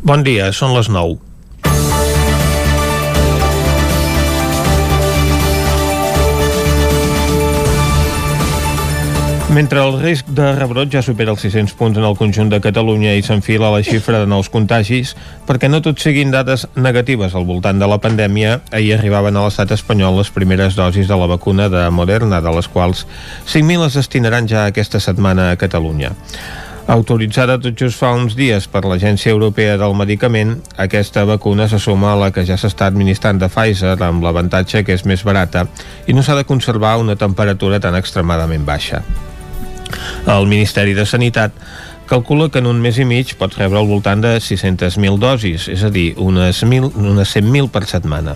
Bon dia, són les 9. Mentre el risc de rebrot ja supera els 600 punts en el conjunt de Catalunya i s'enfila la xifra de nous contagis, perquè no tot siguin dades negatives al voltant de la pandèmia, ahir arribaven a l'estat espanyol les primeres dosis de la vacuna de Moderna, de les quals 5.000 es destinaran ja aquesta setmana a Catalunya. Autoritzada tot just fa uns dies per l'Agència Europea del Medicament, aquesta vacuna se suma a la que ja s'està administrant de Pfizer amb l'avantatge que és més barata i no s'ha de conservar una temperatura tan extremadament baixa. El Ministeri de Sanitat calcula que en un mes i mig pot rebre al voltant de 600.000 dosis, és a dir, unes, unes 100.000 per setmana.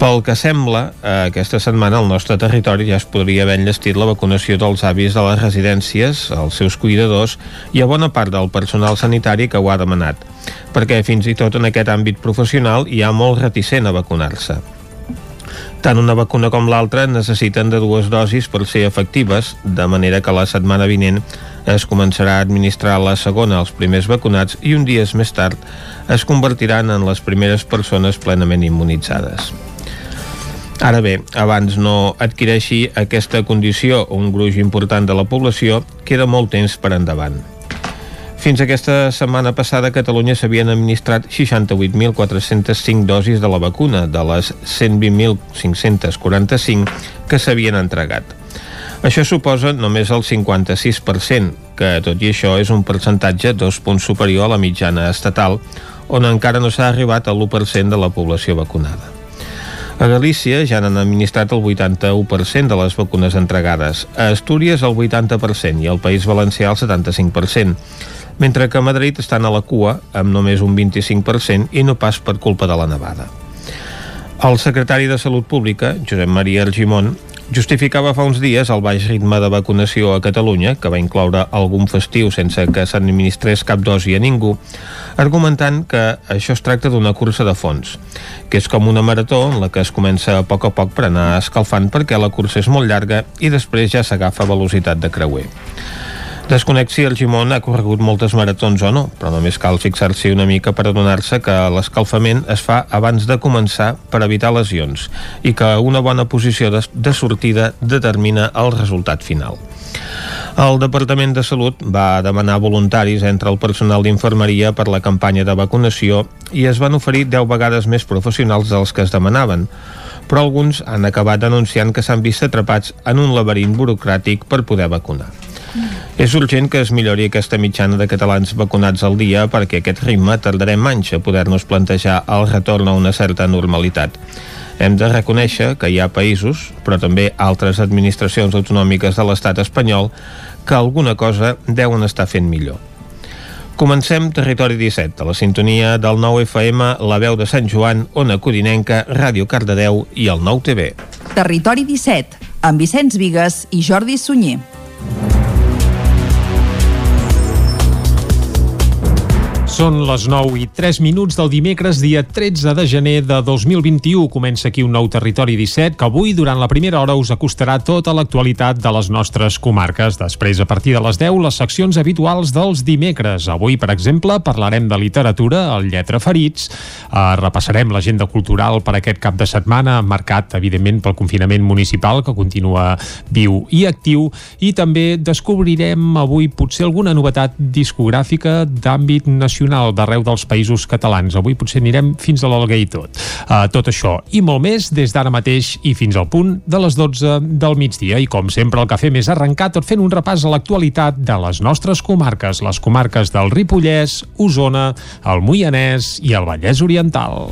Pel que sembla, aquesta setmana al nostre territori ja es podria haver enllestit la vacunació dels avis de les residències, els seus cuidadors i a bona part del personal sanitari que ho ha demanat, perquè fins i tot en aquest àmbit professional hi ha molt reticent a vacunar-se. Tant una vacuna com l'altra necessiten de dues dosis per ser efectives, de manera que la setmana vinent es començarà a administrar la segona als primers vacunats i un dies més tard es convertiran en les primeres persones plenament immunitzades. Ara bé, abans no adquireixi aquesta condició un gruix important de la població, queda molt temps per endavant. Fins aquesta setmana passada a Catalunya s'havien administrat 68.405 dosis de la vacuna, de les 120.545 que s'havien entregat. Això suposa només el 56%, que tot i això és un percentatge dos punts superior a la mitjana estatal, on encara no s'ha arribat a l'1% de la població vacunada. A Galícia ja n'han administrat el 81% de les vacunes entregades, a Astúries el 80% i al País Valencià el 75%, mentre que a Madrid estan a la cua amb només un 25% i no pas per culpa de la nevada. El secretari de Salut Pública, Josep Maria Argimon, justificava fa uns dies el baix ritme de vacunació a Catalunya, que va incloure algun festiu sense que s'administrés cap dosi a ningú, argumentant que això es tracta d'una cursa de fons, que és com una marató en la que es comença a poc a poc per anar escalfant perquè la cursa és molt llarga i després ja s'agafa velocitat de creuer. Desconec si el Gimón ha corregut moltes maratons o no, però només cal fixar-s'hi una mica per adonar-se que l'escalfament es fa abans de començar per evitar lesions i que una bona posició de, sortida determina el resultat final. El Departament de Salut va demanar voluntaris entre el personal d'infermeria per la campanya de vacunació i es van oferir 10 vegades més professionals dels que es demanaven, però alguns han acabat denunciant que s'han vist atrapats en un laberint burocràtic per poder vacunar. És urgent que es millori aquesta mitjana de catalans vacunats al dia perquè aquest ritme tardarem anys a poder-nos plantejar el retorn a una certa normalitat. Hem de reconèixer que hi ha països, però també altres administracions autonòmiques de l'estat espanyol, que alguna cosa deuen estar fent millor. Comencem Territori 17, a la sintonia del 9 FM, la veu de Sant Joan, Ona Codinenca, Ràdio Cardedeu i el 9 TV. Territori 17, amb Vicenç Vigues i Jordi Sunyer. Són les 9 i 3 minuts del dimecres, dia 13 de gener de 2021. Comença aquí un nou Territori 17 que avui, durant la primera hora, us acostarà tota l'actualitat de les nostres comarques. Després, a partir de les 10, les seccions habituals dels dimecres. Avui, per exemple, parlarem de literatura, el Lletra Ferits, eh, repassarem l'agenda cultural per aquest cap de setmana, marcat, evidentment, pel confinament municipal, que continua viu i actiu, i també descobrirem avui potser alguna novetat discogràfica d'àmbit nacional nacional d'arreu dels països catalans. Avui potser anirem fins a l'Alguer i tot. Uh, tot això i molt més des d'ara mateix i fins al punt de les 12 del migdia. I com sempre el que fem és arrencar tot fent un repàs a l'actualitat de les nostres comarques, les comarques del Ripollès, Osona, el Moianès i el Vallès Oriental.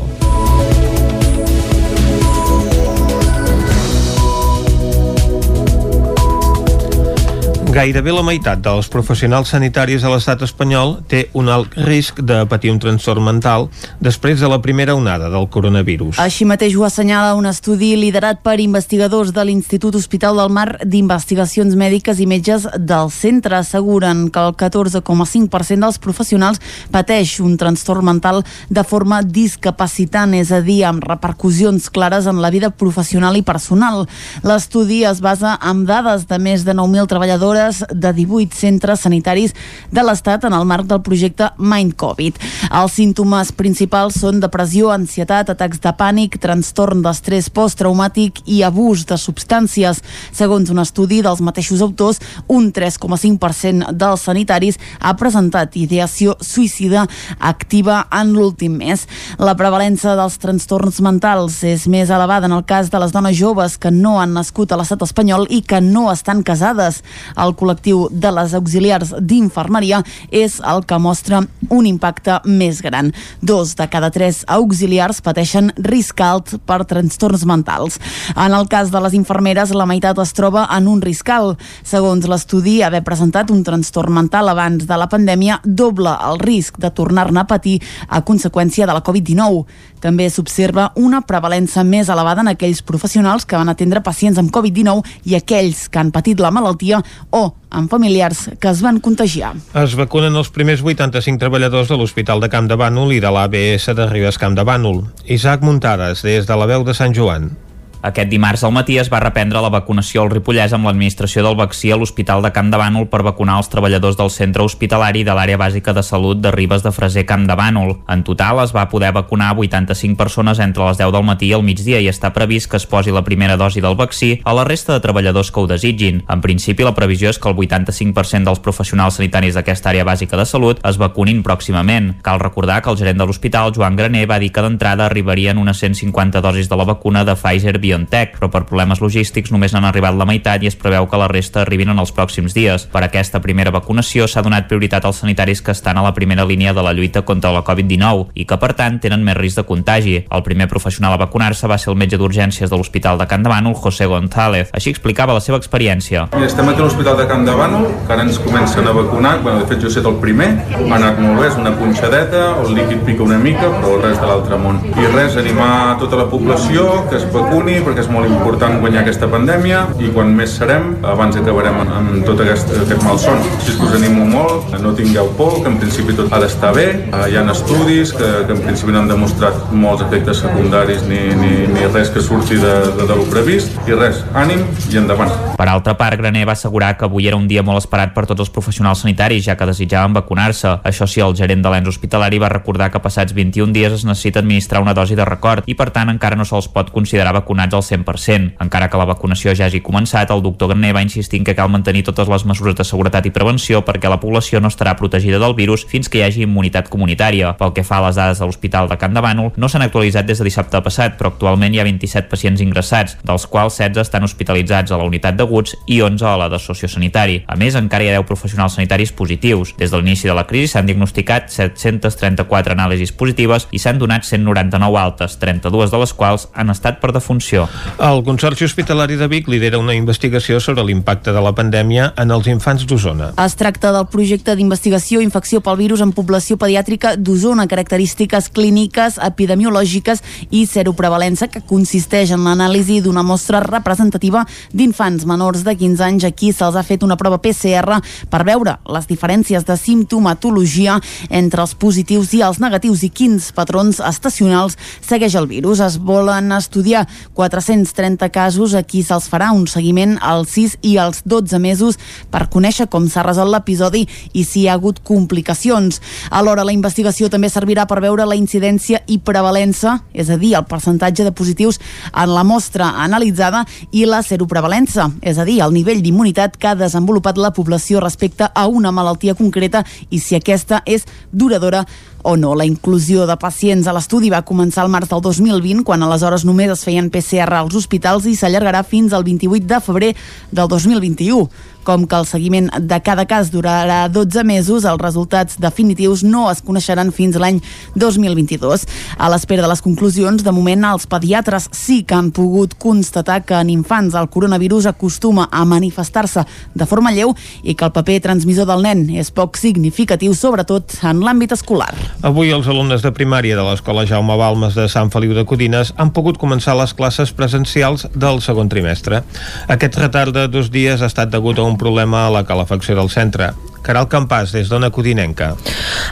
Gairebé la meitat dels professionals sanitaris a l'estat espanyol té un alt risc de patir un trastorn mental després de la primera onada del coronavirus. Així mateix ho assenyala un estudi liderat per investigadors de l'Institut Hospital del Mar d'Investigacions Mèdiques i Metges del centre. Asseguren que el 14,5% dels professionals pateix un trastorn mental de forma discapacitant, és a dir, amb repercussions clares en la vida professional i personal. L'estudi es basa en dades de més de 9.000 treballadores mesures de 18 centres sanitaris de l'Estat en el marc del projecte Mind Covid. Els símptomes principals són depressió, ansietat, atacs de pànic, trastorn d'estrès posttraumàtic i abús de substàncies. Segons un estudi dels mateixos autors, un 3,5% dels sanitaris ha presentat ideació suïcida activa en l'últim mes. La prevalença dels trastorns mentals és més elevada en el cas de les dones joves que no han nascut a l'estat espanyol i que no estan casades. El col·lectiu de les auxiliars d'infermeria és el que mostra un impacte més gran. Dos de cada tres auxiliars pateixen risc alt per trastorns mentals. En el cas de les infermeres, la meitat es troba en un risc alt. Segons l'estudi, haver presentat un trastorn mental abans de la pandèmia doble el risc de tornar-ne a patir a conseqüència de la Covid-19. També s'observa una prevalença més elevada en aquells professionals que van atendre pacients amb Covid-19 i aquells que han patit la malaltia o amb familiars que es van contagiar. Es vacunen els primers 85 treballadors de l'Hospital de Camp de Bànol i de l'ABS de Ribes Camp de Bànol. Isaac Muntades, des de la veu de Sant Joan. Aquest dimarts al matí es va reprendre la vacunació al Ripollès amb l'administració del vaccí a l'Hospital de Camp de Bànol per vacunar els treballadors del centre hospitalari de l'àrea bàsica de salut de Ribes de Freser Camp de Bànol. En total es va poder vacunar 85 persones entre les 10 del matí i el migdia i està previst que es posi la primera dosi del vaccí a la resta de treballadors que ho desitgin. En principi, la previsió és que el 85% dels professionals sanitaris d'aquesta àrea bàsica de salut es vacunin pròximament. Cal recordar que el gerent de l'hospital, Joan Graner, va dir que d'entrada arribarien unes 150 dosis de la vacuna de Pfizer BioNTech, però per problemes logístics només n'han arribat la meitat i es preveu que la resta arribin en els pròxims dies. Per aquesta primera vacunació s'ha donat prioritat als sanitaris que estan a la primera línia de la lluita contra la Covid-19 i que, per tant, tenen més risc de contagi. El primer professional a vacunar-se va ser el metge d'urgències de l'Hospital de Can de Bànol, José González. Així explicava la seva experiència. Mira, estem aquí a l'Hospital de Can de Bànol, que ara ens comencen a vacunar. Bueno, de fet, jo he estat el primer. Ha anat molt bé, és una punxadeta, el líquid pica una mica, però res de l'altre món. I res, animar tota la població que es vacuni, perquè és molt important guanyar aquesta pandèmia i quan més serem, abans acabarem amb tot aquest, aquest malson. Així que us animo molt, no tingueu por, que en principi tot ha d'estar bé. Hi ha estudis que, que en principi no han demostrat molts efectes secundaris ni, ni, ni res que surti de, de, de lo previst. I res, ànim i endavant. Per altra part, Graner va assegurar que avui era un dia molt esperat per tots els professionals sanitaris, ja que desitjaven vacunar-se. Això sí, el gerent de l'ens hospitalari va recordar que passats 21 dies es necessita administrar una dosi de record i, per tant, encara no se'ls pot considerar vacunats al 100%. 100%. Encara que la vacunació ja hagi començat, el doctor Garner va insistir que cal mantenir totes les mesures de seguretat i prevenció perquè la població no estarà protegida del virus fins que hi hagi immunitat comunitària. Pel que fa a les dades de l'Hospital de Can de Bànol, no s'han actualitzat des de dissabte passat, però actualment hi ha 27 pacients ingressats, dels quals 16 estan hospitalitzats a la unitat d'aguts i 11 a la de sociosanitari. A més, encara hi ha 10 professionals sanitaris positius. Des de l'inici de la crisi s'han diagnosticat 734 anàlisis positives i s'han donat 199 altes, 32 de les quals han estat per defunció. El Consorci Hospitalari de Vic lidera una investigació sobre l'impacte de la pandèmia en els infants d'Osona. Es tracta del projecte d'investigació infecció pel virus en població pediàtrica d'Osona, característiques clíniques, epidemiològiques i seroprevalença que consisteix en l'anàlisi d'una mostra representativa d'infants menors de 15 anys a qui se'ls ha fet una prova PCR per veure les diferències de simptomatologia entre els positius i els negatius i quins patrons estacionals segueix el virus. Es volen estudiar 430 casos a qui se'ls farà un seguiment als 6 i als 12 mesos per conèixer com s'ha resolt l'episodi i si hi ha hagut complicacions. Alhora, la investigació també servirà per veure la incidència i prevalença, és a dir, el percentatge de positius en la mostra analitzada i la seroprevalença, és a dir, el nivell d'immunitat que ha desenvolupat la població respecte a una malaltia concreta i si aquesta és duradora o no. La inclusió de pacients a l'estudi va començar al març del 2020, quan aleshores només es feien PCR als hospitals i s'allargarà fins al 28 de febrer del 2021. Com que el seguiment de cada cas durarà 12 mesos, els resultats definitius no es coneixeran fins l'any 2022. A l'espera de les conclusions, de moment els pediatres sí que han pogut constatar que en infants el coronavirus acostuma a manifestar-se de forma lleu i que el paper transmissor del nen és poc significatiu, sobretot en l'àmbit escolar. Avui els alumnes de primària de l'Escola Jaume Balmes de Sant Feliu de Codines han pogut començar les classes presencials del segon trimestre. Aquest retard de dos dies ha estat degut a un problema a la calefacció del centre. Caral Campàs, des d'Ona Codinenca.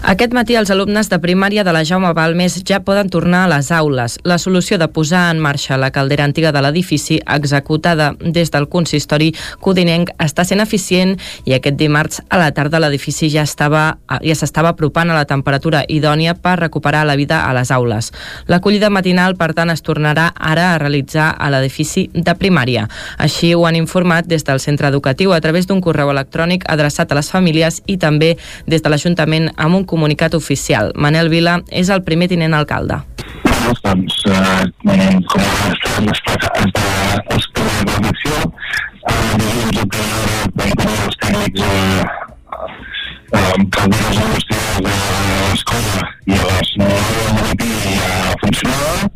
Aquest matí els alumnes de primària de la Jaume Balmes ja poden tornar a les aules. La solució de posar en marxa la caldera antiga de l'edifici, executada des del consistori codinenc, està sent eficient i aquest dimarts a la tarda l'edifici ja estava ja s'estava apropant a la temperatura idònia per recuperar la vida a les aules. L'acollida matinal, per tant, es tornarà ara a realitzar a l'edifici de primària. Així ho han informat des del centre educatiu a través d'un correu electrònic adreçat a les famílies i també des de l'Ajuntament amb un comunicat oficial. Manel Vila és el primer tinent alcalde. Doncs, eh, com a estat, els de que vam els tècnics amb calderes industrials de l'escola i a les 9 del matí ja funcionava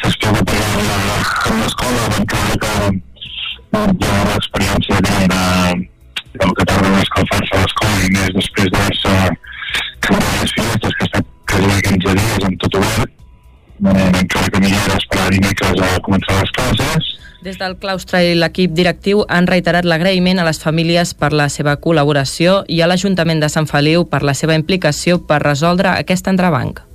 s'espera que l'escola encara ja l'experiència de, del que tarda escalfar-se a l'escola i més després cremat les finestres que ha estat quasi 15 dies amb tot obert eh, encara que millor esperar dimecres a començar les classes des del claustre i l'equip directiu han reiterat l'agraïment a les famílies per la seva col·laboració i a l'Ajuntament de Sant Feliu per la seva implicació per resoldre aquest entrebanc.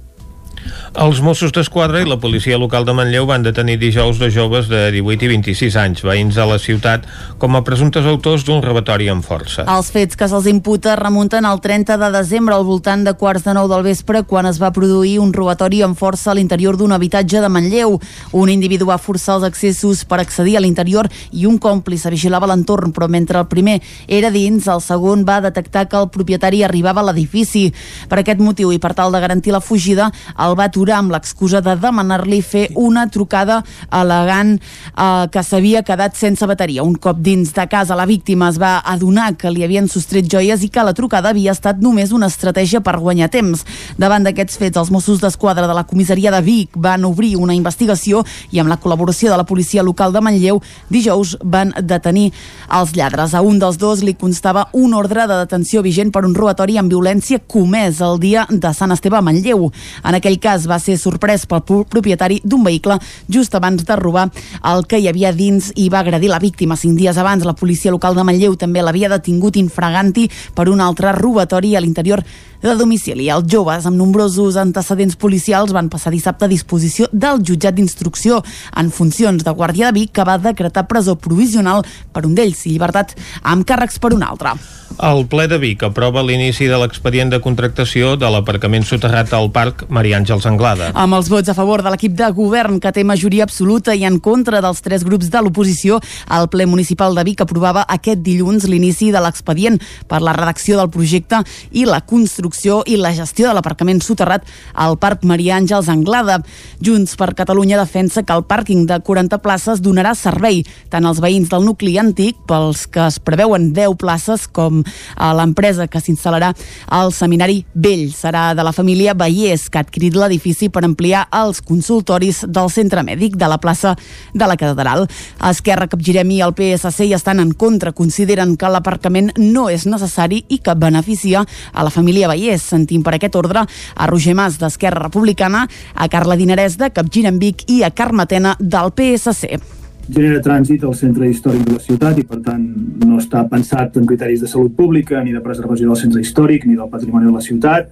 Els Mossos d'Esquadra i la policia local de Manlleu van detenir dijous dos joves de 18 i 26 anys, veïns de la ciutat, com a presumptes autors d'un robatori amb força. Els fets que se'ls imputa remunten al 30 de desembre al voltant de quarts de nou del vespre quan es va produir un robatori amb força a l'interior d'un habitatge de Manlleu. Un individu va forçar els accessos per accedir a l'interior i un còmplice vigilava l'entorn, però mentre el primer era dins, el segon va detectar que el propietari arribava a l'edifici. Per aquest motiu i per tal de garantir la fugida, el va aturar amb l'excusa de demanar-li fer una trucada elegant eh, que s'havia quedat sense bateria. Un cop dins de casa la víctima es va adonar que li havien sostret joies i que la trucada havia estat només una estratègia per guanyar temps. Davant d'aquests fets, els Mossos d'Esquadra de la comissaria de Vic van obrir una investigació i amb la col·laboració de la policia local de Manlleu, dijous van detenir els lladres. A un dels dos li constava un ordre de detenció vigent per un robatori amb violència comès el dia de Sant Esteve a Manlleu. En aquell cas va ser sorprès pel propietari d'un vehicle just abans de robar el que hi havia dins i va agredir la víctima. Cinc dies abans, la policia local de Manlleu també l'havia detingut infraganti per un altre robatori a l'interior de domicili. Els joves amb nombrosos antecedents policials van passar dissabte a disposició del jutjat d'instrucció en funcions de Guàrdia de Vic que va decretar presó provisional per un d'ells i llibertat amb càrrecs per un altre. El ple de Vic aprova l'inici de l'expedient de contractació de l'aparcament soterrat al Parc Maria Àngels Anglada. Amb els vots a favor de l'equip de govern que té majoria absoluta i en contra dels tres grups de l'oposició, el ple municipal de Vic aprovava aquest dilluns l'inici de l'expedient per la redacció del projecte i la construcció i la gestió de l'aparcament soterrat al Parc Maria Àngels Anglada. Junts per Catalunya defensa que el pàrquing de 40 places donarà servei tant als veïns del nucli antic pels que es preveuen 10 places com a l'empresa que s'instal·larà al Seminari Vell. Serà de la família Vallès, que ha adquirit l'edifici per ampliar els consultoris del centre mèdic de la plaça de la Catedral. Esquerra, Capgirem i el PSC hi estan en contra. Consideren que l'aparcament no és necessari i que beneficia a la família Vallès. Sentim per aquest ordre a Roger Mas d'Esquerra Republicana, a Carla Dinarès de Capgirem Vic i a Carme Tena del PSC genera trànsit al centre històric de la ciutat i per tant no està pensat en criteris de salut pública ni de preservació del centre històric ni del patrimoni de la ciutat.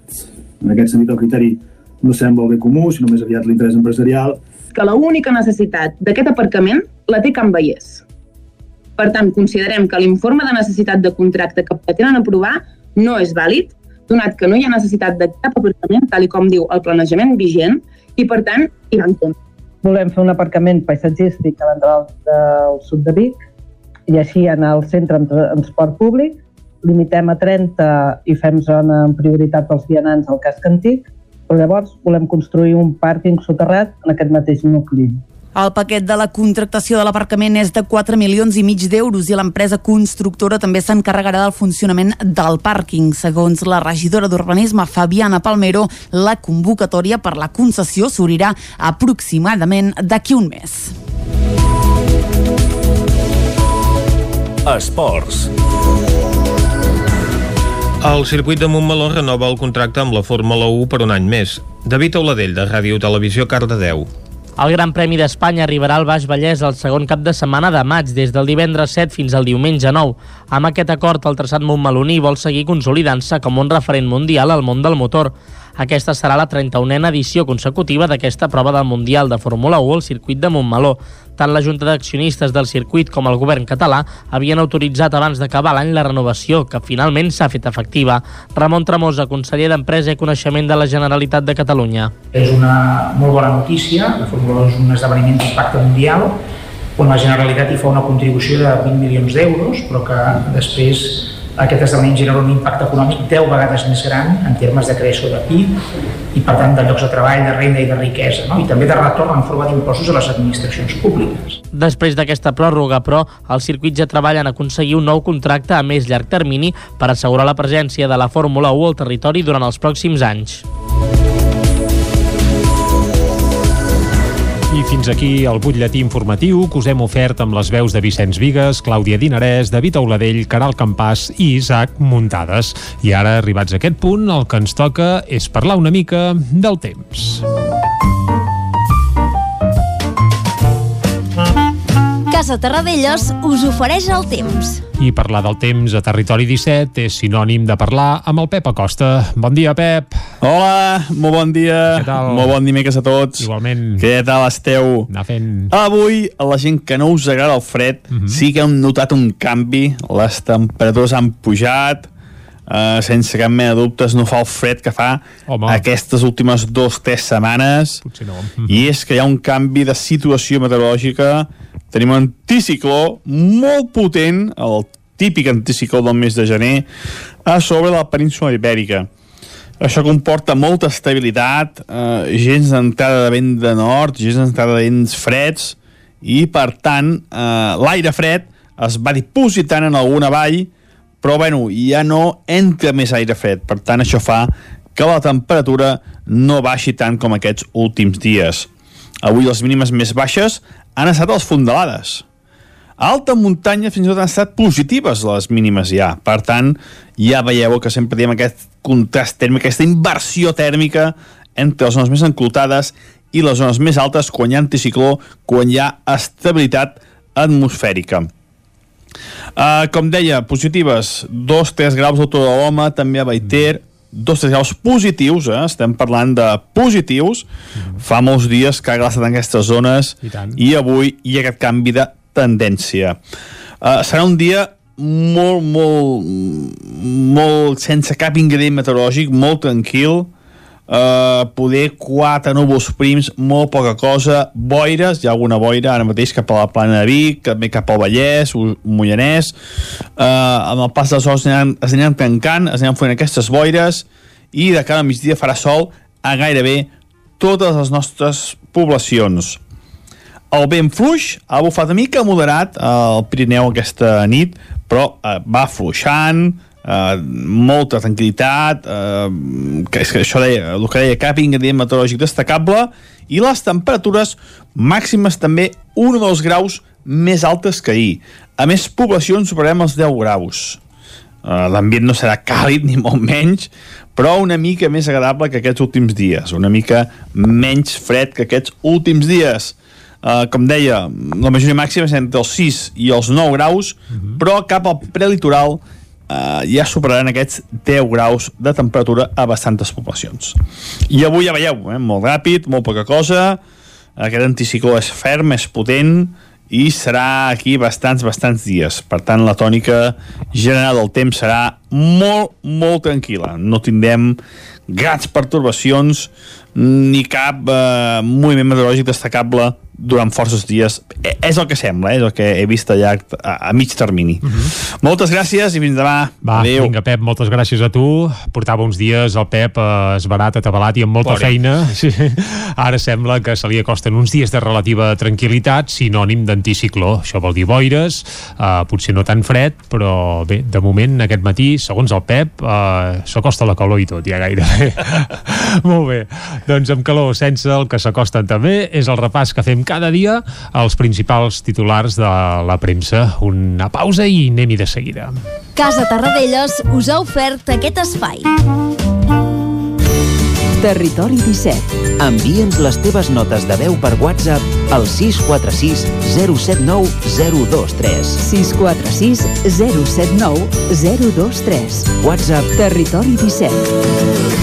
En aquest sentit el criteri no sembla el bé comú, sinó més aviat l'interès empresarial. Que la única necessitat d'aquest aparcament la té Can Vallès. Per tant, considerem que l'informe de necessitat de contracte que pretenen aprovar no és vàlid, donat que no hi ha necessitat de cap aparcament, tal com diu el planejament vigent, i per tant hi van contra volem fer un aparcament paisatgístic a l'entrada del sud de Vic i així anar al centre amb transport públic, limitem a 30 i fem zona amb prioritat pels vianants al casc antic, però llavors volem construir un pàrquing soterrat en aquest mateix nucli. El paquet de la contractació de l'aparcament és de 4 milions i mig d'euros i l'empresa constructora també s'encarregarà del funcionament del pàrquing. Segons la regidora d'Urbanisme, Fabiana Palmero, la convocatòria per la concessió s'obrirà aproximadament d'aquí un mes. Esports. El circuit de Montmeló renova el contracte amb la Fórmula 1 per un any més. David Auladell, de Ràdio Televisió, Cardedeu. El Gran Premi d'Espanya arribarà al Baix Vallès el segon cap de setmana de maig, des del divendres 7 fins al diumenge 9. Amb aquest acord, el traçat Montmeloní vol seguir consolidant-se com un referent mundial al món del motor. Aquesta serà la 31a edició consecutiva d'aquesta prova del Mundial de Fórmula 1 al circuit de Montmeló. Tant la Junta d'Accionistes del circuit com el govern català havien autoritzat abans d'acabar l'any la renovació, que finalment s'ha fet efectiva. Ramon Tremosa, conseller d'Empresa i Coneixement de la Generalitat de Catalunya. És una molt bona notícia, la Fórmula 1 és un esdeveniment d'impacte mundial, on la Generalitat hi fa una contribució de 20 milions d'euros, però que després aquest esdeveniment genera un impacte econòmic 10 vegades més gran en termes de creació de PIB i per tant de llocs de treball, de renda i de riquesa, no? i també de retorn en forma d'impostos a les administracions públiques. Després d'aquesta pròrroga, però, els circuits ja treballen a aconseguir un nou contracte a més llarg termini per assegurar la presència de la Fórmula 1 al territori durant els pròxims anys. I fins aquí el butlletí informatiu que us hem ofert amb les veus de Vicenç Vigues, Clàudia Dinarès, David Auladell, Caral Campàs i Isaac Muntades. I ara, arribats a aquest punt, el que ens toca és parlar una mica del temps. Casa Terradellos us ofereix el temps. I parlar del temps a Territori 17 és sinònim de parlar amb el Pep Acosta. Bon dia, Pep. Hola, molt bon dia. Què tal? Molt bon dimecres a tots. Igualment. Què tal esteu? Anar fent... Avui, a la gent que no us agrada el fred, Mhm. mm -hmm. sí que hem notat un canvi. Les temperatures han pujat, Uh, sense cap mena de dubtes no fa el fred que fa Home. aquestes últimes dues o tres setmanes Potser no. i és que hi ha un canvi de situació meteorològica tenim un anticicló molt potent el típic anticicló del mes de gener a sobre la península ibèrica això comporta molta estabilitat eh, gens d'entrada de vent de nord gens d'entrada de vents freds i per tant eh, l'aire fred es va dipositant en alguna vall però bueno, ja no entra més aire fred, per tant això fa que la temperatura no baixi tant com aquests últims dies. Avui les mínimes més baixes han estat les fondalades. A alta muntanya fins i tot han estat positives les mínimes ja, per tant ja veieu que sempre diem aquest contrast tèrmic, aquesta inversió tèrmica entre les zones més enclotades i les zones més altes quan hi ha anticicló, quan hi ha estabilitat atmosfèrica. Uh, com deia, positives, 2-3 graus a de l'home, també a Baiter, 2-3 graus positius, eh? estem parlant de positius. Fa molts dies que ha glaçat en aquestes zones I tant. i avui hi ha aquest canvi de tendència. Uh, serà un dia molt, molt, molt sense cap ingredient meteorològic, molt tranquil, Uh, poder quatre núvols prims, molt poca cosa, boires, hi ha alguna boira ara mateix cap a la plana de Vic, també cap al Vallès, Mollanès, uh, amb el pas dels aniran, es aniran tancant, es aniran fent aquestes boires, i de cara al migdia farà sol a gairebé totes les nostres poblacions. El vent fluix ha bufat una mica moderat al Pirineu aquesta nit, però eh, va fluixant, eh, molta tranquil·litat, eh, que és que això deia, el que deia, cap ingredient meteorològic destacable, i les temperatures màximes també un o dos graus més altes que ahir. A més, poblacions superarem els 10 graus. Uh, L'ambient no serà càlid ni molt menys, però una mica més agradable que aquests últims dies, una mica menys fred que aquests últims dies. Uh, com deia, la majoria màxima és entre els 6 i els 9 graus, però cap al prelitoral uh, ja superaran aquests 10 graus de temperatura a bastantes poblacions. I avui ja veieu, eh, molt ràpid, molt poca cosa, aquest anticicló és ferm, és potent, i serà aquí bastants, bastants dies. Per tant, la tònica general del temps serà molt, molt tranquil·la. No tindrem grans pertorbacions ni cap eh, moviment meteorològic destacable durant forces dies. Eh, és el que sembla, eh? és el que he vist a llarg, a, a mig termini. Uh -huh. Moltes gràcies i fins demà. Va, Adéu. vinga, Pep, moltes gràcies a tu. Portava uns dies el Pep eh, esbarat, atabalat i amb molta Pobre. feina. Sí. Ara sembla que se li acosten uns dies de relativa tranquil·litat, sinònim d'anticicló. Això vol dir boires, eh, potser no tan fred, però bé, de moment, aquest matí, segons el Pep, eh, s'acosta la calor i tot, ja gairebé. Molt bé. Doncs amb calor, sense el que s'acosten també, és el repàs que fem cada dia als principals titulars de la premsa. Una pausa i anem-hi de seguida. Casa Tarradellas us ha ofert aquest espai. Territori 17. Envia'ns les teves notes de veu per WhatsApp al 646 079 023. 646 079 023. WhatsApp Territori 17.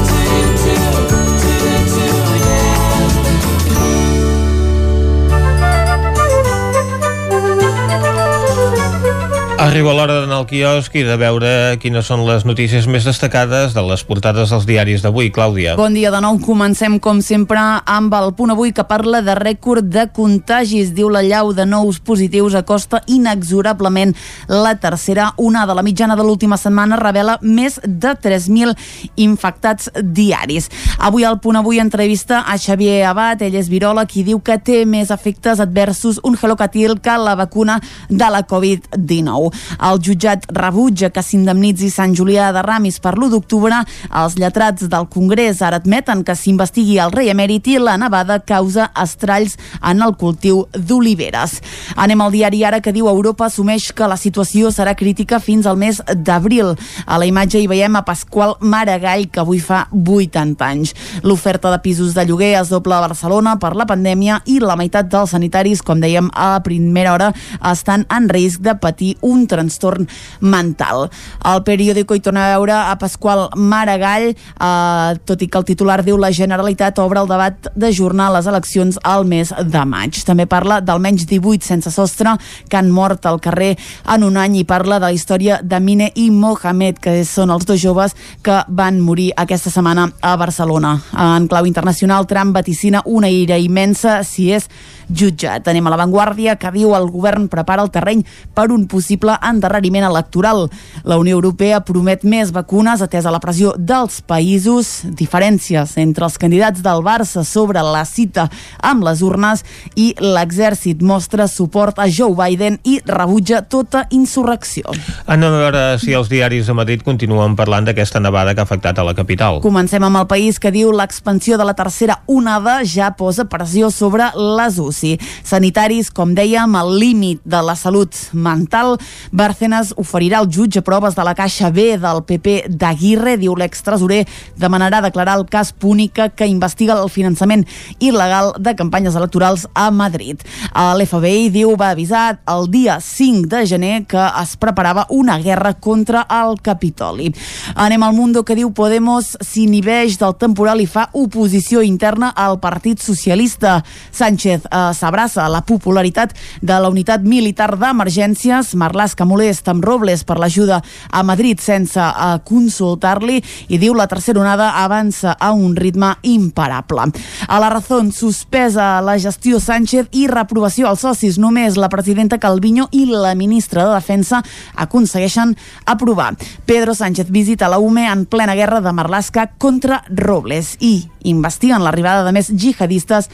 Arriba l'hora d'anar al quiosc i de veure quines són les notícies més destacades de les portades dels diaris d'avui. Clàudia. Bon dia de nou. Comencem, com sempre, amb el punt avui que parla de rècord de contagis. Diu la llau de nous positius acosta inexorablement la tercera onada. La mitjana de l'última setmana revela més de 3.000 infectats diaris. Avui al punt avui entrevista a Xavier Abad, ell és viròleg i diu que té més efectes adversos un gelocatil que la vacuna de la Covid-19. El jutjat rebutja que s'indemnitzi Sant Julià de Ramis per l'1 d'octubre. Els lletrats del Congrés ara admeten que s'investigui el rei emèrit i la nevada causa estralls en el cultiu d'oliveres. Anem al diari ara que diu Europa assumeix que la situació serà crítica fins al mes d'abril. A la imatge hi veiem a Pasqual Maragall, que avui fa 80 anys. L'oferta de pisos de lloguer es dobla a Barcelona per la pandèmia i la meitat dels sanitaris, com dèiem a primera hora, estan en risc de patir un trastorn mental. El periòdico hi torna a veure a Pasqual Maragall, eh, tot i que el titular diu la Generalitat obre el debat d'ajornar les eleccions al mes de maig. També parla d'almenys 18 sense sostre que han mort al carrer en un any i parla de la història de Mine i Mohamed, que són els dos joves que van morir aquesta setmana a Barcelona. En clau internacional, Trump vaticina una ira immensa si és jutjat. Anem a l'avantguàrdia que diu el govern prepara el terreny per un possible endarreriment electoral. La Unió Europea promet més vacunes atesa la pressió dels països, diferències entre els candidats del Barça sobre la cita amb les urnes i l'exèrcit mostra suport a Joe Biden i rebutja tota insurrecció. Anem a veure si els diaris de Madrid continuen parlant d'aquesta nevada que ha afectat a la capital. Comencem amb el país que diu l'expansió de la tercera onada ja posa pressió sobre les UCI. Sanitaris, com dèiem, al límit de la salut mental. Bárcenas oferirà al jutge proves de la caixa B del PP d'Aguirre, diu l'extresorer, demanarà declarar el cas Púnica que investiga el finançament il·legal de campanyes electorals a Madrid. L'FBI diu va avisar el dia 5 de gener que es preparava una guerra contra el Capitoli. Anem al Mundo que diu Podemos s'inhibeix del temporal i fa oposició interna al Partit Socialista. Sánchez eh, s'abraça a la popularitat de la unitat militar d'emergències. Marlaska molesta amb Robles per l'ajuda a Madrid sense eh, consultar-li i diu la tercera onada avança a un ritme imparable. A la raó suspesa la gestió Sánchez i reprovació als socis. Només la presidenta Calviño i la ministra de Defensa aconsegueixen aprovar. Pedro Sánchez visita la UME en plena guerra de Marlaska contra Robles i investiguen l'arribada de més jihadistes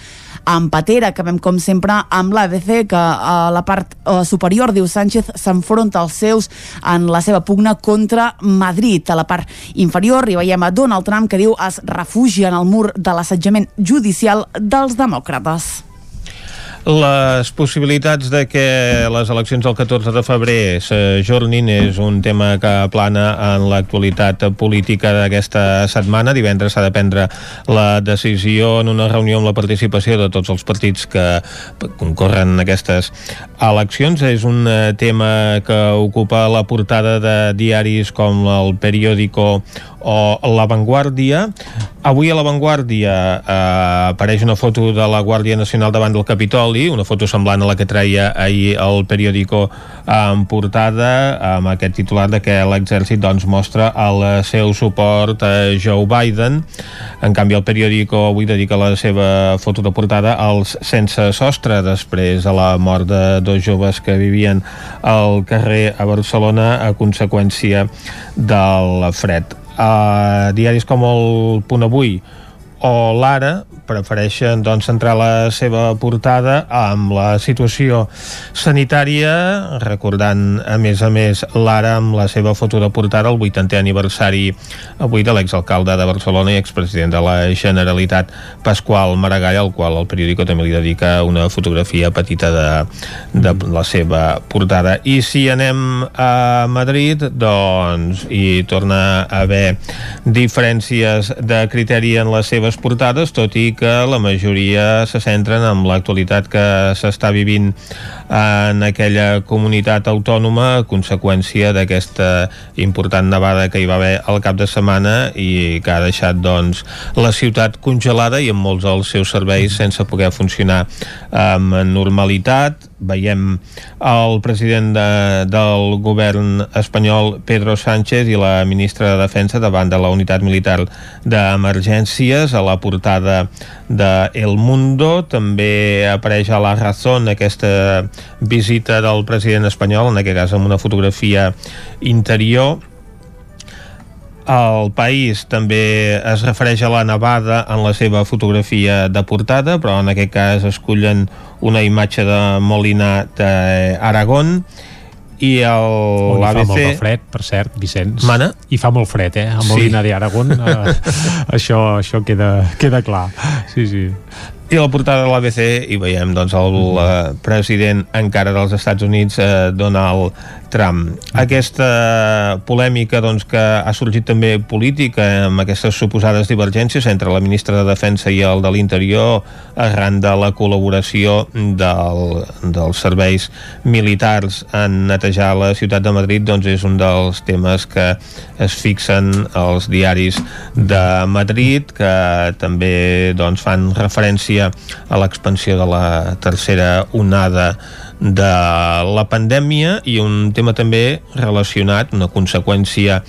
en Patera. Acabem, com sempre, amb l'ABC, que a la part superior, diu Sánchez, s'enfronta als seus en la seva pugna contra Madrid. A la part inferior hi veiem a Donald Trump, que diu es refugia en el mur de l'assetjament judicial dels demòcrates. Les possibilitats de que les eleccions del 14 de febrer s'ajornin és un tema que plana en l'actualitat política d'aquesta setmana. Divendres s'ha de prendre la decisió en una reunió amb la participació de tots els partits que concorren en aquestes eleccions. És un tema que ocupa la portada de diaris com el Periódico o La Vanguardia. Avui a La Vanguardia eh, apareix una foto de la Guàrdia Nacional davant del Capitoli, una foto semblant a la que treia ahir el periòdico en portada, amb aquest titular de que l'exèrcit doncs, mostra el seu suport a Joe Biden. En canvi, el periòdico avui dedica la seva foto de portada als sense sostre, després de la mort de dos joves que vivien al carrer a Barcelona a conseqüència del fred a diaris com el Punt Avui o l'Ara prefereixen doncs, centrar la seva portada amb la situació sanitària, recordant a més a més l'Ara amb la seva foto de portada el 80è aniversari avui de l'exalcalde de Barcelona i expresident de la Generalitat Pasqual Maragall, al qual el periòdico també li dedica una fotografia petita de, de la seva portada. I si anem a Madrid, doncs hi torna a haver diferències de criteri en la seva seves portades, tot i que la majoria se centren en l'actualitat que s'està vivint en aquella comunitat autònoma a conseqüència d'aquesta important nevada que hi va haver al cap de setmana i que ha deixat doncs, la ciutat congelada i amb molts dels seus serveis sense poder funcionar amb normalitat veiem el president de, del govern espanyol Pedro Sánchez i la ministra de Defensa davant de la unitat militar d'emergències a la portada de El Mundo. També apareix a la Razón aquesta visita del president espanyol en aquest cas amb una fotografia interior el país també es refereix a la nevada en la seva fotografia de portada, però en aquest cas escullen una imatge de Molina d'Aragón i el l'ABC... fa molt fred, per cert, Vicenç. Mana? I fa molt fred, eh? A Molina sí. d'Aragón. Eh, això, això queda, queda clar. Sí, sí. I a la portada de l'ABC hi veiem doncs, el uh, president encara dels Estats Units, eh, Donald Trump. Aquesta polèmica doncs, que ha sorgit també política amb aquestes suposades divergències entre la ministra de Defensa i el de l'Interior arran de la col·laboració del, dels serveis militars en netejar la ciutat de Madrid doncs és un dels temes que es fixen als diaris de Madrid que també doncs, fan referència referència a l'expansió de la tercera onada de la pandèmia i un tema també relacionat, una conseqüència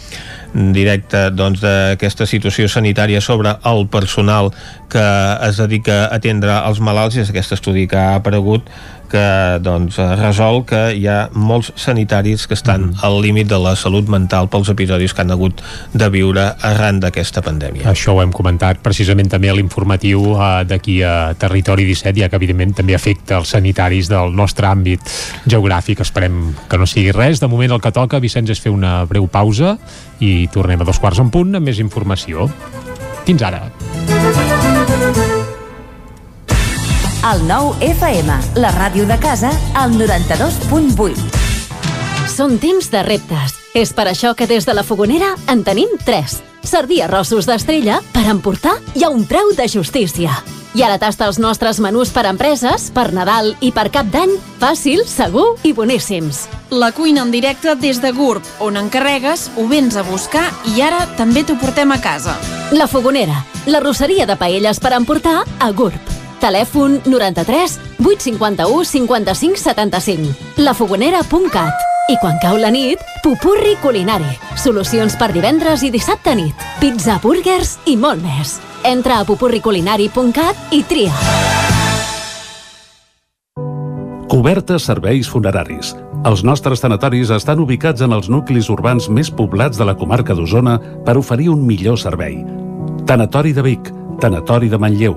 directa doncs, d'aquesta doncs, situació sanitària sobre el personal que es dedica a atendre els malalts i és aquest estudi que ha aparegut que doncs, resol que hi ha molts sanitaris que estan mm. al límit de la salut mental pels episodis que han hagut de viure arran d'aquesta pandèmia. Això ho hem comentat precisament també a l'informatiu eh, d'aquí a Territori 17, ja que evidentment també afecta els sanitaris del nostre àmbit geogràfic. Esperem que no sigui res. De moment el que toca, Vicenç, és fer una breu pausa i tornem a dos quarts en punt amb més informació. Fins ara. El nou FM, la ràdio de casa, al 92.8. Són temps de reptes. És per això que des de la Fogonera en tenim tres. Sardí arrossos d'estrella per emportar i a un preu de justícia. I ara tasta els nostres menús per empreses, per Nadal i per Cap d'Any, fàcil, segur i boníssims. La cuina en directe des de GURB, on encarregues, ho vens a buscar i ara també t'ho portem a casa. La Fogonera, la rosseria de paelles per emportar a GURB. Telèfon 93 851 55 75. lafogonera.cat i quan cau la nit, Pupurri Culinari. Solucions per divendres i dissabte nit. Pizza, burgers i molt més. Entra a pupurriculinari.cat i tria. Cobertes serveis funeraris. Els nostres tanatoris estan ubicats en els nuclis urbans més poblats de la comarca d'Osona per oferir un millor servei. Tanatori de Vic, Tanatori de Manlleu,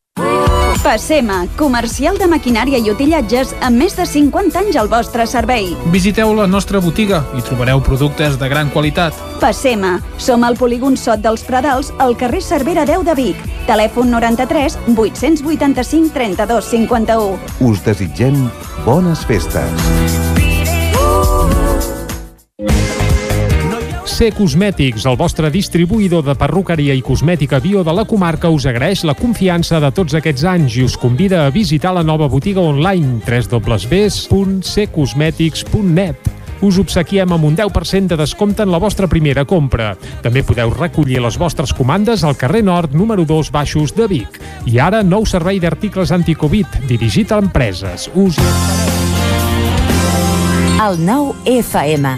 Passema, comercial de maquinària i utillatges amb més de 50 anys al vostre servei. Visiteu la nostra botiga i trobareu productes de gran qualitat. Passema, som al polígon Sot dels Pradals, al carrer Cervera 10 de Vic. Telèfon 93 885 32 51. Us desitgem bones festes. C Cosmètics, el vostre distribuïdor de perruqueria i cosmètica bio de la comarca, us agraeix la confiança de tots aquests anys i us convida a visitar la nova botiga online www.ccosmetics.net us obsequiem amb un 10% de descompte en la vostra primera compra. També podeu recollir les vostres comandes al carrer Nord, número 2, baixos de Vic. I ara, nou servei d'articles anticovid, dirigit a empreses. Us El 9 FM,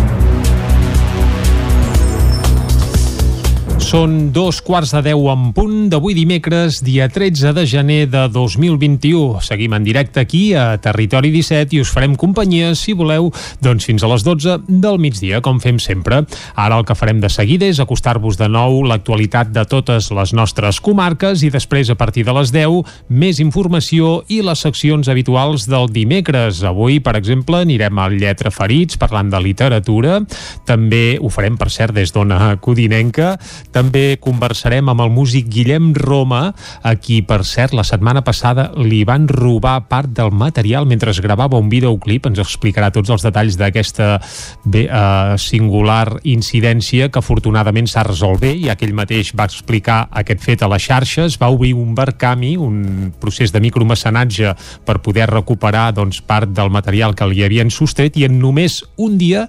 Són dos quarts de deu en punt d'avui dimecres, dia 13 de gener de 2021. Seguim en directe aquí a Territori 17 i us farem companyia, si voleu, doncs fins a les 12 del migdia, com fem sempre. Ara el que farem de seguida és acostar-vos de nou l'actualitat de totes les nostres comarques i després, a partir de les 10, més informació i les seccions habituals del dimecres. Avui, per exemple, anirem al Lletra Ferits, parlant de literatura. També ho farem, per cert, des d'Ona Codinenca. També conversarem amb el músic Guillem Roma, a qui, per cert, la setmana passada li van robar part del material mentre es gravava un videoclip. Ens explicarà tots els detalls d'aquesta uh, singular incidència que afortunadament s'ha resolt bé i aquell mateix va explicar aquest fet a les xarxes. Va obrir un barcami, un procés de micromecenatge per poder recuperar doncs, part del material que li havien sostret i en només un dia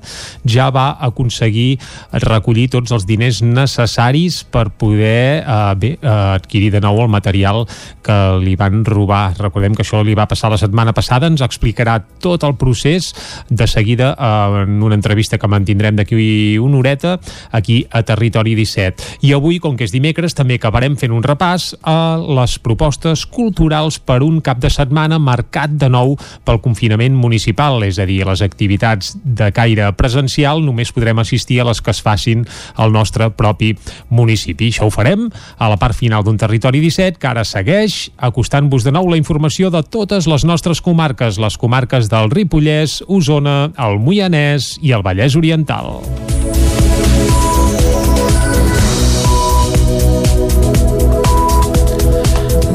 ja va aconseguir recollir tots els diners necessaris per poder eh, bé, eh, adquirir de nou el material que li van robar. Recordem que això li va passar la setmana passada, ens explicarà tot el procés de seguida eh, en una entrevista que mantindrem d'aquí una horeta aquí a Territori 17. I avui, com que és dimecres, també acabarem fent un repàs a les propostes culturals per un cap de setmana marcat de nou pel confinament municipal, és a dir, les activitats de caire presencial només podrem assistir a les que es facin al nostre propi municipi. Això ho farem a la part final d'un territori 17 que ara segueix acostant-vos de nou la informació de totes les nostres comarques, les comarques del Ripollès, Osona, el Moianès i el Vallès Oriental.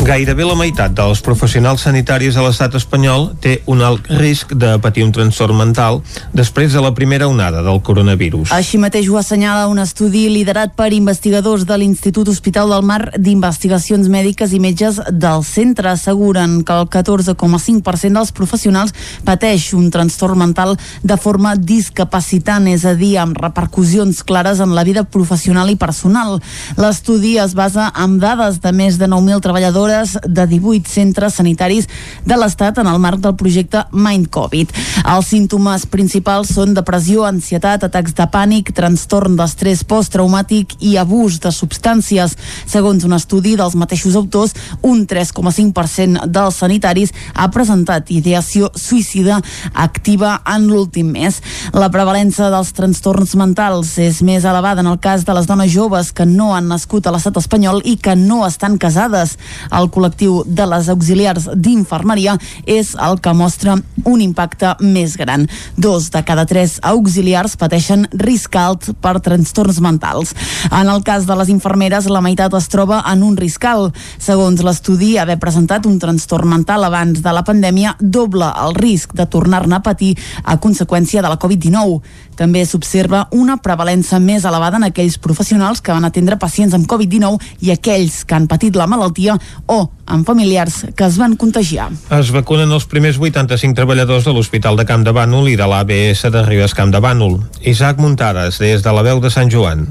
Gairebé la meitat dels professionals sanitaris a l'estat espanyol té un alt risc de patir un trastorn mental després de la primera onada del coronavirus. Així mateix ho assenyala un estudi liderat per investigadors de l'Institut Hospital del Mar d'Investigacions Mèdiques i Metges del centre. Asseguren que el 14,5% dels professionals pateix un trastorn mental de forma discapacitant, és a dir, amb repercussions clares en la vida professional i personal. L'estudi es basa en dades de més de 9.000 treballadores de 18 centres sanitaris de l'Estat en el marc del projecte Mind Covid. Els símptomes principals són depressió, ansietat, atacs de pànic, trastorn d'estrès posttraumàtic i abús de substàncies. Segons un estudi dels mateixos autors, un 3,5% dels sanitaris ha presentat ideació suïcida activa en l'últim mes. La prevalença dels trastorns mentals és més elevada en el cas de les dones joves que no han nascut a l'estat espanyol i que no estan casades. El col·lectiu de les auxiliars d'infermeria és el que mostra un impacte més gran. Dos de cada tres auxiliars pateixen risc alt per trastorns mentals. En el cas de les infermeres, la meitat es troba en un risc alt. Segons l'estudi, haver presentat un trastorn mental abans de la pandèmia doble el risc de tornar-ne a patir a conseqüència de la Covid-19. També s'observa una prevalença més elevada en aquells professionals que van atendre pacients amb Covid-19 i aquells que han patit la malaltia o amb familiars que es van contagiar. Es vacunen els primers 85 treballadors de l'Hospital de Camp de Bànol i de l'ABS de Ribes Camp de Bànol. Isaac Muntades, des de la veu de Sant Joan.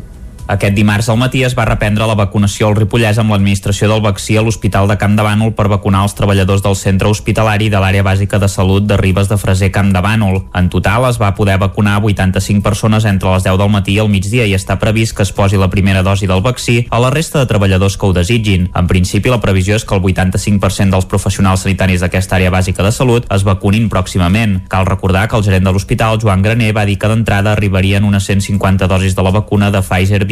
Aquest dimarts al matí es va reprendre la vacunació al Ripollès amb l'administració del vaccí a l'Hospital de Camp de Bànol per vacunar els treballadors del centre hospitalari de l'àrea bàsica de salut de Ribes de Freser Camp de Bànol. En total es va poder vacunar 85 persones entre les 10 del matí i el migdia i està previst que es posi la primera dosi del vaccí a la resta de treballadors que ho desitgin. En principi, la previsió és que el 85% dels professionals sanitaris d'aquesta àrea bàsica de salut es vacunin pròximament. Cal recordar que el gerent de l'hospital, Joan Graner, va dir que d'entrada arribarien unes 150 dosis de la vacuna de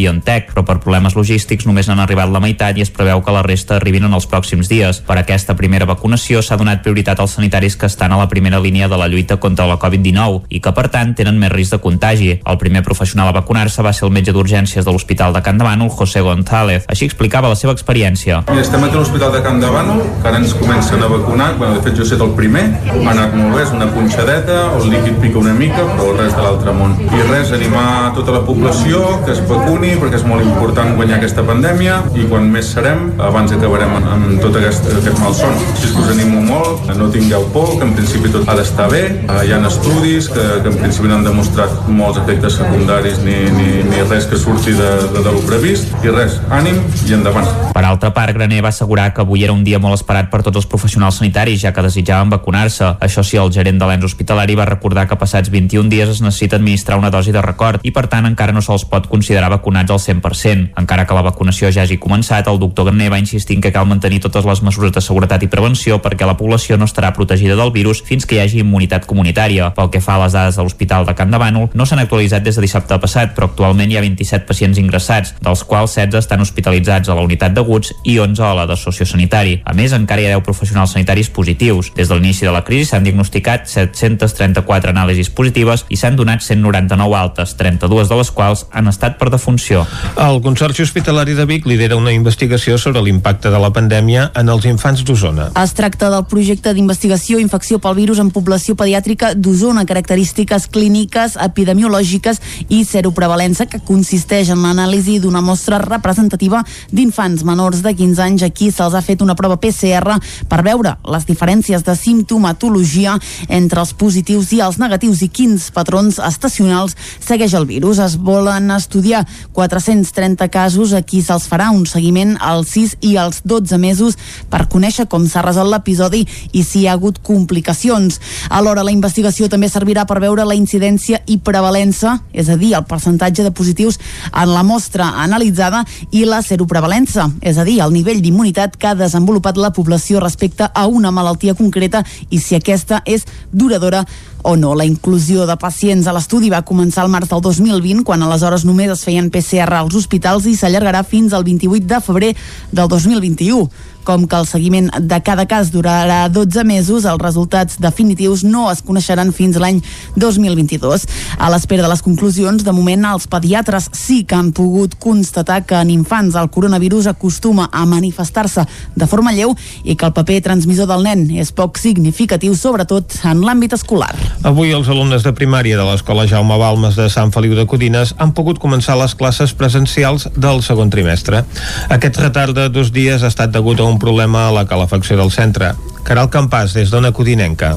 Pfizer-BioNTech, però per problemes logístics només n'han arribat la meitat i es preveu que la resta arribin en els pròxims dies. Per aquesta primera vacunació s'ha donat prioritat als sanitaris que estan a la primera línia de la lluita contra la Covid-19 i que, per tant, tenen més risc de contagi. El primer professional a vacunar-se va ser el metge d'urgències de l'Hospital de Can Davano, José González. Així explicava la seva experiència. Mira, estem aquí a l'Hospital de Can Davano, que ara ens comencen a vacunar. Bueno, de fet, jo he estat el primer. Ha anat molt bé, és una punxadeta, el líquid pica una mica, però res de l'altre món. I res, animar tota la població que es vacuni, perquè és molt important guanyar aquesta pandèmia, i quan més serem, abans acabarem amb, tot aquest, aquest malson. Que us animo molt, no tingueu por, que en principi tot ha d'estar bé. Hi ha estudis que, que en principi no han demostrat molts efectes secundaris ni, ni, ni res que surti de, de, de lo previst. I res, ànim i endavant. Per altra part, Graner va assegurar que avui era un dia molt esperat per tots els professionals sanitaris, ja que desitjaven vacunar-se. Això sí, el gerent de l'ens hospitalari va recordar que passats 21 dies es necessita administrar una dosi de record i, per tant, encara no se'ls pot considerar vacunats al 100%. Encara que la vacunació ja hagi començat, el doctor Graner va insistir que cal mantenir totes les mesures de seguretat i prevenció perquè la població no estarà protegida del virus fins que hi hagi immunitat comunitària. Pel que fa a les dades de l'Hospital de Can de Bànol, no s'han actualitzat des de dissabte passat, però actualment hi ha 27 pacients ingressats, dels quals 16 estan hospitalitzats a la unitat d'aguts i 11 a la de sociosanitari. A més, encara hi ha 10 professionals sanitaris positius. Des de l'inici de la crisi s'han diagnosticat 734 anàlisis positives i s'han donat 199 altes, 32 de les quals han estat per defunció. El Consorci Hospitalari de Vic lidera una investigació sobre l'impacte de la pandèmia en els infants d'Osona. Es tracta del projecte d'investigació infecció pel virus en població pediàtrica d'Osona, característiques clíniques, epidemiològiques i seroprevalença, que consisteix en l'anàlisi d'una mostra representativa d'infants menors de 15 anys a qui se'ls ha fet una prova PCR per veure les diferències de simptomatologia entre els positius i els negatius i quins patrons estacionals segueix el virus. Es volen estudiar 430 casos a qui se'ls farà un seguiment als 6 i als 12 mesos per conèixer com s'ha resolt l'episodi i si hi ha hagut complicacions. Alhora, la investigació també servirà per veure la incidència i prevalença, és a dir, el percentatge de positius en la mostra analitzada i la seroprevalença, és a dir, el nivell d'immunitat que ha desenvolupat la població respecte a una malaltia concreta i si aquesta és duradora o no. La inclusió de pacients a l'estudi va començar al març del 2020, quan aleshores només es feien PCR als hospitals i s'allargarà fins al 28 de febrer del 2021. Com que el seguiment de cada cas durarà 12 mesos, els resultats definitius no es coneixeran fins l'any 2022. A l'espera de les conclusions, de moment els pediatres sí que han pogut constatar que en infants el coronavirus acostuma a manifestar-se de forma lleu i que el paper transmissor del nen és poc significatiu, sobretot en l'àmbit escolar. Avui els alumnes de primària de l'Escola Jaume Balmes de Sant Feliu de Codines han pogut començar les classes presencials del segon trimestre. Aquest retard de dos dies ha estat degut a un problema a la calefacció del centre. Caral Campàs, des d'Ona Codinenca.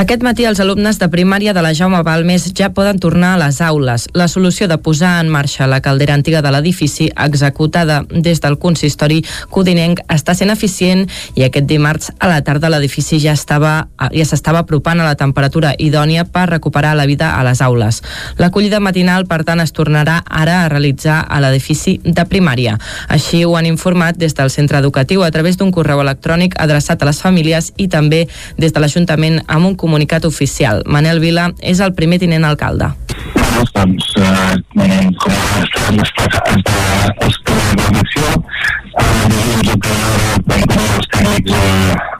Aquest matí els alumnes de primària de la Jaume Balmes ja poden tornar a les aules. La solució de posar en marxa la caldera antiga de l'edifici, executada des del consistori codinenc, està sent eficient i aquest dimarts a la tarda l'edifici ja estava ja s'estava apropant a la temperatura idònia per recuperar la vida a les aules. L'acollida matinal, per tant, es tornarà ara a realitzar a l'edifici de primària. Així ho han informat des del centre educatiu a través d'un correu electrònic adreçat a les famílies i també des de l'Ajuntament amb un comunicat oficial. Manel Vila és el primer tinent alcalde. doncs, eh, com estan els plans de l'acció, doncs, que els tècnics eh,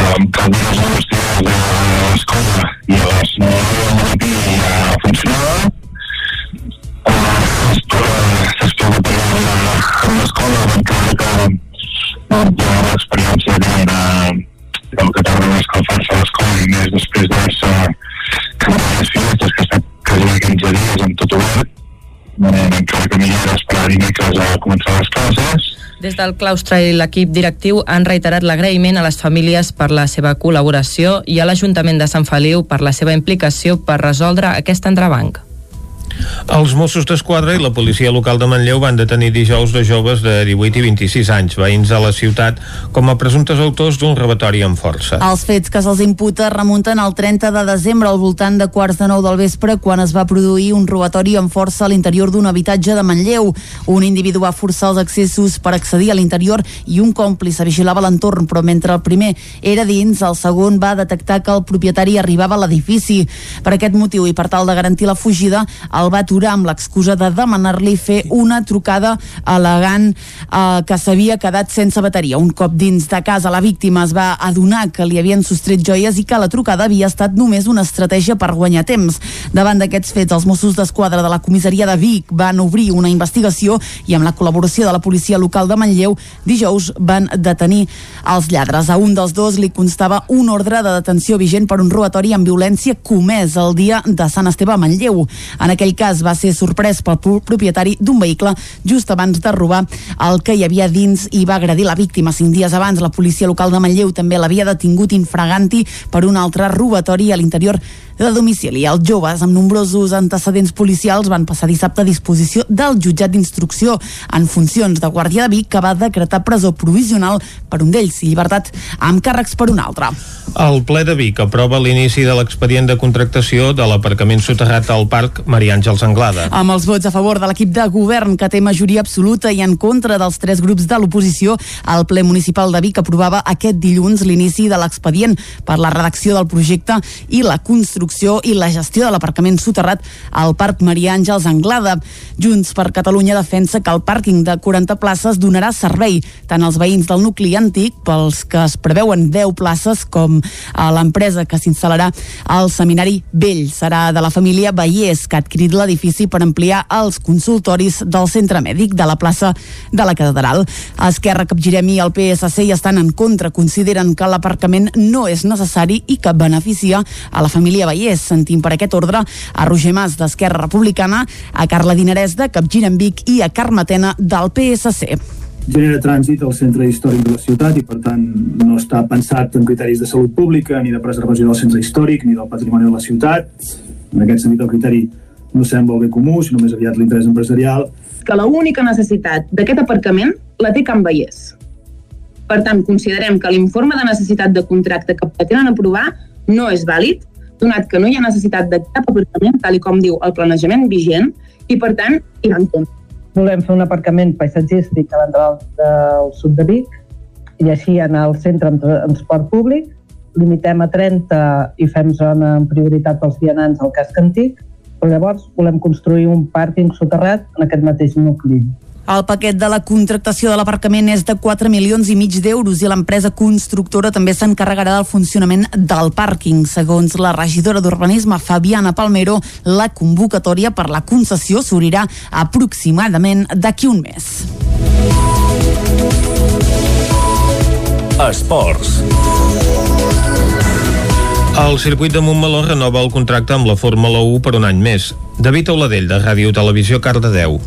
amb calderes industrials de l'escola i a les 9 del matí ja funcionava. S'espera amb l'escola encara que ja l'experiència de, de, del que tarda a escalfar-se l'escola i més després d'haver-se canviat les finestres que ha estat quasi 15 dies amb tot obert eh, encara que millor era esperar dimecres a començar les classes Des del claustre i l'equip directiu han reiterat l'agraïment a les famílies per la seva col·laboració i a l'Ajuntament de Sant Feliu per la seva implicació per resoldre aquest entrebanc. Els Mossos d'Esquadra i la policia local de Manlleu van detenir dijous de joves de 18 i 26 anys, veïns de la ciutat, com a presumptes autors d'un robatori amb força. Els fets que se'ls imputa remunten al 30 de desembre al voltant de quarts de nou del vespre quan es va produir un robatori amb força a l'interior d'un habitatge de Manlleu. Un individu va forçar els accessos per accedir a l'interior i un còmplice vigilava l'entorn, però mentre el primer era dins, el segon va detectar que el propietari arribava a l'edifici. Per aquest motiu i per tal de garantir la fugida, el va aturar amb l'excusa de demanar-li fer una trucada elegant eh, que s'havia quedat sense bateria. Un cop dins de casa, la víctima es va adonar que li havien sostret joies i que la trucada havia estat només una estratègia per guanyar temps. Davant d'aquests fets, els Mossos d'Esquadra de la comissaria de Vic van obrir una investigació i amb la col·laboració de la policia local de Manlleu, dijous van detenir els lladres. A un dels dos li constava un ordre de detenció vigent per un robatori amb violència comès el dia de Sant Esteve a Manlleu. En aquell cas va ser sorprès pel propietari d'un vehicle just abans de robar el que hi havia dins i va agredir la víctima. Cinc dies abans, la policia local de Manlleu també l'havia detingut infraganti per un altre robatori a l'interior de domicili. Els joves amb nombrosos antecedents policials van passar dissabte a disposició del jutjat d'instrucció en funcions de Guàrdia de Vic que va decretar presó provisional per un d'ells i llibertat amb càrrecs per un altre. El ple de Vic aprova l'inici de l'expedient de contractació de l'aparcament soterrat al Parc Maria Àngels Anglada. Amb els vots a favor de l'equip de govern que té majoria absoluta i en contra dels tres grups de l'oposició, el ple municipal de Vic aprovava aquest dilluns l'inici de l'expedient per la redacció del projecte i la construcció i la gestió de l'aparcament soterrat al Parc Maria Àngels Anglada. Junts per Catalunya defensa que el pàrquing de 40 places donarà servei tant als veïns del nucli antic pels que es preveuen 10 places com a l'empresa que s'instal·larà al Seminari Vell. Serà de la família Vallès, que ha adquirit l'edifici per ampliar els consultoris del centre mèdic de la plaça de la Catedral. Esquerra, Capgirem i el PSC hi estan en contra. Consideren que l'aparcament no és necessari i que beneficia a la família Vallès. Sentim per aquest ordre a Roger Mas d'Esquerra Republicana, a Carla Dinarès de Capgirem Vic i a Carme Tena del PSC genera trànsit al centre històric de la ciutat i per tant no està pensat en criteris de salut pública ni de preservació del centre històric ni del patrimoni de la ciutat en aquest sentit el criteri no sembla el bé comú sinó més aviat l'interès empresarial. Que la única necessitat d'aquest aparcament la té Can Vallès. Per tant considerem que l'informe de necessitat de contracte que pretenen aprovar no és vàlid donat que no hi ha necessitat de cap aparcament tal com diu el planejament vigent i per tant hi va en compte volem fer un aparcament paisatgístic a l'entrada del sud de Vic i així anar al centre amb transport públic, limitem a 30 i fem zona en prioritat pels vianants al casc antic, llavors volem construir un pàrquing soterrat en aquest mateix nucli. El paquet de la contractació de l'aparcament és de 4 milions i mig d'euros i l'empresa constructora també s'encarregarà del funcionament del pàrquing. Segons la regidora d'Urbanisme, Fabiana Palmero, la convocatòria per la concessió s'obrirà aproximadament d'aquí un mes. Esports. El circuit de Montmeló renova el contracte amb la Fórmula 1 per un any més. David Auladell, de Ràdio Televisió, Cardedeu.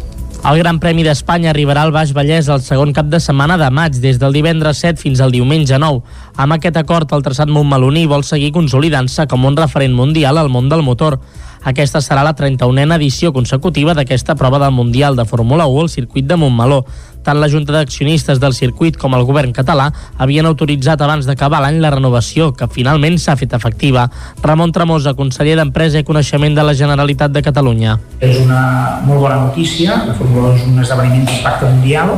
El Gran Premi d'Espanya arribarà al Baix Vallès el segon cap de setmana de maig, des del divendres 7 fins al diumenge 9. Amb aquest acord, el traçat montmeloní vol seguir consolidant-se com un referent mundial al món del motor. Aquesta serà la 31a edició consecutiva d'aquesta prova del Mundial de Fórmula 1 al circuit de Montmeló. Tant la Junta d'Accionistes del circuit com el govern català havien autoritzat abans d'acabar l'any la renovació, que finalment s'ha fet efectiva. Ramon Tremosa, conseller d'Empresa i Coneixement de la Generalitat de Catalunya. És una molt bona notícia, la Fórmula 1 és un esdeveniment d'impacte mundial,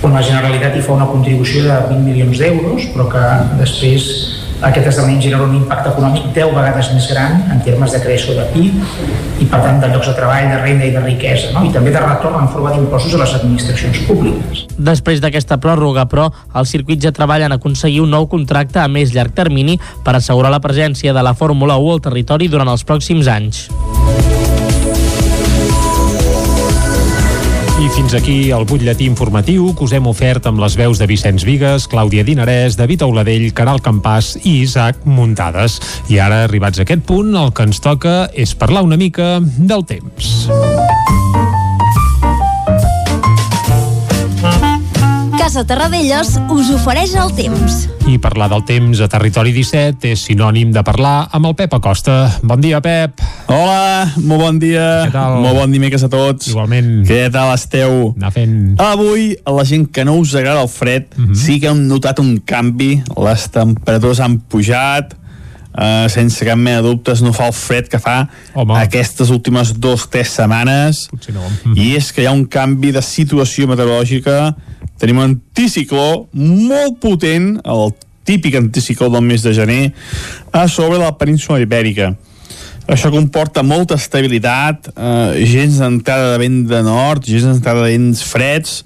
on la Generalitat hi fa una contribució de 20 milions d'euros, però que després aquest esdeveniment genera un impacte econòmic 10 vegades més gran en termes de creació de PIB i per tant de llocs de treball, de renda i de riquesa no? i també de retorn en forma d'impostos a les administracions públiques. Després d'aquesta pròrroga, però, el circuit ja treballa en aconseguir un nou contracte a més llarg termini per assegurar la presència de la Fórmula 1 al territori durant els pròxims anys. I fins aquí el butlletí informatiu que us hem ofert amb les veus de Vicenç Vigues, Clàudia Dinarès, David Auladell, Caral Campàs i Isaac Muntades. I ara, arribats a aquest punt, el que ens toca és parlar una mica del temps. Casa Terradellos us ofereix el temps. I parlar del temps a Territori 17 és sinònim de parlar amb el Pep Acosta. Bon dia, Pep. Hola, molt bon dia. Què tal? Molt bon dimecres a tots. Igualment. Què tal esteu? Anar fent... Avui, a la gent que no us agrada el fred, mm -hmm. sí que hem notat un canvi. Les temperatures han pujat, Uh, sense cap mena de dubtes no fa el fred que fa Home. aquestes últimes dues o tres setmanes Potser no. i és que hi ha un canvi de situació meteorològica tenim un anticicló molt potent el típic anticicló del mes de gener a sobre la península ibèrica això comporta molta estabilitat, eh, gens d'entrada de vent de nord, gens d'entrada de vents freds,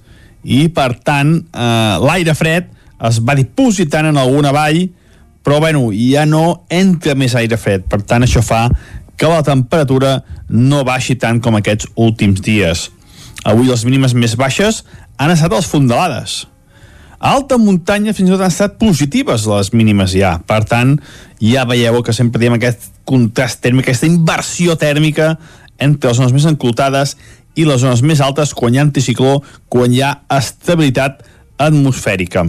i per tant eh, l'aire fred es va dipositant en alguna vall, però bueno, ja no entra més aire fred, per tant això fa que la temperatura no baixi tant com aquests últims dies. Avui les mínimes més baixes han estat les fondalades. A alta muntanya fins i tot han estat positives les mínimes ja. Per tant, ja veieu que sempre diem aquest contrast tèrmic, aquesta inversió tèrmica entre les zones més enclotades i les zones més altes quan hi ha anticicló, quan hi ha estabilitat atmosfèrica.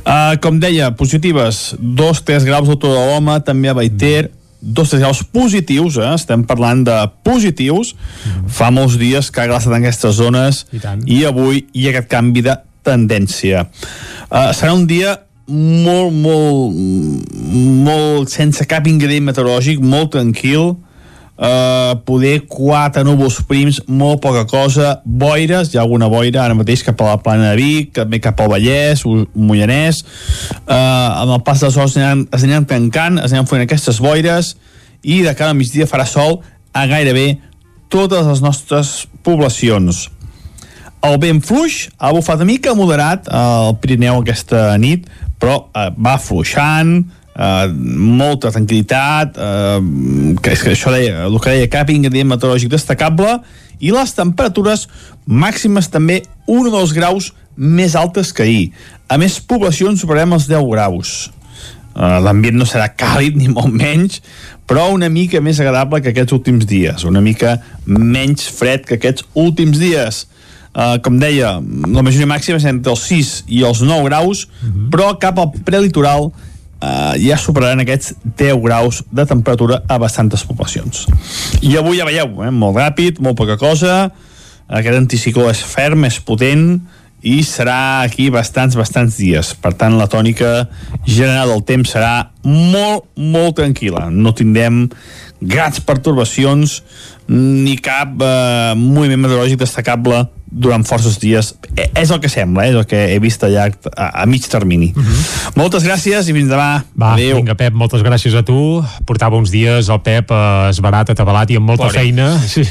Uh, com deia, positives, 2-3 graus d'autor de l'home, també a Baiter, 2-3 graus positius, eh? estem parlant de positius, fa molts dies que ha glaçat en aquestes zones I tant. i avui hi ha aquest canvi de tendència. Uh, serà un dia molt, molt, molt sense cap ingredient meteorològic, molt tranquil, Uh, poder quatre núvols prims, molt poca cosa, boires, hi ha alguna boira ara mateix cap a la plana de Vic, també cap al Vallès, Moianès, uh, amb el pas dels hores es aniran, tancant, es aniran fent aquestes boires, i de cada migdia farà sol a gairebé totes les nostres poblacions. El vent fluix ha bufat una mica moderat al Pirineu aquesta nit, però eh, va fluixant, eh, molta tranquil·litat, eh, que és que això deia, el que deia, cap ingredient meteorològic destacable, i les temperatures màximes també 1 o 2 graus més altes que ahir. A més, poblacions superarem els 10 graus. Uh, l'ambient no serà càlid ni molt menys però una mica més agradable que aquests últims dies una mica menys fred que aquests últims dies uh, com deia, la majoria màxima és entre els 6 i els 9 graus però cap al prelitoral uh, ja superaran aquests 10 graus de temperatura a bastantes poblacions i avui ja veieu, eh, molt ràpid molt poca cosa aquest anticicló és ferm, és potent i serà aquí bastants, bastants dies. Per tant, la tònica general del temps serà molt, molt tranquil·la. No tindrem grans pertorbacions ni cap eh, moviment meteorològic destacable durant forces dies. Eh, és el que sembla, eh, és el que he vist a llarg, a, a mig termini. Moltes gràcies i fins demà. Va, Adéu. vinga, Pep, moltes gràcies a tu. Portava uns dies el Pep eh, esbarat, atabalat i amb molta Pobre. feina. Sí.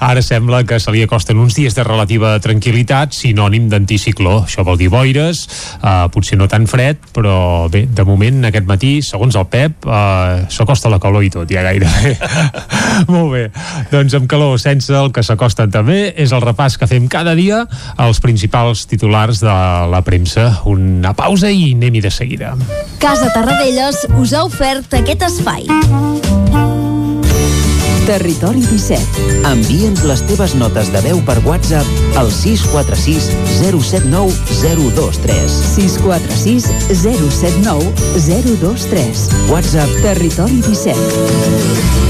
Ara sembla que se li acosten uns dies de relativa tranquil·litat, sinònim d'anticicló. Això vol dir boires, eh, potser no tan fred, però bé, de moment, aquest matí, segons el Pep, eh, s'acosta la calor i tot, ja gairebé. Molt bé. Doncs amb calor, sense el que s'acosten també, és el repàs que fem cada dia als principals titulars de la premsa. Una pausa i anem-hi de seguida. Casa Tarradellas us ha ofert aquest espai. Territori 17. Envia'ns les teves notes de veu per WhatsApp al 646 079 023. 646 079 023. WhatsApp Territori 17.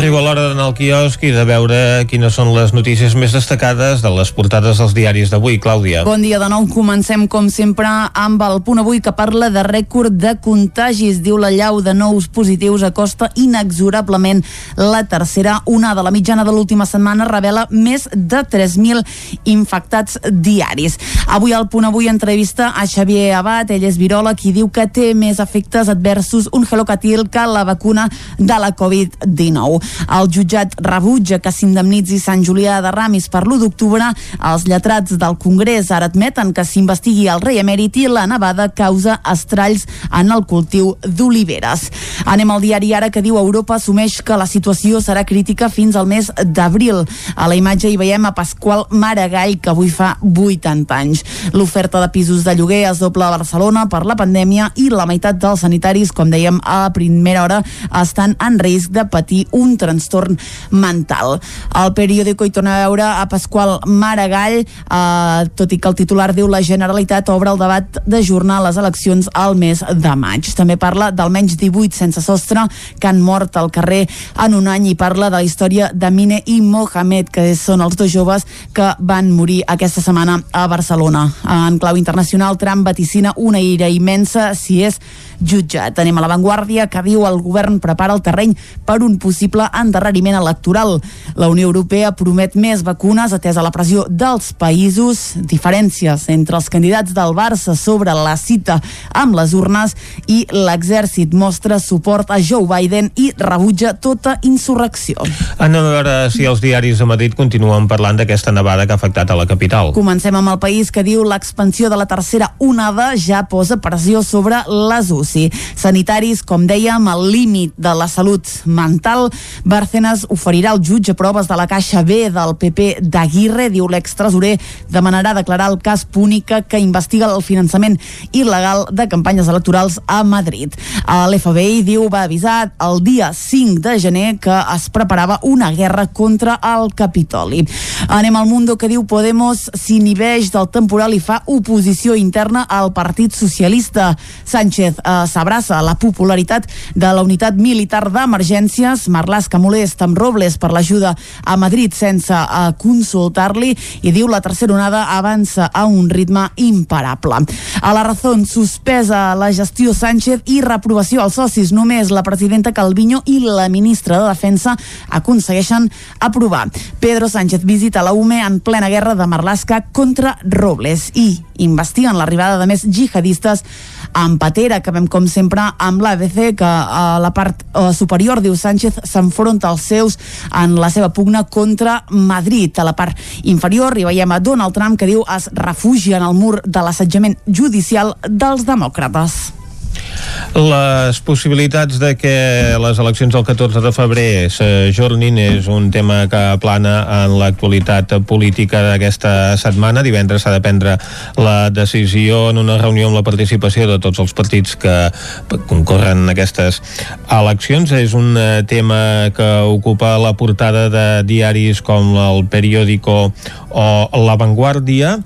Arriba l'hora d'anar al quiosc i de veure quines són les notícies més destacades de les portades dels diaris d'avui. Clàudia. Bon dia de nou. Comencem, com sempre, amb el punt avui que parla de rècord de contagis. Diu la llau de nous positius acosta inexorablement la tercera onada. La mitjana de l'última setmana revela més de 3.000 infectats diaris. Avui al punt avui entrevista a Xavier Abad, ell és viròleg i diu que té més efectes adversos un gelocatil que la vacuna de la Covid-19. El jutjat rebutja que s'indemnitzi Sant Julià de Ramis per l'1 d'octubre. Els lletrats del Congrés ara admeten que s'investigui el rei emèrit i la nevada causa estralls en el cultiu d'oliveres. Anem al diari ara que diu Europa assumeix que la situació serà crítica fins al mes d'abril. A la imatge hi veiem a Pasqual Maragall, que avui fa 80 anys. L'oferta de pisos de lloguer es dobla a Barcelona per la pandèmia i la meitat dels sanitaris, com dèiem a primera hora, estan en risc de patir un trastorn mental. El periòdico hi torna a veure a Pasqual Maragall, eh, tot i que el titular diu la Generalitat obre el debat d'ajornar les eleccions al mes de maig. També parla d'almenys 18 sense sostre que han mort al carrer en un any i parla de la història de Mine i Mohamed, que són els dos joves que van morir aquesta setmana a Barcelona. En clau internacional, Trump vaticina una ira immensa si és jutjat. Anem a l'avantguàrdia que diu el govern prepara el terreny per un possible endarreriment electoral. La Unió Europea promet més vacunes atesa la pressió dels països, diferències entre els candidats del Barça sobre la cita amb les urnes i l'exèrcit mostra suport a Joe Biden i rebutja tota insurrecció. Anem a veure si els diaris de Madrid continuen parlant d'aquesta nevada que ha afectat a la capital. Comencem amb el país que diu l'expansió de la tercera onada ja posa pressió sobre les UCI. Sanitaris, com dèiem, al límit de la salut mental. Bárcenas oferirà al jutge proves de la caixa B del PP d'Aguirre, diu l'extresorer, demanarà declarar el cas Púnica que investiga el finançament il·legal de campanyes electorals a Madrid. L'FBI diu va avisar el dia 5 de gener que es preparava una guerra contra el Capitoli. Anem al Mundo que diu Podemos s'inhibeix del temporal i fa oposició interna al Partit Socialista. Sánchez eh, s'abraça la popularitat de la unitat militar d'emergències. Marlaska molest amb Robles per l'ajuda a Madrid sense eh, consultar-li i diu la tercera onada avança a un ritme imparable. A la raó suspesa la gestió Sánchez i reprovació als socis. Només la presidenta Calviño i la ministra de Defensa aconsegueixen aprovar. Pedro Sánchez visita la UME en plena guerra de Marlaska contra Robles i investiguen l'arribada de més jihadistes en Patera. Acabem, com sempre, amb l'ABC, que a la part eh, superior, diu Sánchez, s'enfronta als seus en la seva pugna contra Madrid. A la part inferior hi veiem a Donald Trump, que diu es refugia en el mur de l'assetjament judicial dels demòcrates. Les possibilitats de que les eleccions del 14 de febrer s'ajornin és un tema que plana en l'actualitat política d'aquesta setmana. Divendres s'ha de prendre la decisió en una reunió amb la participació de tots els partits que concorren en aquestes eleccions. És un tema que ocupa la portada de diaris com el Periódico o La Vanguardia.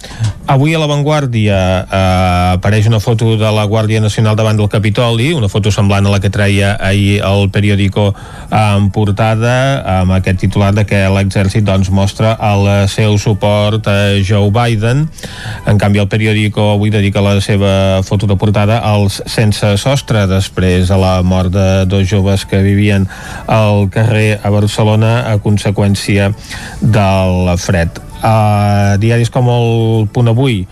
Avui a La Vanguardia eh, apareix una foto de la Guàrdia Nacional davant del Capitoli, una foto semblant a la que traia ahir el periòdico en portada, amb aquest titular de que l'exèrcit doncs, mostra el seu suport a Joe Biden. En canvi, el periòdico avui dedica la seva foto de portada als sense sostre, després de la mort de dos joves que vivien al carrer a Barcelona a conseqüència del fred. Uh, diaris com el Punt Avui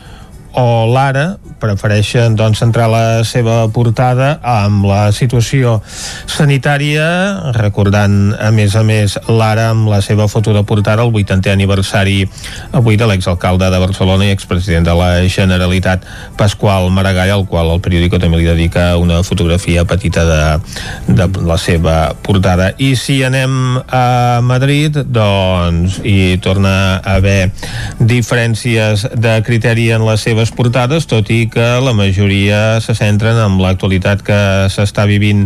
o l'Ara prefereixen doncs, centrar la seva portada amb la situació sanitària, recordant a més a més l'ara amb la seva foto de portada el 80è aniversari avui de l'exalcalde de Barcelona i expresident de la Generalitat Pasqual Maragall, al qual el periòdico també li dedica una fotografia petita de, de la seva portada. I si anem a Madrid, doncs hi torna a haver diferències de criteri en les seves portades, tot i que la majoria se centren en l'actualitat que s'està vivint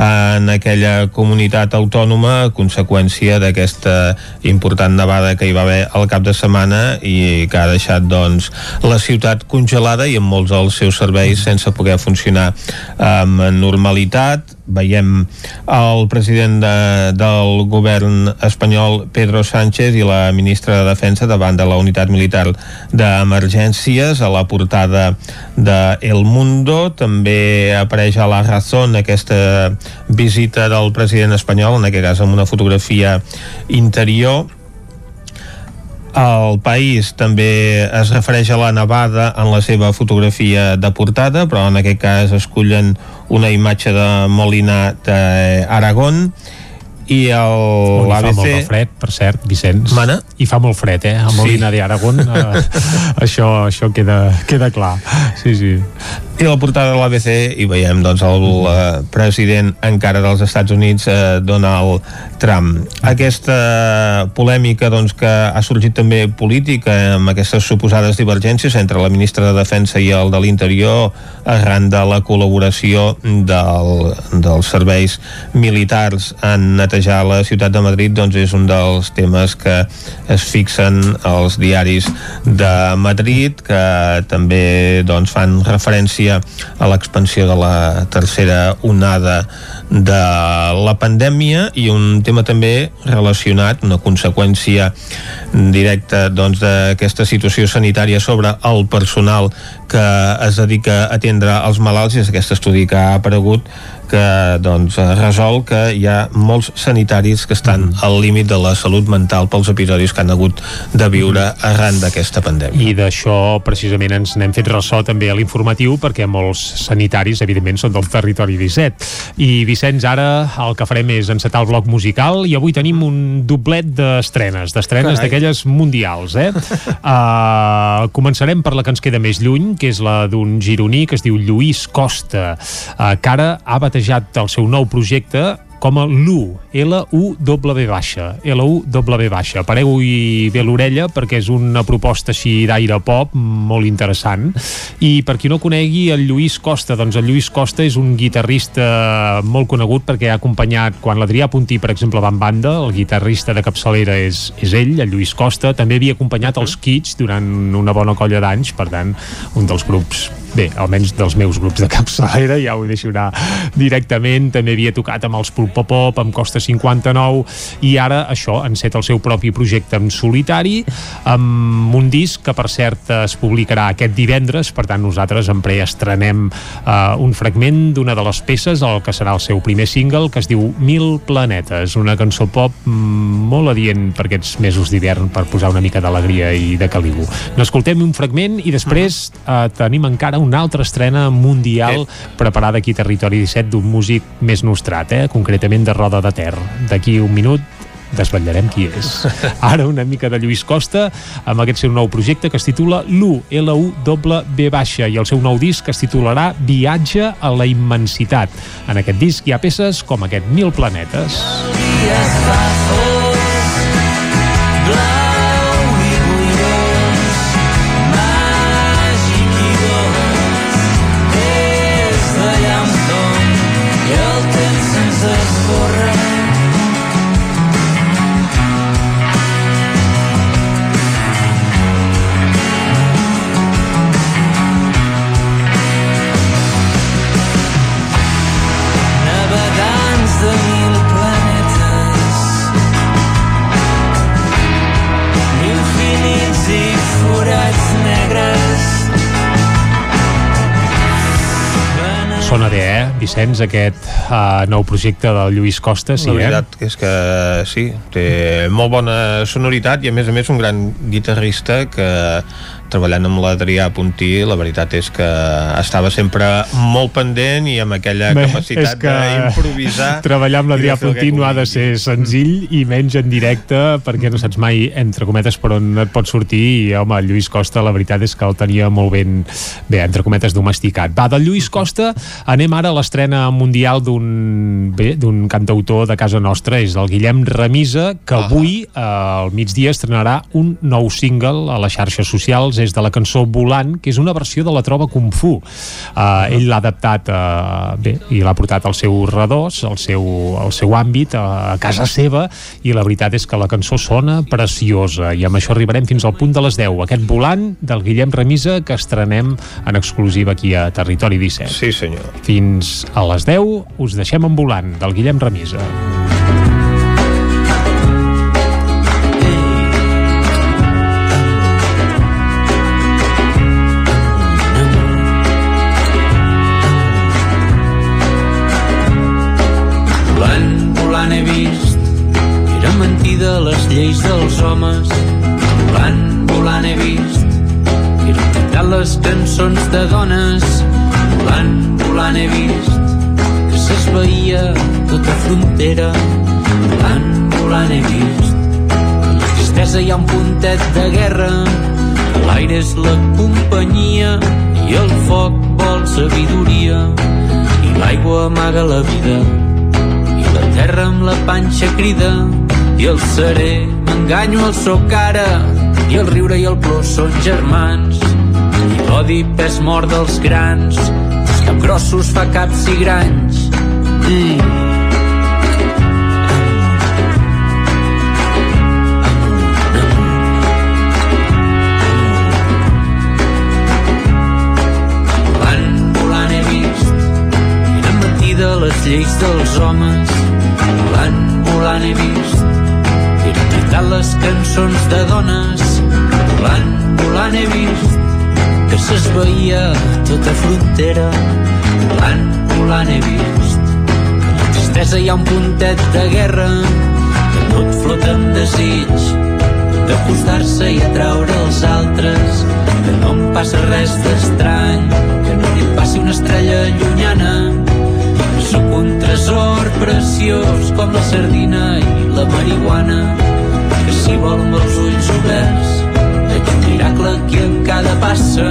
en aquella comunitat autònoma a conseqüència d'aquesta important nevada que hi va haver al cap de setmana i que ha deixat doncs la ciutat congelada i amb molts dels seus serveis sense poder funcionar amb normalitat veiem el president de, del govern espanyol Pedro Sánchez i la ministra de Defensa davant de la unitat militar d'emergències a la portada de El Mundo. També apareix a la Razón aquesta visita del president espanyol en aquest cas amb una fotografia interior el país també es refereix a la nevada en la seva fotografia de portada, però en aquest cas escullen una imatge de Molina d'Aragón i On hi fa l'ABC molt de fred, per cert, Vicenç. Mana? I fa molt fred, eh? A Molina sí. d'Aragón. Eh, això això queda, queda clar. Sí, sí. I la portada de l'ABC hi veiem doncs, el eh, president encara dels Estats Units, eh, Donald Trump. Aquesta polèmica doncs, que ha sorgit també política amb aquestes suposades divergències entre la ministra de Defensa i el de l'Interior arran de la col·laboració del, dels serveis militars en netejar la ciutat de Madrid doncs és un dels temes que es fixen als diaris de Madrid que també doncs, fan referència a l'expansió de la tercera onada de la pandèmia i un tema també relacionat, una conseqüència directa doncs, d'aquesta situació sanitària sobre el personal que es dedica a atendre els malalts. I és aquest estudi que ha aparegut que doncs, resol que hi ha molts sanitaris que estan Mm-hmm. al límit de la salut mental pels episodis que han hagut de viure Mm-hmm. arran d'aquesta pandèmia. I d'això precisament ens n'hem fet ressò també a l'informatiu perquè molts sanitaris evidentment són del territori 17 i Vicenç ara el que farem és encetar el bloc musical i avui tenim un doblet d'estrenes d'estrenes d'aquelles mundials eh? uh, començarem per la que ens queda més lluny que és la d'un gironí que es diu Lluís Costa uh, que ara ha batejat el seu nou projecte com a LU, L-U-W baixa, L-U-W baixa. Pareu-hi bé l'orella perquè és una proposta així d'aire pop molt interessant. I per qui no conegui el Lluís Costa, doncs el Lluís Costa és un guitarrista molt conegut perquè ha acompanyat, quan l'Adrià Puntí, per exemple, va en banda, el guitarrista de capçalera és, és ell, el Lluís Costa, també havia acompanyat els Kids durant una bona colla d'anys, per tant, un dels grups bé, almenys dels meus grups de capçalera, ja ho deixo anar directament, també havia tocat amb els Pulpopop, amb Costa 59, i ara això, enceta el seu propi projecte en solitari, amb un disc que per cert es publicarà aquest divendres, per tant nosaltres en preestrenem eh, un fragment d'una de les peces, el que serà el seu primer single, que es diu Mil planetes, una cançó pop mm, molt adient per aquests mesos d'hivern per posar una mica d'alegria i de caliu. N'escoltem un fragment i després eh, tenim encara una altra estrena mundial preparada aquí a Territori 17 d'un músic més nostrat, eh? concretament de Roda de Ter. D'aquí un minut desvetllarem qui és. Ara una mica de Lluís Costa amb aquest seu nou projecte que es titula L'1, L-U-W baixa i el seu nou disc es titularà Viatge a la immensitat. En aquest disc hi ha peces com aquest Mil planetes. dies fa eh, Vicenç, aquest uh, nou projecte del Lluís Costa, sí, la eh? veritat és que sí, té molt bona sonoritat i a més a més un gran guitarrista que treballant amb l'Adrià Puntí la veritat és que estava sempre molt pendent i amb aquella Bé, capacitat que d'improvisar treballar amb l'Adrià Puntí no ha de ser senzill i menys en directe perquè no saps mai, entre cometes, per on et pot sortir. I, home, el Lluís Costa la veritat és que el tenia molt ben, bé, entre cometes, domesticat. Va, del Lluís Costa anem ara a l'estrena mundial d'un bé, d'un cantautor de casa nostra, és el Guillem Remisa, que avui, eh, al migdia, estrenarà un nou single a les xarxes socials, és de la cançó Volant, que és una versió de la Trova Kung Fu. Uh, ell l'ha adaptat uh, bé, i l'ha portat al seu redós, al seu, al seu àmbit, a, a casa seva, i la veritat és que la cançó sona preciosa, i amb això arribarem fins al punt de les 10. Aquest Volant del Guillem Remisa que estrenem en exclusiva aquí a Territori 17. Sí, senyor. Fins a les 10 us deixem en Volant del Guillem Remisa. Lleis dels homes. Volant, volant he vist Era veritat les cançons de dones. Volant, volant he vist Que s'esveïa tota frontera. Volant, volant he vist. A la tristesa hi ha un puntet de guerra, l'aire és la companyia i el foc vol sabidoria. I l'aigua amaga la vida i la terra amb la panxa crida i el serè m'enganyo el soc ara i el riure i el plor són germans. I l'odi pes mort dels grans els capgrossos fa caps i granys. Mm. Les lleis dels homes. Volant, volant he vist cantat les cançons de dones. Volant, volant he vist que s'esveïa tota frontera. Volant, volant he vist que la tristesa hi ha un puntet de guerra. Que tot flota amb desig d'acostar-se i atraure els altres. Que no em passa res d'estrany que no li passi una estrella llunyana. Sóc un tresor preciós com la sardina i la marihuana si vol amb els ulls oberts. Veig un miracle aquí en cada passa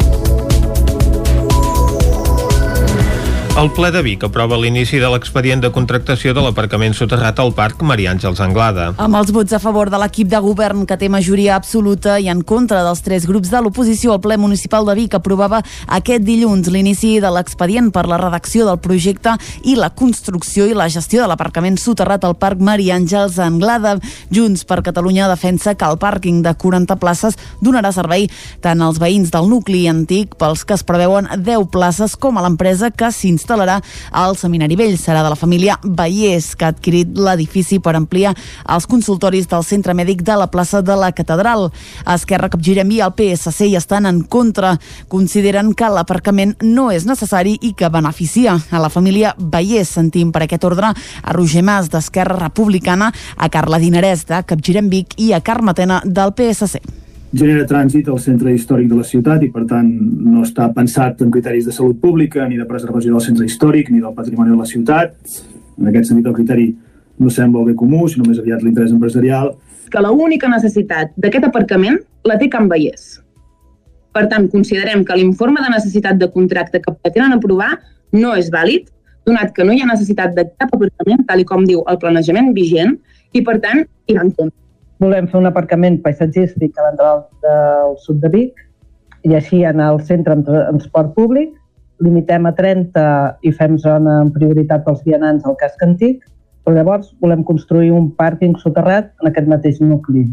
El ple de Vic aprova l'inici de l'expedient de contractació de l'aparcament soterrat al Parc Maria Àngels Anglada. Amb els vots a favor de l'equip de govern que té majoria absoluta i en contra dels tres grups de l'oposició, el ple municipal de Vic aprovava aquest dilluns l'inici de l'expedient per la redacció del projecte i la construcció i la gestió de l'aparcament soterrat al Parc Maria Àngels Anglada. Junts per Catalunya defensa que el pàrquing de 40 places donarà servei tant als veïns del nucli antic pels que es preveuen 10 places com a l'empresa que s'instal·larà al Seminari Vell. Serà de la família Vallès que ha adquirit l'edifici per ampliar els consultoris del centre mèdic de la plaça de la Catedral. Esquerra Capgirem i el PSC hi estan en contra. Consideren que l'aparcament no és necessari i que beneficia a la família Vallès. Sentim per aquest ordre a Roger Mas d'Esquerra Republicana, a Carla Dinarès de Capgirem Vic i a Carme Tena del PSC genera trànsit al centre històric de la ciutat i per tant no està pensat en criteris de salut pública ni de preservació del centre històric ni del patrimoni de la ciutat en aquest sentit el criteri no sembla el bé comú sinó més aviat l'interès empresarial que la única necessitat d'aquest aparcament la té Can Vallès. Per tant, considerem que l'informe de necessitat de contracte que pretenen aprovar no és vàlid, donat que no hi ha necessitat de cap aparcament, tal com diu el planejament vigent, i per tant, hi va en compte. Volem fer un aparcament paisatgístic a l'entrada del sud de Vic i així anar al centre amb transport públic, limitem a 30 i fem zona amb prioritat pels vianants al casc antic, però llavors volem construir un pàrquing soterrat en aquest mateix nucli.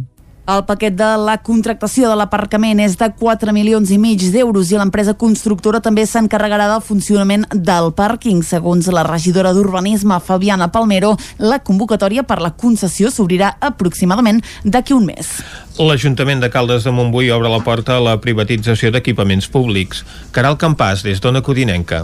El paquet de la contractació de l'aparcament és de 4 milions i mig d'euros i l'empresa constructora també s'encarregarà del funcionament del pàrquing. Segons la regidora d'Urbanisme, Fabiana Palmero, la convocatòria per la concessió s'obrirà aproximadament d'aquí un mes. L'Ajuntament de Caldes de Montbui obre la porta a la privatització d'equipaments públics. Caral Campàs, des d'Ona Codinenca.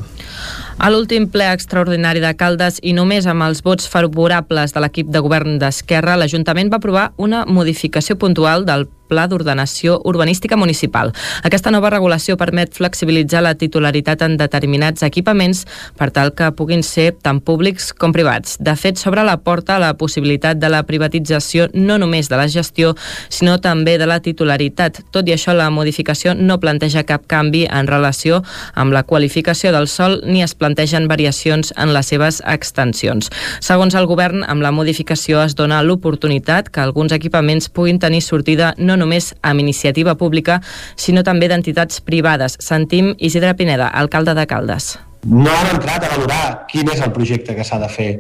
A l'últim ple extraordinari de Caldes i només amb els vots favorables de l'equip de govern d'Esquerra, l'Ajuntament va aprovar una modificació puntual del Pla d'Ordenació Urbanística Municipal. Aquesta nova regulació permet flexibilitzar la titularitat en determinats equipaments per tal que puguin ser tant públics com privats. De fet, s'obre la porta a la possibilitat de la privatització no només de la gestió, sinó també de la titularitat. Tot i això, la modificació no planteja cap canvi en relació amb la qualificació del sol ni es plantegen variacions en les seves extensions. Segons el govern, amb la modificació es dona l'oportunitat que alguns equipaments puguin tenir sortida no només amb iniciativa pública, sinó també d'entitats privades. Sentim Isidre Pineda, alcalde de Caldes. No han entrat a valorar quin és el projecte que s'ha de fer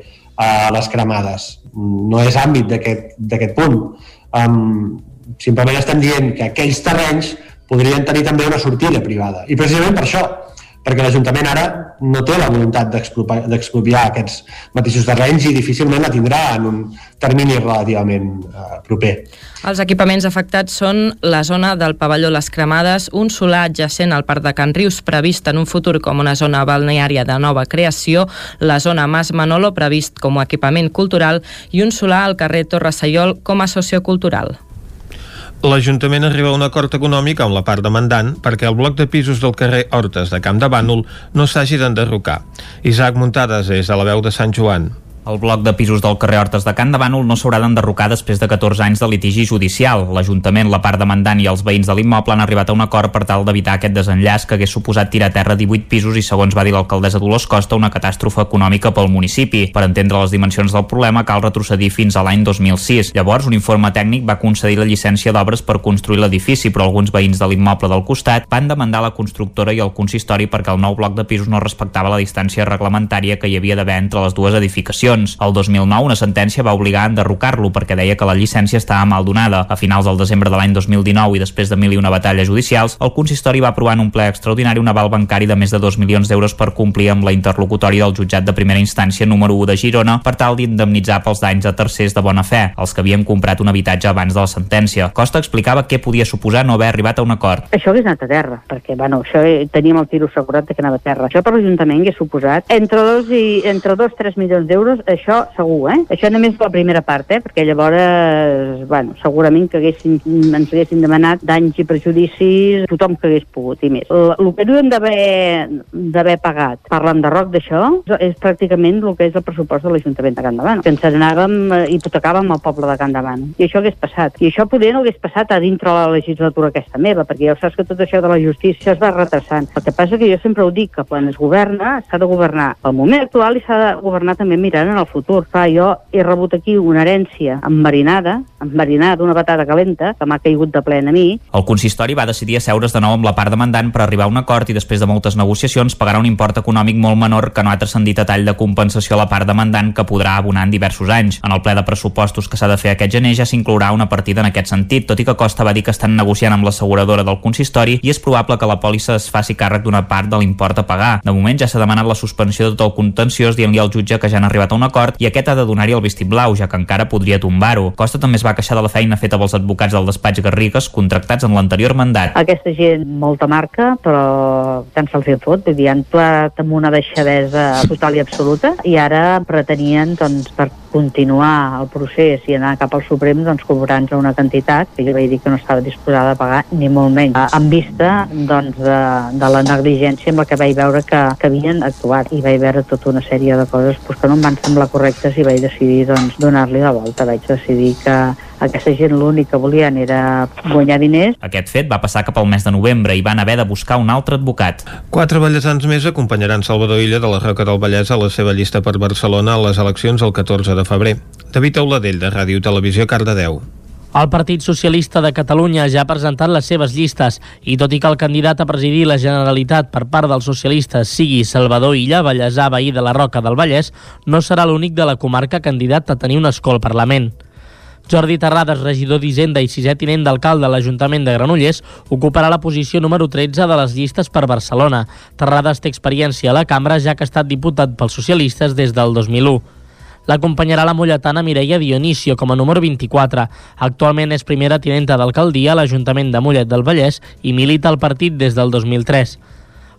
a les cremades. No és àmbit d'aquest punt. Um, simplement estem dient que aquells terrenys podrien tenir també una sortida privada. I precisament per això, perquè l'Ajuntament ara no té la voluntat d'expropiar aquests mateixos terrenys i difícilment la tindrà en un termini relativament eh, proper. Els equipaments afectats són la zona del pavelló Les Cremades, un solar adjacent al Parc de Can Rius previst en un futur com una zona balneària de nova creació, la zona Mas Manolo previst com a equipament cultural i un solar al carrer Torre Sayol com a sociocultural l'Ajuntament arriba a un acord econòmic amb la part demandant perquè el bloc de pisos del carrer Hortes de Camp de Bànol no s'hagi d'enderrocar. Isaac Muntades és de la veu de Sant Joan. El bloc de pisos del carrer Hortes de Can de Bànol no s'haurà d'enderrocar després de 14 anys de litigi judicial. L'Ajuntament, la part demandant i els veïns de l'immoble han arribat a un acord per tal d'evitar aquest desenllaç que hagués suposat tirar a terra 18 pisos i, segons va dir l'alcaldessa Dolors Costa, una catàstrofe econòmica pel municipi. Per entendre les dimensions del problema cal retrocedir fins a l'any 2006. Llavors, un informe tècnic va concedir la llicència d'obres per construir l'edifici, però alguns veïns de l'immoble del costat van demandar la constructora i el consistori perquè el nou bloc de pisos no respectava la distància reglamentària que hi havia d'haver entre les dues edificacions edificacions. El 2009 una sentència va obligar a enderrocar-lo perquè deia que la llicència estava mal donada. A finals del desembre de l'any 2019 i després de mil i una batalles judicials, el consistori va aprovar en un ple extraordinari un aval bancari de més de 2 milions d'euros per complir amb la interlocutòria del jutjat de primera instància número 1 de Girona per tal d'indemnitzar pels danys a tercers de bona fe, els que havien comprat un habitatge abans de la sentència. Costa explicava què podia suposar no haver arribat a un acord. Això hagués anat a terra, perquè bueno, això teníem el tiro assegurat que anava a terra. Això per l'Ajuntament hagués suposat entre 2 i entre 2-3 milions d'euros, això segur, eh? Això només la primera part, eh? Perquè llavors, bueno, segurament que haguessin, ens haguessin demanat danys i prejudicis tothom que hagués pogut i més. El, que hauríem d'haver pagat per l'enderroc d'això és pràcticament el que és el pressupost de l'Ajuntament de Can Davant, que ens anàvem, eh, hipotecàvem el poble de Can Davant. I això hagués passat. I això poder no hagués passat a dintre la legislatura aquesta meva, perquè ja saps que tot això de la justícia es va retrasant. El que passa que jo sempre ho dic, que quan es governa, s'ha de governar al moment actual i s'ha de governar també mirant en el futur. Clar, jo he rebut aquí una herència enverinada, enverinada, una batada calenta, que m'ha caigut de plena a mi. El consistori va decidir asseure's de nou amb la part demandant per arribar a un acord i després de moltes negociacions pagarà un import econòmic molt menor que no ha transcendit a tall de compensació a la part demandant que podrà abonar en diversos anys. En el ple de pressupostos que s'ha de fer aquest gener ja s'inclourà una partida en aquest sentit, tot i que Costa va dir que estan negociant amb l'asseguradora del consistori i és probable que la pòlissa es faci càrrec d'una part de l'import a pagar. De moment ja s'ha demanat la suspensió de tot el contenciós dient-li al jutge que ja han arribat a un acord i aquest ha de donar-hi el vistiplau, ja que encara podria tombar-ho. Costa també es va queixar de la feina feta pels advocats del despatx Garrigues contractats en l'anterior mandat. Aquesta gent molta marca, però tant se'ls hi fot, dir, han plat amb una deixadesa total i absoluta i ara pretenien, doncs, per continuar el procés i anar cap al Suprem, doncs cobrant una quantitat que jo vaig dir que no estava disposada a pagar ni molt menys, en vista doncs, de, de la negligència amb la que vaig veure que, que havien actuat i vaig veure tota una sèrie de coses pues, que no em van semblar correctes i vaig decidir doncs, donar-li la volta. Vaig decidir que aquesta gent l'únic que volien era guanyar diners. Aquest fet va passar cap al mes de novembre i van haver de buscar un altre advocat. Quatre ballesans més acompanyaran Salvador Illa de la Roca del Vallès a la seva llista per Barcelona a les eleccions el 14 de febrer. David Auladell, de Ràdio Televisió, Cardedeu. El Partit Socialista de Catalunya ja ha presentat les seves llistes i tot i que el candidat a presidir la Generalitat per part dels socialistes sigui Salvador Illa, ballesà veí de la Roca del Vallès, no serà l'únic de la comarca candidat a tenir un escó al Parlament. Jordi Terrades, regidor d'Hisenda i sisè tinent d'alcalde de l'Ajuntament de Granollers, ocuparà la posició número 13 de les llistes per Barcelona. Terrades té experiència a la cambra, ja que ha estat diputat pels socialistes des del 2001. L'acompanyarà la molletana Mireia Dionisio com a número 24. Actualment és primera tinenta d'alcaldia a l'Ajuntament de Mollet del Vallès i milita al partit des del 2003.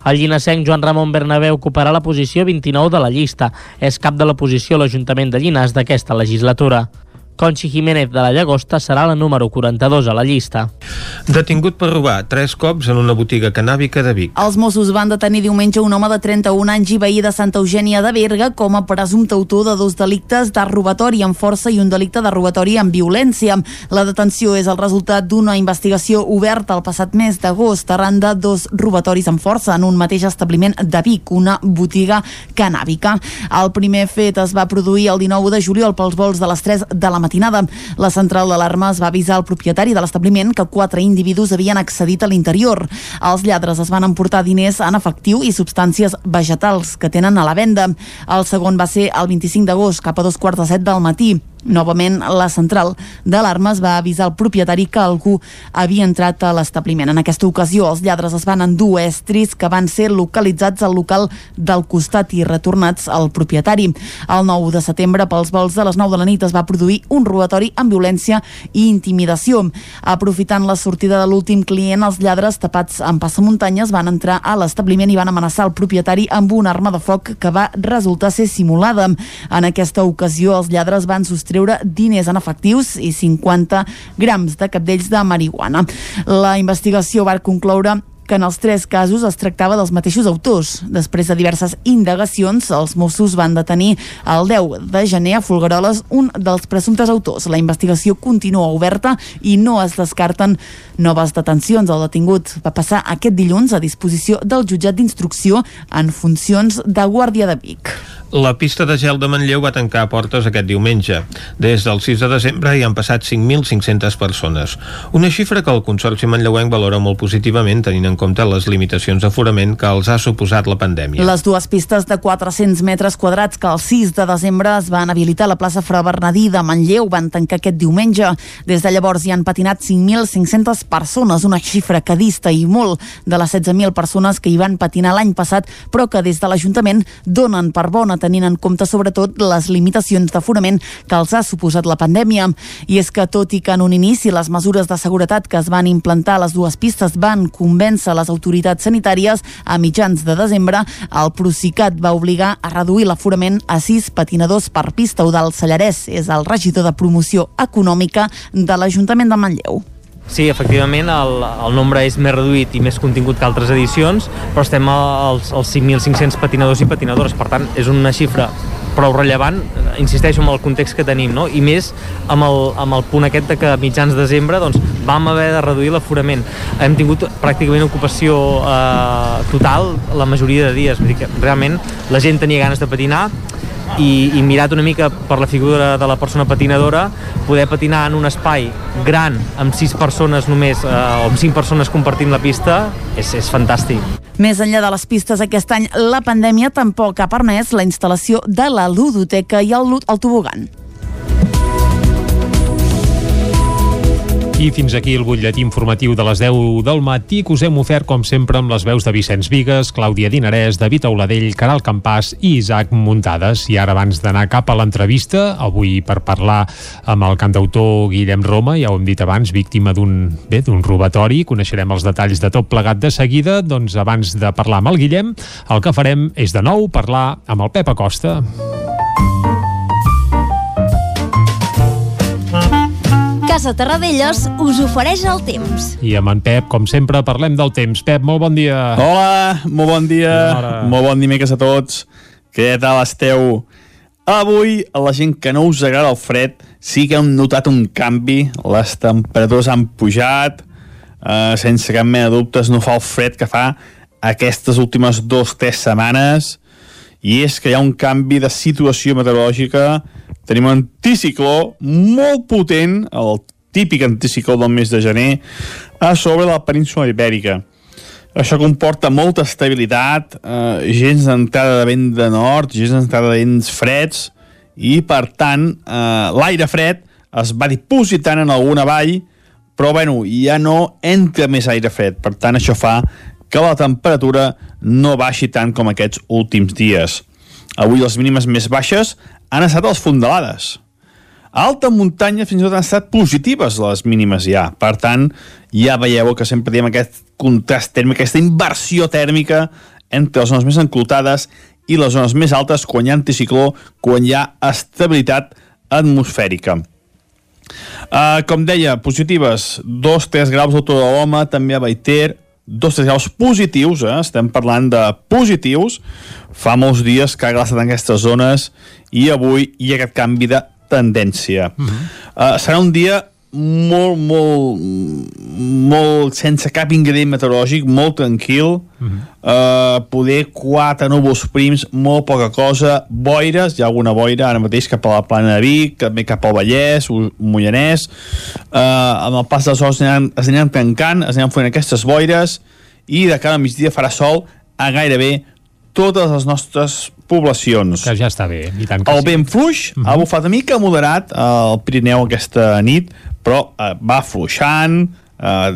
El llinasenc Joan Ramon Bernabé ocuparà la posició 29 de la llista. És cap de la posició a l'Ajuntament de Llinars d'aquesta legislatura. Conchi Jiménez de la Llagosta serà la número 42 a la llista. Detingut per robar tres cops en una botiga canàbica de Vic. Els Mossos van detenir diumenge un home de 31 anys i veí de Santa Eugènia de Berga com a presumpte autor de dos delictes de robatori amb força i un delicte de robatori amb violència. La detenció és el resultat d'una investigació oberta el passat mes d'agost arran de dos robatoris amb força en un mateix establiment de Vic, una botiga canàbica. El primer fet es va produir el 19 de juliol pels vols de les 3 de la matinada. La central d'alarma es va avisar al propietari de l'establiment que quatre individus havien accedit a l'interior. Els lladres es van emportar diners en efectiu i substàncies vegetals que tenen a la venda. El segon va ser el 25 d'agost, cap a dos quarts de set del matí. Novament, la central d'alarmes va avisar el propietari que algú havia entrat a l'establiment. En aquesta ocasió, els lladres es van endur estris que van ser localitzats al local del costat i retornats al propietari. El 9 de setembre, pels vols de les 9 de la nit, es va produir un robatori amb violència i intimidació. Aprofitant la sortida de l'últim client, els lladres tapats amb passamuntanyes van entrar a l'establiment i van amenaçar el propietari amb una arma de foc que va resultar ser simulada. En aquesta ocasió, els lladres van sostreure diners en efectius i 50 grams de capdells de marihuana. La investigació va concloure que en els tres casos es tractava dels mateixos autors. Després de diverses indagacions, els Mossos van detenir el 10 de gener a Folgueroles un dels presumptes autors. La investigació continua oberta i no es descarten noves detencions. El detingut va passar aquest dilluns a disposició del jutjat d'instrucció en funcions de Guàrdia de Vic. La pista de gel de Manlleu va tancar portes aquest diumenge. Des del 6 de desembre hi han passat 5.500 persones. Una xifra que el Consorci Manlleuenc valora molt positivament tenint en compte les limitacions d'aforament que els ha suposat la pandèmia. Les dues pistes de 400 metres quadrats que el 6 de desembre es van habilitar a la plaça Fra Bernadí de Manlleu van tancar aquest diumenge. Des de llavors hi han patinat 5.500 persones, una xifra que dista i molt de les 16.000 persones que hi van patinar l'any passat, però que des de l'Ajuntament donen per bona tenint en compte sobretot les limitacions d'aforament que els ha suposat la pandèmia. I és que tot i que en un inici les mesures de seguretat que es van implantar a les dues pistes van convèncer les autoritats sanitàries, a mitjans de desembre el Procicat va obligar a reduir l'aforament a sis patinadors per pista. Eudal Sallarès és el regidor de promoció econòmica de l'Ajuntament de Manlleu. Sí, efectivament, el, el nombre és més reduït i més contingut que altres edicions, però estem als, als 5.500 patinadors i patinadores, per tant, és una xifra prou rellevant, insisteixo en el context que tenim, no? i més amb el, amb el punt aquest de que a mitjans de desembre doncs, vam haver de reduir l'aforament. Hem tingut pràcticament ocupació eh, total la majoria de dies, vull dir que realment la gent tenia ganes de patinar, i, i mirat una mica per la figura de la persona patinadora, poder patinar en un espai gran amb sis persones només, eh, o amb cinc persones compartint la pista, és, és fantàstic. Més enllà de les pistes aquest any, la pandèmia tampoc ha permès la instal·lació de la ludoteca i el, el tobogan. I fins aquí el butlletí informatiu de les 10 del matí que us hem ofert, com sempre, amb les veus de Vicenç Vigues, Clàudia Dinarès, David Auladell, Caral Campàs i Isaac Muntades. I ara, abans d'anar cap a l'entrevista, avui per parlar amb el cantautor Guillem Roma, ja ho hem dit abans, víctima d'un bé d'un robatori, coneixerem els detalls de tot plegat de seguida, doncs abans de parlar amb el Guillem, el que farem és de nou parlar amb el Pep Acosta. Casa Terradellos us ofereix el temps. I amb en Pep, com sempre, parlem del temps. Pep, molt bon dia. Hola, molt bon dia. Molt bon dimecres a tots. Què tal esteu? Avui, a la gent que no us agrada el fred, sí que hem notat un canvi. Les temperatures han pujat, eh, sense cap mena de dubtes, no fa el fred que fa aquestes últimes dues o tres setmanes, i és que hi ha un canvi de situació meteorològica tenim un anticicló molt potent, el típic anticicló del mes de gener, a sobre la península ibèrica. Això comporta molta estabilitat, eh, gens d'entrada de vent de nord, gens d'entrada de vents freds, i per tant eh, l'aire fred es va dipositant en alguna vall, però bueno, ja no entra més aire fred, per tant això fa que la temperatura no baixi tant com aquests últims dies. Avui les mínimes més baixes han estat les fondalades. A alta muntanya fins i tot han estat positives les mínimes ja. Per tant, ja veieu que sempre diem aquest contrast tèrmic, aquesta inversió tèrmica entre les zones més enclotades i les zones més altes quan hi ha anticicló, quan hi ha estabilitat atmosfèrica. Uh, com deia, positives, 2-3 graus d'autor de l'home, també a Baiter, 2-3 graus positius, eh? estem parlant de positius, fa molts dies que ha glaçat en aquestes zones i avui hi ha aquest canvi de tendència. Uh -huh. uh, serà un dia molt, molt, molt sense cap ingredient meteorològic, molt tranquil, uh -huh. uh, poder quatre núvols prims, molt poca cosa, boires, hi ha alguna boira ara mateix cap a la plana de Vic, també cap al Vallès, Mollanès, uh, amb el pas dels hores es aniran, tancant, es aniran fent aquestes boires, i de cada migdia farà sol a gairebé totes les nostres poblacions. Que ja està bé, i tant que El sí. vent fluix uh -huh. ha bufat una mica moderat al Pirineu aquesta nit, però eh, va fluixant, eh,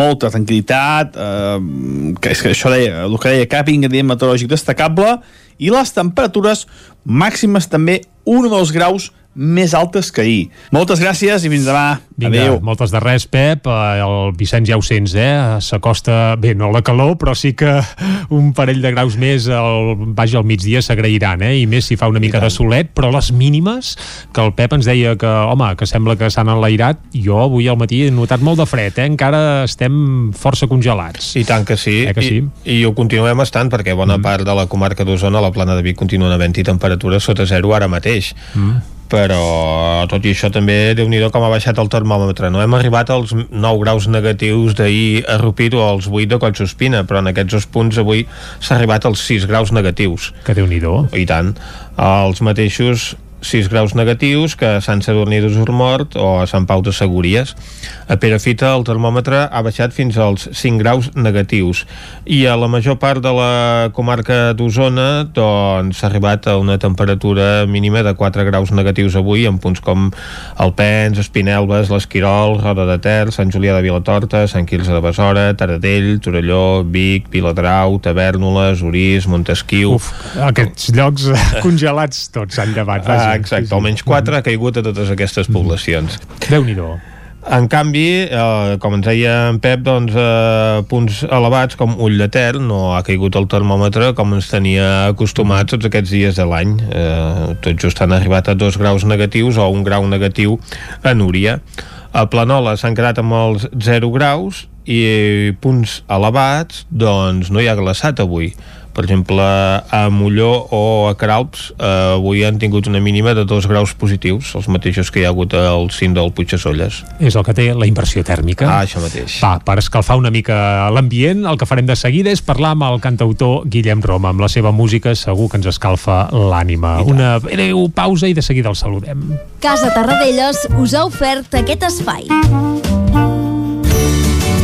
molta tranquil·litat, eh, que és que això deia, el que deia cap ingredient meteorològic destacable, i les temperatures màximes també un o dos graus més altes que ahir. Moltes gràcies i fins demà. Vinga, Adéu. moltes de res, Pep. Eh, El Vicenç ja ho sents, eh? S'acosta, bé, no la calor, però sí que un parell de graus més al, vaja, al migdia s'agrairan, eh? I més si fa una mica de solet, però les mínimes, que el Pep ens deia que, home, que sembla que s'han enlairat, jo avui al matí he notat molt de fred, eh? Encara estem força congelats. I tant que sí, Eh que sí? I, i ho continuem estant perquè bona mm. part de la comarca d'Osona, la plana de Vic, continuen havent-hi temperatures sota zero ara mateix. Mm. Però tot i això també déu nhi com ha baixat el termòmetre no? Hem arribat als 9 graus negatius d'ahir a Rupit o als 8 de Collsospina però en aquests dos punts avui s'ha arribat als 6 graus negatius. Que déu nhi i tant, els mateixos 6 graus negatius que a Sant Sadurní d'Usurmort o a Sant Pau de Segúries. A Perafita el termòmetre ha baixat fins als 5 graus negatius i a la major part de la comarca d'Osona doncs s'ha arribat a una temperatura mínima de 4 graus negatius avui en punts com Alpens, Espinelves, l'Esquirol, Roda de Ter, Sant Julià de Vilatorta, Sant Quirze de Besora, Taradell, Torelló, Vic, Viladrau, Tavernoles, Orís, Montesquiu... Uf, aquests llocs congelats tots s'han llevat. vaja. Ah, exacte, almenys 4 ha caigut a totes aquestes poblacions. Déu-n'hi-do. En canvi, eh, com ens deia en Pep, doncs, eh, punts elevats com Ull de Ter no ha caigut el termòmetre com ens tenia acostumats tots aquests dies de l'any. Eh, tot just han arribat a dos graus negatius o un grau negatiu a Núria. A Planola s'han quedat amb els 0 graus i punts elevats, doncs no hi ha glaçat avui per exemple, a Molló o a Caralps eh, avui han tingut una mínima de 2 graus positius, els mateixos que hi ha hagut al cim del Puig de Solles. És el que té la impressió tèrmica. Ah, això mateix. Va, per escalfar una mica l'ambient, el que farem de seguida és parlar amb el cantautor Guillem Roma. Amb la seva música segur que ens escalfa l'ànima. Una breu pausa i de seguida el saludem. Casa Tarradellas us ha ofert aquest espai.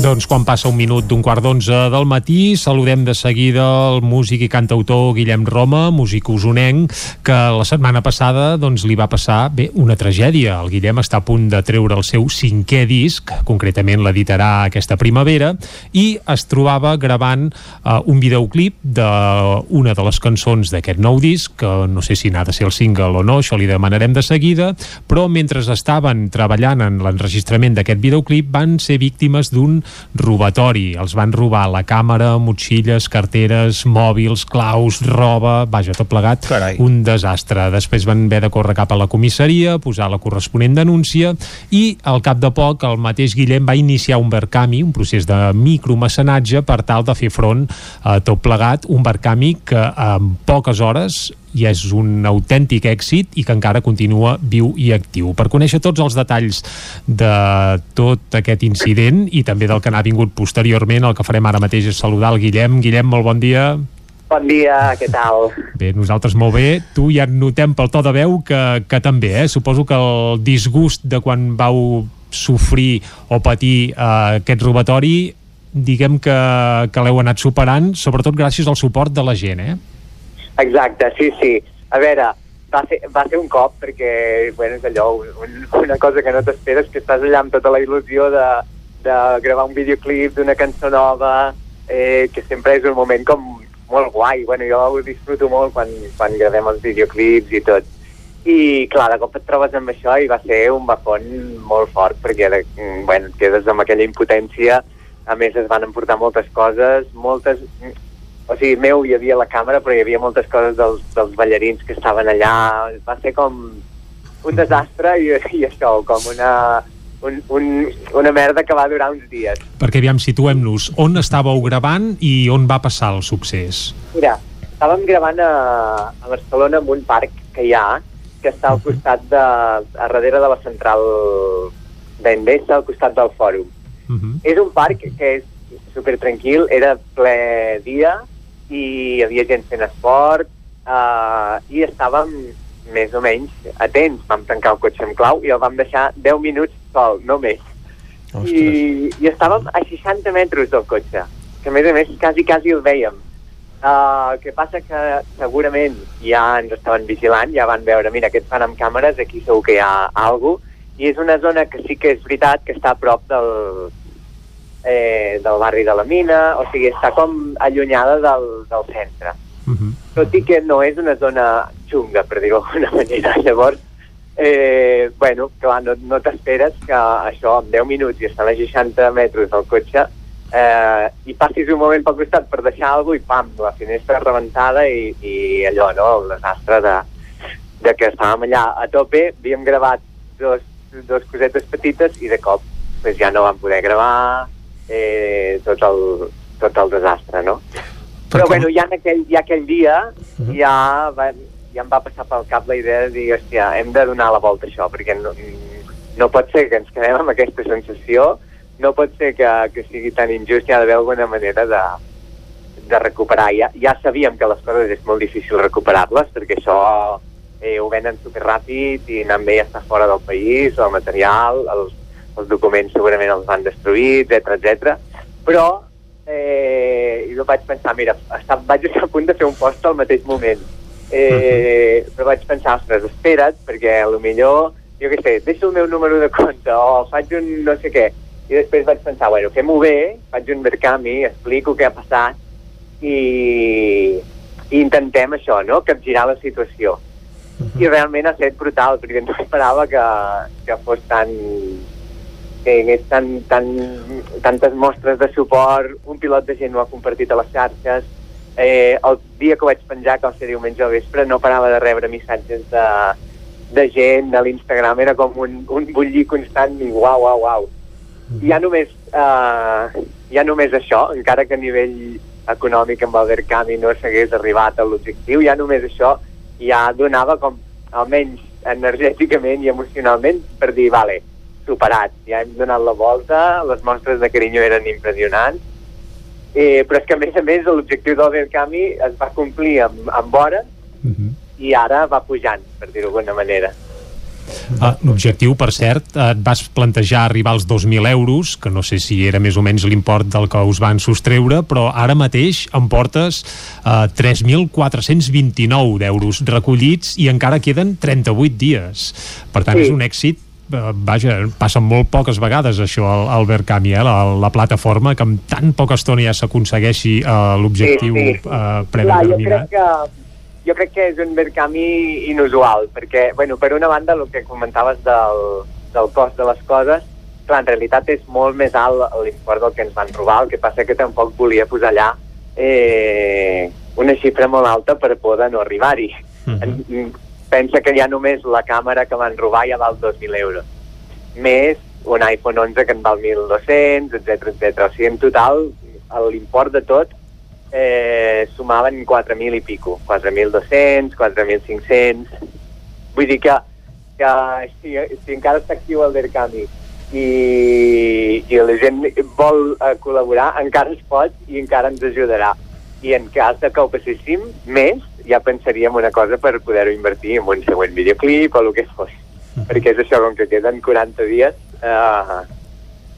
Doncs quan passa un minut d'un quart d'onze del matí, saludem de seguida el músic i cantautor Guillem Roma, músic usonenc, que la setmana passada doncs, li va passar bé una tragèdia. El Guillem està a punt de treure el seu cinquè disc, concretament l'editarà aquesta primavera, i es trobava gravant uh, un videoclip d'una de les cançons d'aquest nou disc, que no sé si n'ha de ser el single o no, això li demanarem de seguida, però mentre estaven treballant en l'enregistrament d'aquest videoclip van ser víctimes d'un robatori. Els van robar la càmera, motxilles, carteres, mòbils, claus, roba, vaja, tot plegat, Carai. un desastre. Després van haver de córrer cap a la comissaria, posar la corresponent denúncia i al cap de poc el mateix Guillem va iniciar un Verkami, un procés de micromecenatge per tal de fer front a tot plegat, un Verkami que en poques hores i és un autèntic èxit i que encara continua viu i actiu. Per conèixer tots els detalls de tot aquest incident i també del que n'ha vingut posteriorment, el que farem ara mateix és saludar el Guillem. Guillem, molt bon dia. Bon dia, què tal? Bé, nosaltres molt bé. Tu ja notem pel to de veu que, que també, eh? Suposo que el disgust de quan vau sofrir o patir eh, aquest robatori diguem que, que l'heu anat superant, sobretot gràcies al suport de la gent, eh? Exacte, sí, sí. A veure, va ser, va ser un cop perquè, bueno, és allò, un, una cosa que no t'esperes, que estàs allà amb tota la il·lusió de, de gravar un videoclip d'una cançó nova, eh, que sempre és un moment com molt guai. Bueno, jo ho disfruto molt quan, quan gravem els videoclips i tot. I, clar, de cop et trobes amb això i va ser un bafon molt fort, perquè, de, bueno, et quedes amb aquella impotència. A més, es van emportar moltes coses, moltes... O sigui, meu hi havia la càmera, però hi havia moltes coses dels, dels ballarins que estaven allà. Va ser com un desastre i, i això, com una, un, un, una merda que va durar uns dies. Perquè, aviam, situem-nos. On estàveu gravant i on va passar el succés? Mira, estàvem gravant a, a Barcelona en un parc que hi ha, que està al costat de... a darrere de la central d'Endesa, al costat del fòrum. Uh -huh. És un parc que és super tranquil, era ple dia i hi havia gent fent esport uh, i estàvem més o menys atents. Vam tancar el cotxe amb clau i el vam deixar 10 minuts sol, no més. I, I estàvem a 60 metres del cotxe, que a més a més quasi, quasi el vèiem. Uh, el que passa que segurament ja ens estaven vigilant, ja van veure, mira, aquests fan amb càmeres, aquí segur que hi ha alguna i és una zona que sí que és veritat que està a prop del, eh, del barri de la mina, o sigui, està com allunyada del, del centre. Uh -huh. Tot i que no és una zona xunga, per dir-ho d'alguna manera. Llavors, eh, bueno, clar, no, no t'esperes que això en 10 minuts i estan a 60 metres del cotxe eh, i passis un moment pel costat per deixar alguna i pam, la finestra rebentada i, i allò, no?, el desastre de, de que estàvem allà a tope, havíem gravat dos, dos cosetes petites i de cop pues, ja no vam poder gravar eh, tot, el, tot el desastre, no? Però bueno, ja en aquell, ja aquell dia uh -huh. ja, va, ja em va passar pel cap la idea de dir, hòstia, hem de donar la volta a això, perquè no, no pot ser que ens quedem amb aquesta sensació, no pot ser que, que sigui tan injust, hi ha d'haver alguna manera de, de recuperar. Ja, ja sabíem que les coses és molt difícil recuperar-les, perquè això eh, ho venen superràpid i anant bé ja està fora del país, el material, els, els documents segurament els van destruir, etc etc. Però eh, jo vaig pensar, mira, està, vaig estar a punt de fer un post al mateix moment. Eh, però vaig pensar, ostres, espera't, perquè a lo millor, jo què sé, deixo el meu número de compte o faig un no sé què. I després vaig pensar, bueno, fem-ho bé, faig un mercami, explico què ha passat i, i intentem això, no?, capgirar la situació. I realment ha estat brutal, perquè no esperava que, que fos tan que hi hagués tan, tan, tantes mostres de suport, un pilot de gent ho ha compartit a les xarxes, eh, el dia que ho vaig penjar, que va ser diumenge al vespre, no parava de rebre missatges de, de gent a l'Instagram, era com un, un bullir constant i uau, uau, uau. Ja només, eh, ja només això, encara que a nivell econòmic amb el Verkami no s'hagués arribat a l'objectiu, ja només això ja donava com, almenys energèticament i emocionalment, per dir, vale, superat, ja hem donat la volta, les mostres de carinyo eren impressionants, eh, però és que a més a més l'objectiu del Verkami es va complir amb, amb hores uh -huh. i ara va pujant, per dir-ho d'alguna manera. Uh, L'objectiu, per cert, et vas plantejar arribar als 2.000 euros, que no sé si era més o menys l'import del que us van sostreure, però ara mateix em portes uh, 3.429 d'euros recollits i encara queden 38 dies. Per tant, Sí. és un èxit eh, vaja, passa molt poques vegades això al, al Verkami, eh, la, la plataforma, que amb tan poca estona ja s'aconsegueixi uh, l'objectiu Sí, sí. uh, Clar, jo predeterminat. crec que jo crec que és un Verkami inusual, perquè, bueno, per una banda, el que comentaves del, del cost de les coses, clar, en realitat és molt més alt l'import del que ens van robar, el que passa que tampoc volia posar allà eh, una xifra molt alta per poder no arribar-hi. En- Pensa que ja només la càmera que van robar ja val 2.000 euros. Més un iPhone 11 que en val 1.200, etc etc. O sigui, en total, l'import de tot eh, sumaven 4.000 i pico. 4.200, 4.500... Vull dir que, que si, si encara està actiu el Verkami i, i la gent vol eh, col·laborar, encara es pot i encara ens ajudarà. I en cas de que ho passéssim més, ja pensaríem una cosa per poder-ho invertir en un següent videoclip o el que fos. Perquè és això, com que queden 40 dies, eh,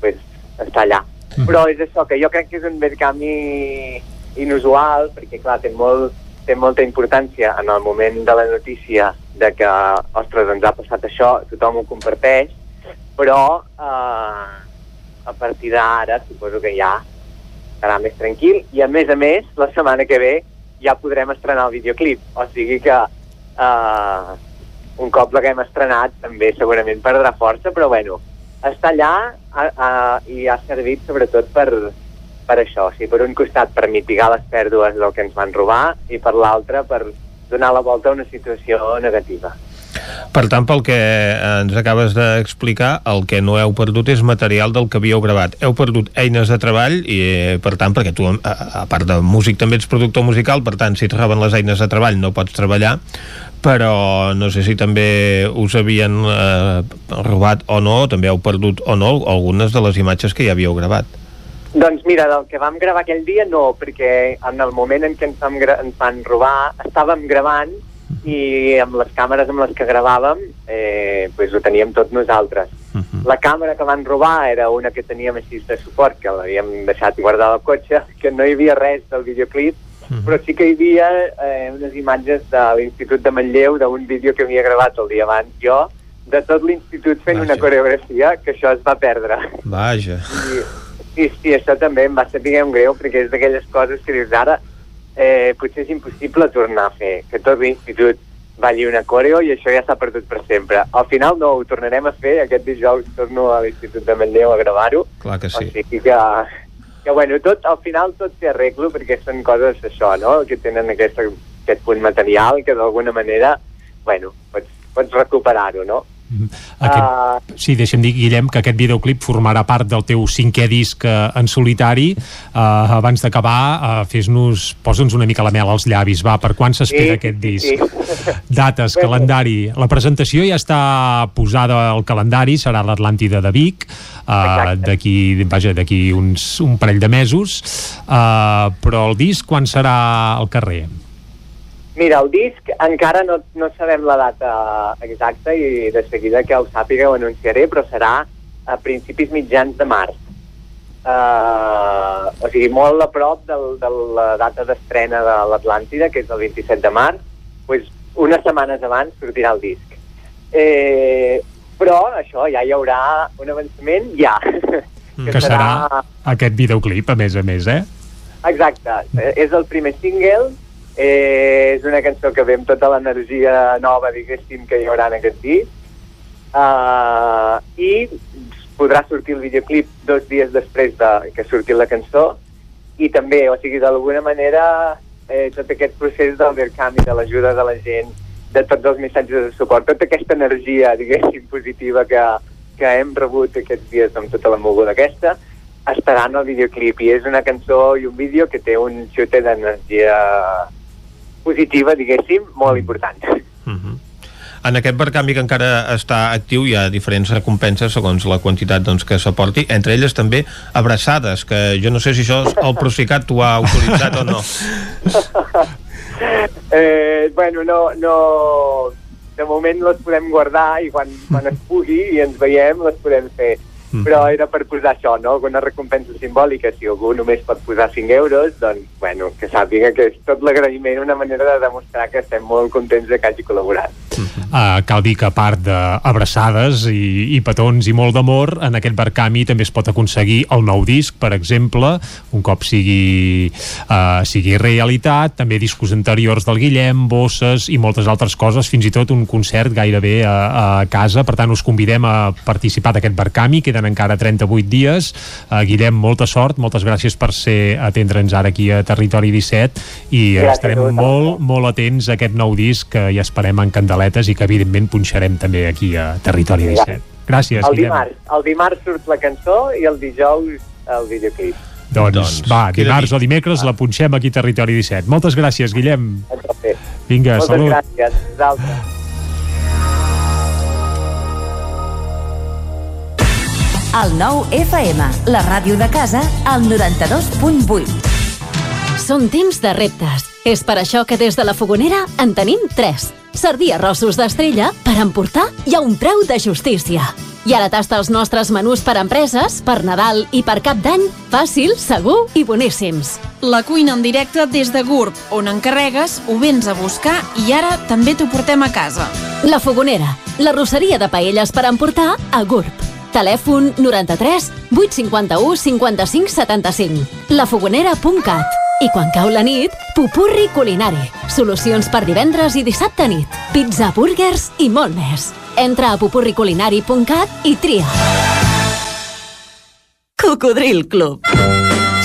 pues, està allà. Però és això, que jo crec que és un Verkami inusual, perquè clar, té, molt, té molta importància en el moment de la notícia de que, ostres, ens ha passat això, tothom ho comparteix, però eh, a partir d'ara suposo que ja serà més tranquil i a més a més la setmana que ve ja podrem estrenar el videoclip o sigui que eh, un cop l'haguem estrenat també segurament perdrà força però bueno, està allà a, a, i ha servit sobretot per, per això, o sigui, per un costat per mitigar les pèrdues del que ens van robar i per l'altre per donar la volta a una situació negativa. Per tant, pel que ens acabes d'explicar, el que no heu perdut és material del que havíeu gravat. Heu perdut eines de treball i, eh, per tant, perquè tu, a, a part de músic, també ets productor musical, per tant, si et roben les eines de treball no pots treballar, però no sé si també us havien eh, robat o no, també heu perdut o no algunes de les imatges que ja havíeu gravat. Doncs mira, del que vam gravar aquell dia no, perquè en el moment en què ens, gra ens van robar estàvem gravant i amb les càmeres amb les que gravàvem eh, pues ho teníem tot nosaltres. Uh -huh. La càmera que van robar era una que teníem així de suport, que l'havíem deixat guardada al cotxe, que no hi havia res del videoclip, uh -huh. però sí que hi havia eh, unes imatges de l'Institut de Manlleu d'un vídeo que havia gravat el dia abans jo, de tot l'institut fent Vaja. una coreografia, que això es va perdre. Vaja. I, sí, sí, això també em va saber un greu, perquè és d'aquelles coses que dius ara eh, potser és impossible tornar a fer, que tot l'institut balli una coreo i això ja s'ha perdut per sempre. Al final no, ho tornarem a fer, aquest dijous torno a l'Institut de Manlleu a gravar-ho. Clar que sí. O sigui que, que bueno, tot, al final tot té arreglo perquè són coses això, no?, que tenen aquesta, aquest punt material que d'alguna manera, bueno, pots, pots recuperar-ho, no? Aquest, uh... Sí, deixa'm dir, Guillem, que aquest videoclip formarà part del teu cinquè disc uh, en solitari. Uh, abans d'acabar, uh, fes-nos, posa'ns una mica la mel als llavis, va, per quan s'espera sí, aquest disc? Sí. Dates, calendari. La presentació ja està posada al calendari, serà l'Atlàntida de Vic, uh, d'aquí vaja, d'aquí uns un parell de mesos, uh, però el disc quan serà al carrer? Mira, el disc encara no, no sabem la data exacta i de seguida que ho sàpiga ho anunciaré, però serà a principis mitjans de març. Uh, o sigui, molt a prop del, de la data d'estrena de l'Atlàntida, que és el 27 de març, pues, unes setmanes abans sortirà el disc. Eh, però això, ja hi haurà un avançament, ja. que, que serà... serà aquest videoclip, a més a més, eh? Exacte. És el primer single Eh, és una cançó que ve amb tota l'energia nova, diguéssim, que hi haurà en aquest disc. Uh, I podrà sortir el videoclip dos dies després de que surti la cançó i també, o sigui, d'alguna manera eh, tot aquest procés del intercanvi, de l'ajuda de la gent, de tots els missatges de suport, tota aquesta energia, diguéssim, positiva que, que hem rebut aquests dies amb tota la moguda aquesta, estarà en el videoclip i és una cançó i un vídeo que té un xute d'energia positiva, diguéssim, molt important. Uh -huh. En aquest barcanvi que encara està actiu hi ha diferents recompenses segons la quantitat doncs, que s'aporti, entre elles també abraçades, que jo no sé si això el Procicat t'ho ha autoritzat o no. eh, bueno, no, no, de moment les podem guardar i quan, quan es pugui i ens veiem les podem fer Mm. Però era per posar això, no? Una recompensa simbòlica. Si algú només pot posar 5 euros, doncs, bueno, que sàpiga que és tot l'agraïment una manera de demostrar que estem molt contents de que hagi col·laborat. Uh, cal dir que a part d'abraçades i, i petons i molt d'amor, en aquest barcami també es pot aconseguir el nou disc, per exemple, un cop sigui, uh, sigui realitat, també discos anteriors del Guillem, bosses i moltes altres coses, fins i tot un concert gairebé a, a casa, per tant us convidem a participar d'aquest barcami, queden encara 38 dies. Uh, Guillem, molta sort, moltes gràcies per ser atendre'ns ara aquí a Territori 17 i gràcies estarem molt, molt atents a aquest nou disc que ja esperem en candeletes i que evidentment punxarem també aquí a Territori 17. Gràcies, el dimarts, el dimarts surt la cançó i el dijous el videoclip. Doncs, doncs va, dimarts o dimecres la punxem aquí a Territori 17. Moltes gràcies, Guillem. Vinga, Moltes salut. gràcies. Vosaltres. El nou FM, la ràdio de casa, al 92.8. Són temps de reptes. És per això que des de la Fogonera en tenim tres Servir arrossos d'estrella per emportar i a un preu de justícia. I ara tasta els nostres menús per empreses, per Nadal i per Cap d'Any, fàcil, segur i boníssims. La cuina en directe des de GURB, on encarregues, ho vens a buscar i ara també t'ho portem a casa. La Fogonera, la rosseria de paelles per emportar a GURB. Telèfon 93 851 55 75. lafogonera.cat i quan cau la nit, pupurri culinari. Solucions per divendres i dissabte nit. Pizza, burgers i molt més. Entra a pupurriculinari.cat i tria. Cocodril Club.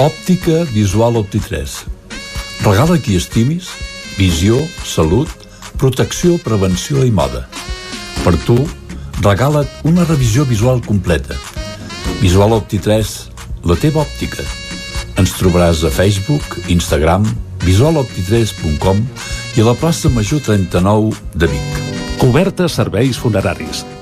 Òptica Visual Opti3. Regala qui estimis, visió, salut, protecció, prevenció i moda. Per tu, regala't una revisió visual completa. Visual Opti3, la teva òptica. Ens trobaràs a Facebook, Instagram, visualopti3.com i a la plaça Major 39 de Vic. Cobertes serveis funeraris.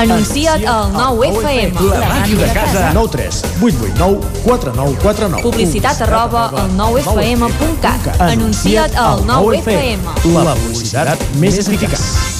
Anuncia't al 9FM. La màquina de casa. 9 3 8 8 9 4 9 4 9. Publicitat arroba al 9FM.cat. Anuncia't al 9FM. La publicitat més eficaç.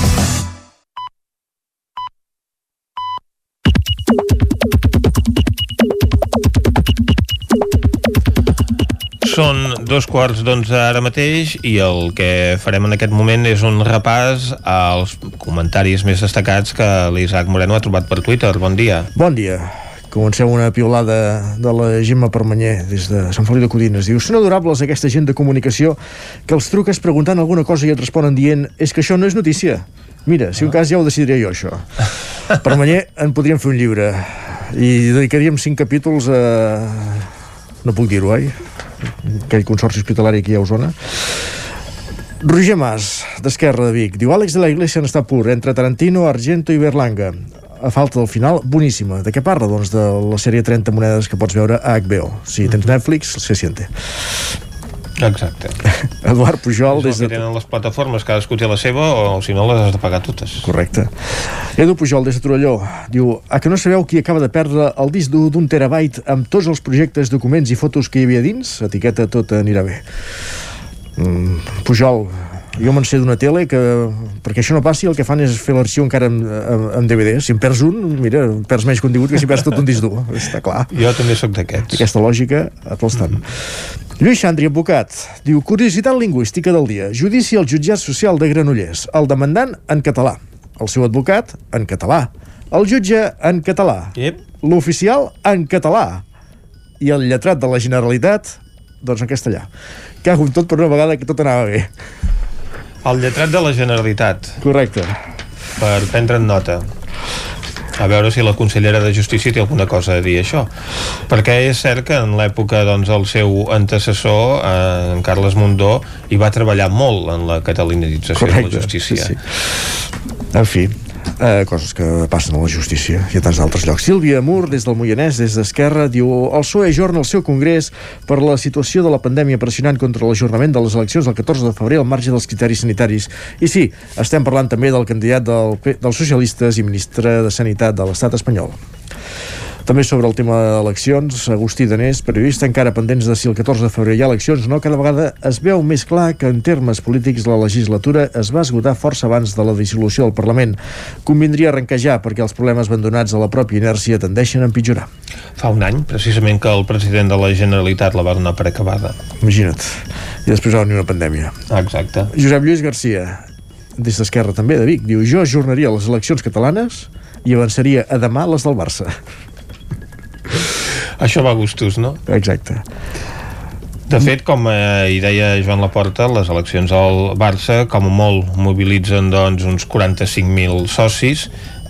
Són dos quarts d'onze ara mateix i el que farem en aquest moment és un repàs als comentaris més destacats que l'Isaac Moreno ha trobat per Twitter. Bon dia. Bon dia. Comencem una piolada de la Gemma Permanyer des de Sant Feliu de Codines. Diu, són adorables aquesta gent de comunicació que els truques preguntant alguna cosa i et responen dient és que això no és notícia. Mira, si un cas ja ho decidiré jo, això. Permanyer, en podríem fer un llibre i dedicaríem cinc capítols a... No puc dir-ho, oi? Aquell consorci hospitalari aquí a Osona. Roger Mas, d'Esquerra de Vic, diu Àlex de la Iglesia n'està pur, entre Tarantino, Argento i Berlanga. A falta del final, boníssima. De què parla? Doncs de la sèrie 30 monedes que pots veure a HBO. Si tens Netflix, se siente. Exacte. Eduard Pujol, des des de... tenen les plataformes, cadascú té la seva, o si no les has de pagar totes. Correcte. Edu Pujol, des de Torelló, diu A que no sabeu qui acaba de perdre el disc dur d'un terabyte amb tots els projectes, documents i fotos que hi havia dins? Etiqueta tot anirà bé. Mm, Pujol, jo me'n sé d'una tele que perquè això no passi el que fan és fer l'arxiu encara en, en, en DVD si en perds un, mira, perds menys contingut que si perds tot un disc dur, està clar Jo també sóc d'aquests. aquesta lògica a tot estan Lluís Xandri, advocat, diu Curiositat lingüística del dia. Judici al jutjat social de Granollers. El demandant en català. El seu advocat en català. El jutge en català. Yep. L'oficial en català. I el lletrat de la Generalitat, doncs en castellà. Cago en tot per una vegada que tot anava bé. El lletrat de la Generalitat. Correcte. Per prendre'n nota. A veure si la consellera de Justícia té alguna cosa a dir això. Perquè és cert que en l'època doncs, el seu antecessor, eh, en Carles Mundó, hi va treballar molt en la catalanització de la justícia. Sí, sí. En fi, eh, coses que passen a la justícia i a tants altres llocs. Sílvia Mur, des del Moianès, des d'Esquerra, diu el PSOE ajorna el seu congrés per la situació de la pandèmia pressionant contra l'ajornament de les eleccions del 14 de febrer al marge dels criteris sanitaris. I sí, estem parlant també del candidat del, dels socialistes i ministre de Sanitat de l'estat espanyol. També sobre el tema d'eleccions, Agustí Danés, periodista encara pendents de si el 14 de febrer hi ha eleccions no, cada vegada es veu més clar que en termes polítics la legislatura es va esgotar força abans de la dissolució del Parlament. Convindria arrencar ja perquè els problemes abandonats a la pròpia inèrcia tendeixen a empitjorar. Fa un any, precisament, que el president de la Generalitat la va donar per acabada. Imagina't. I després va venir una pandèmia. Exacte. Josep Lluís Garcia, des d'Esquerra també, de Vic, diu jo ajornaria les eleccions catalanes i avançaria a demà les del Barça. Això va a gustos, no? Exacte. De fet, com eh, hi deia Joan Laporta, les eleccions al Barça, com a molt, mobilitzen doncs, uns 45.000 socis,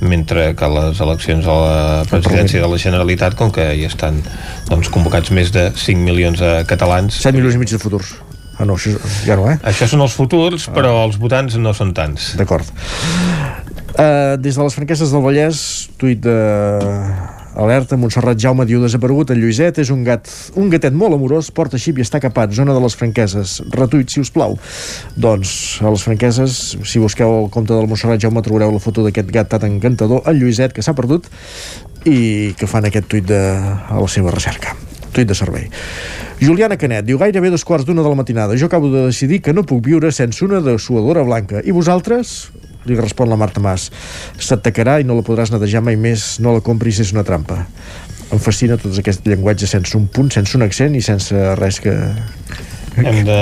mentre que les eleccions a la presidència de la Generalitat, com que hi estan doncs, convocats més de 5 milions de catalans... 7 milions i mig de futurs. Ah, no, això ja no, eh? Això són els futurs, però els votants no són tants. D'acord. Uh, des de les franqueses del Vallès, tuit de Alerta, Montserrat Jaume diu desaparegut el Lluïset, és un gat un gatet molt amorós, porta xip i està capat zona de les franqueses, retuit si us plau doncs a les franqueses si busqueu el compte del Montserrat Jaume trobareu la foto d'aquest gat tan encantador, el Lluïset que s'ha perdut i que fan aquest tuit de, a la seva recerca tuit de servei. Juliana Canet diu gairebé dos quarts d'una de la matinada. Jo acabo de decidir que no puc viure sense una de suadora blanca. I vosaltres? Li respon la Marta Mas. Se't tacarà i no la podràs netejar mai més. No la compris, és una trampa. Em fascina tot aquest llenguatge sense un punt, sense un accent i sense res que... Hem de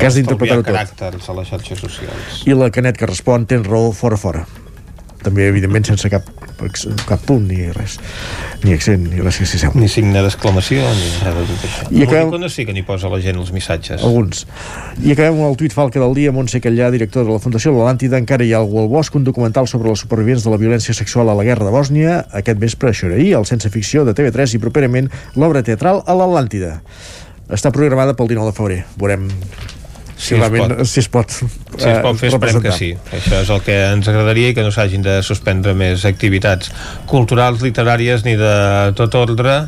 que has d'interpretar-ho tot. caràcters a les xarxes socials. I la Canet que respon, tens raó, fora, fora. També, evidentment, sense cap, cap punt ni res, ni accent, ni res que s'hi sembli. Ni signe d'exclamació, ni res de tot això. I acabem- L'únic sí que n'hi posa la gent els missatges. Alguns. I acabem amb el tuit falca del dia. Montse Callà, director de la Fundació l'Atlàntida, encara hi ha algú al bosc, un documental sobre els supervivents de la violència sexual a la guerra de Bòsnia. Aquest vespre, això era ahir, el Sense Ficció de TV3 i properament l'obra teatral a l'Atlàntida. Està programada pel 19 de febrer. Veurem si, Si es pot. si es pot, Si es pot fer, eh, esperem que sí. Això és el que ens agradaria i que no s'hagin de suspendre més activitats culturals, literàries ni de tot ordre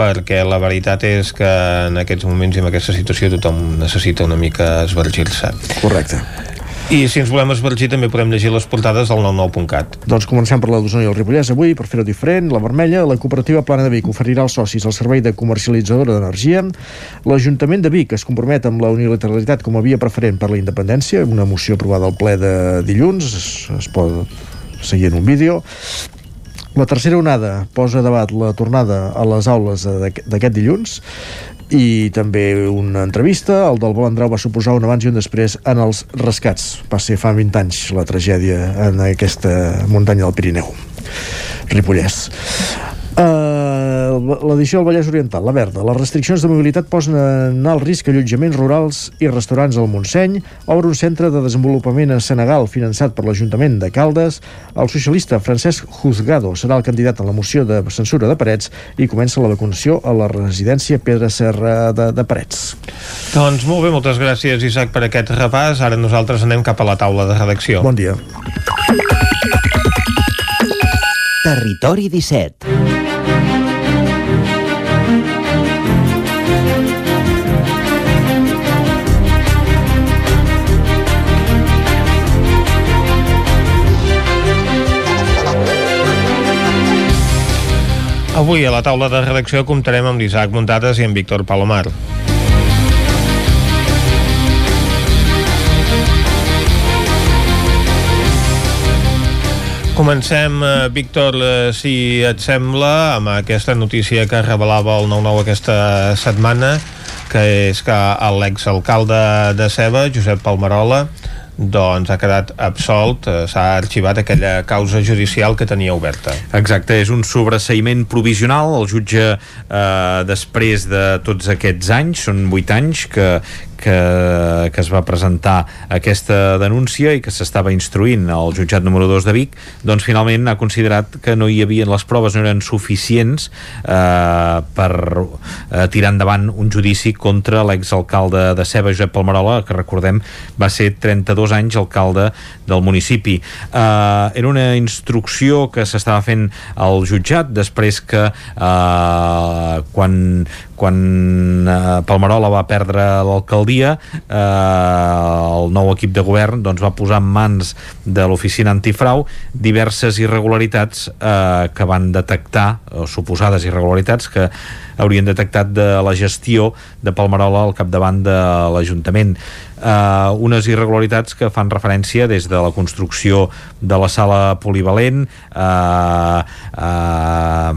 perquè la veritat és que en aquests moments i en aquesta situació tothom necessita una mica esvergir-se. Correcte. I si ens volem esvergir també podem llegir les portades al 99.cat. Doncs comencem per la d'Osona i el Ripollès avui, per fer-ho diferent. La Vermella, la cooperativa Plana de Vic oferirà als socis el servei de comercialitzadora d'energia. L'Ajuntament de Vic es compromet amb la unilateralitat com a via preferent per la independència, una moció aprovada al ple de dilluns, es, es pot seguir en un vídeo. La tercera onada posa a debat la tornada a les aules d'aquest dilluns i també una entrevista. El del Volandrau va suposar un abans i un després en els rescats. Va ser fa 20 anys la tragèdia en aquesta muntanya del Pirineu. Ripollès. Uh, L'edició del Vallès Oriental, la verda. Les restriccions de mobilitat posen en alt risc allotjaments rurals i restaurants al Montseny. Obre un centre de desenvolupament a Senegal finançat per l'Ajuntament de Caldes. El socialista Francesc Juzgado serà el candidat en la moció de censura de Parets i comença la vacunació a la residència Pedra Serra de, de Parets. Doncs molt bé, moltes gràcies Isaac per aquest repàs. Ara nosaltres anem cap a la taula de redacció. Bon dia. Territori 17. Avui a la taula de redacció comptarem amb l'Isaac Muntades i amb Víctor Palomar. Comencem, eh, Víctor, eh, si et sembla, amb aquesta notícia que revelava el 9-9 aquesta setmana, que és que l'exalcalde de Ceba, Josep Palmerola, doncs ha quedat absolt, eh, s'ha arxivat aquella causa judicial que tenia oberta. Exacte, és un sobreseïment provisional. El jutge, eh, després de tots aquests anys, són vuit anys que, que, que es va presentar aquesta denúncia i que s'estava instruint al jutjat número 2 de Vic, doncs finalment ha considerat que no hi havia, les proves no eren suficients eh, per eh, tirar endavant un judici contra l'exalcalde de Ceba, Josep Palmerola, que recordem va ser 32 anys alcalde del municipi. Eh, era una instrucció que s'estava fent al jutjat després que eh, quan quan eh, Palmerola va perdre l'alcaldia eh, el nou equip de govern doncs, va posar en mans de l'oficina antifrau diverses irregularitats eh, que van detectar o suposades irregularitats que haurien detectat de la gestió de Palmerola al capdavant de l'Ajuntament eh, unes irregularitats que fan referència des de la construcció de la sala polivalent eh, eh,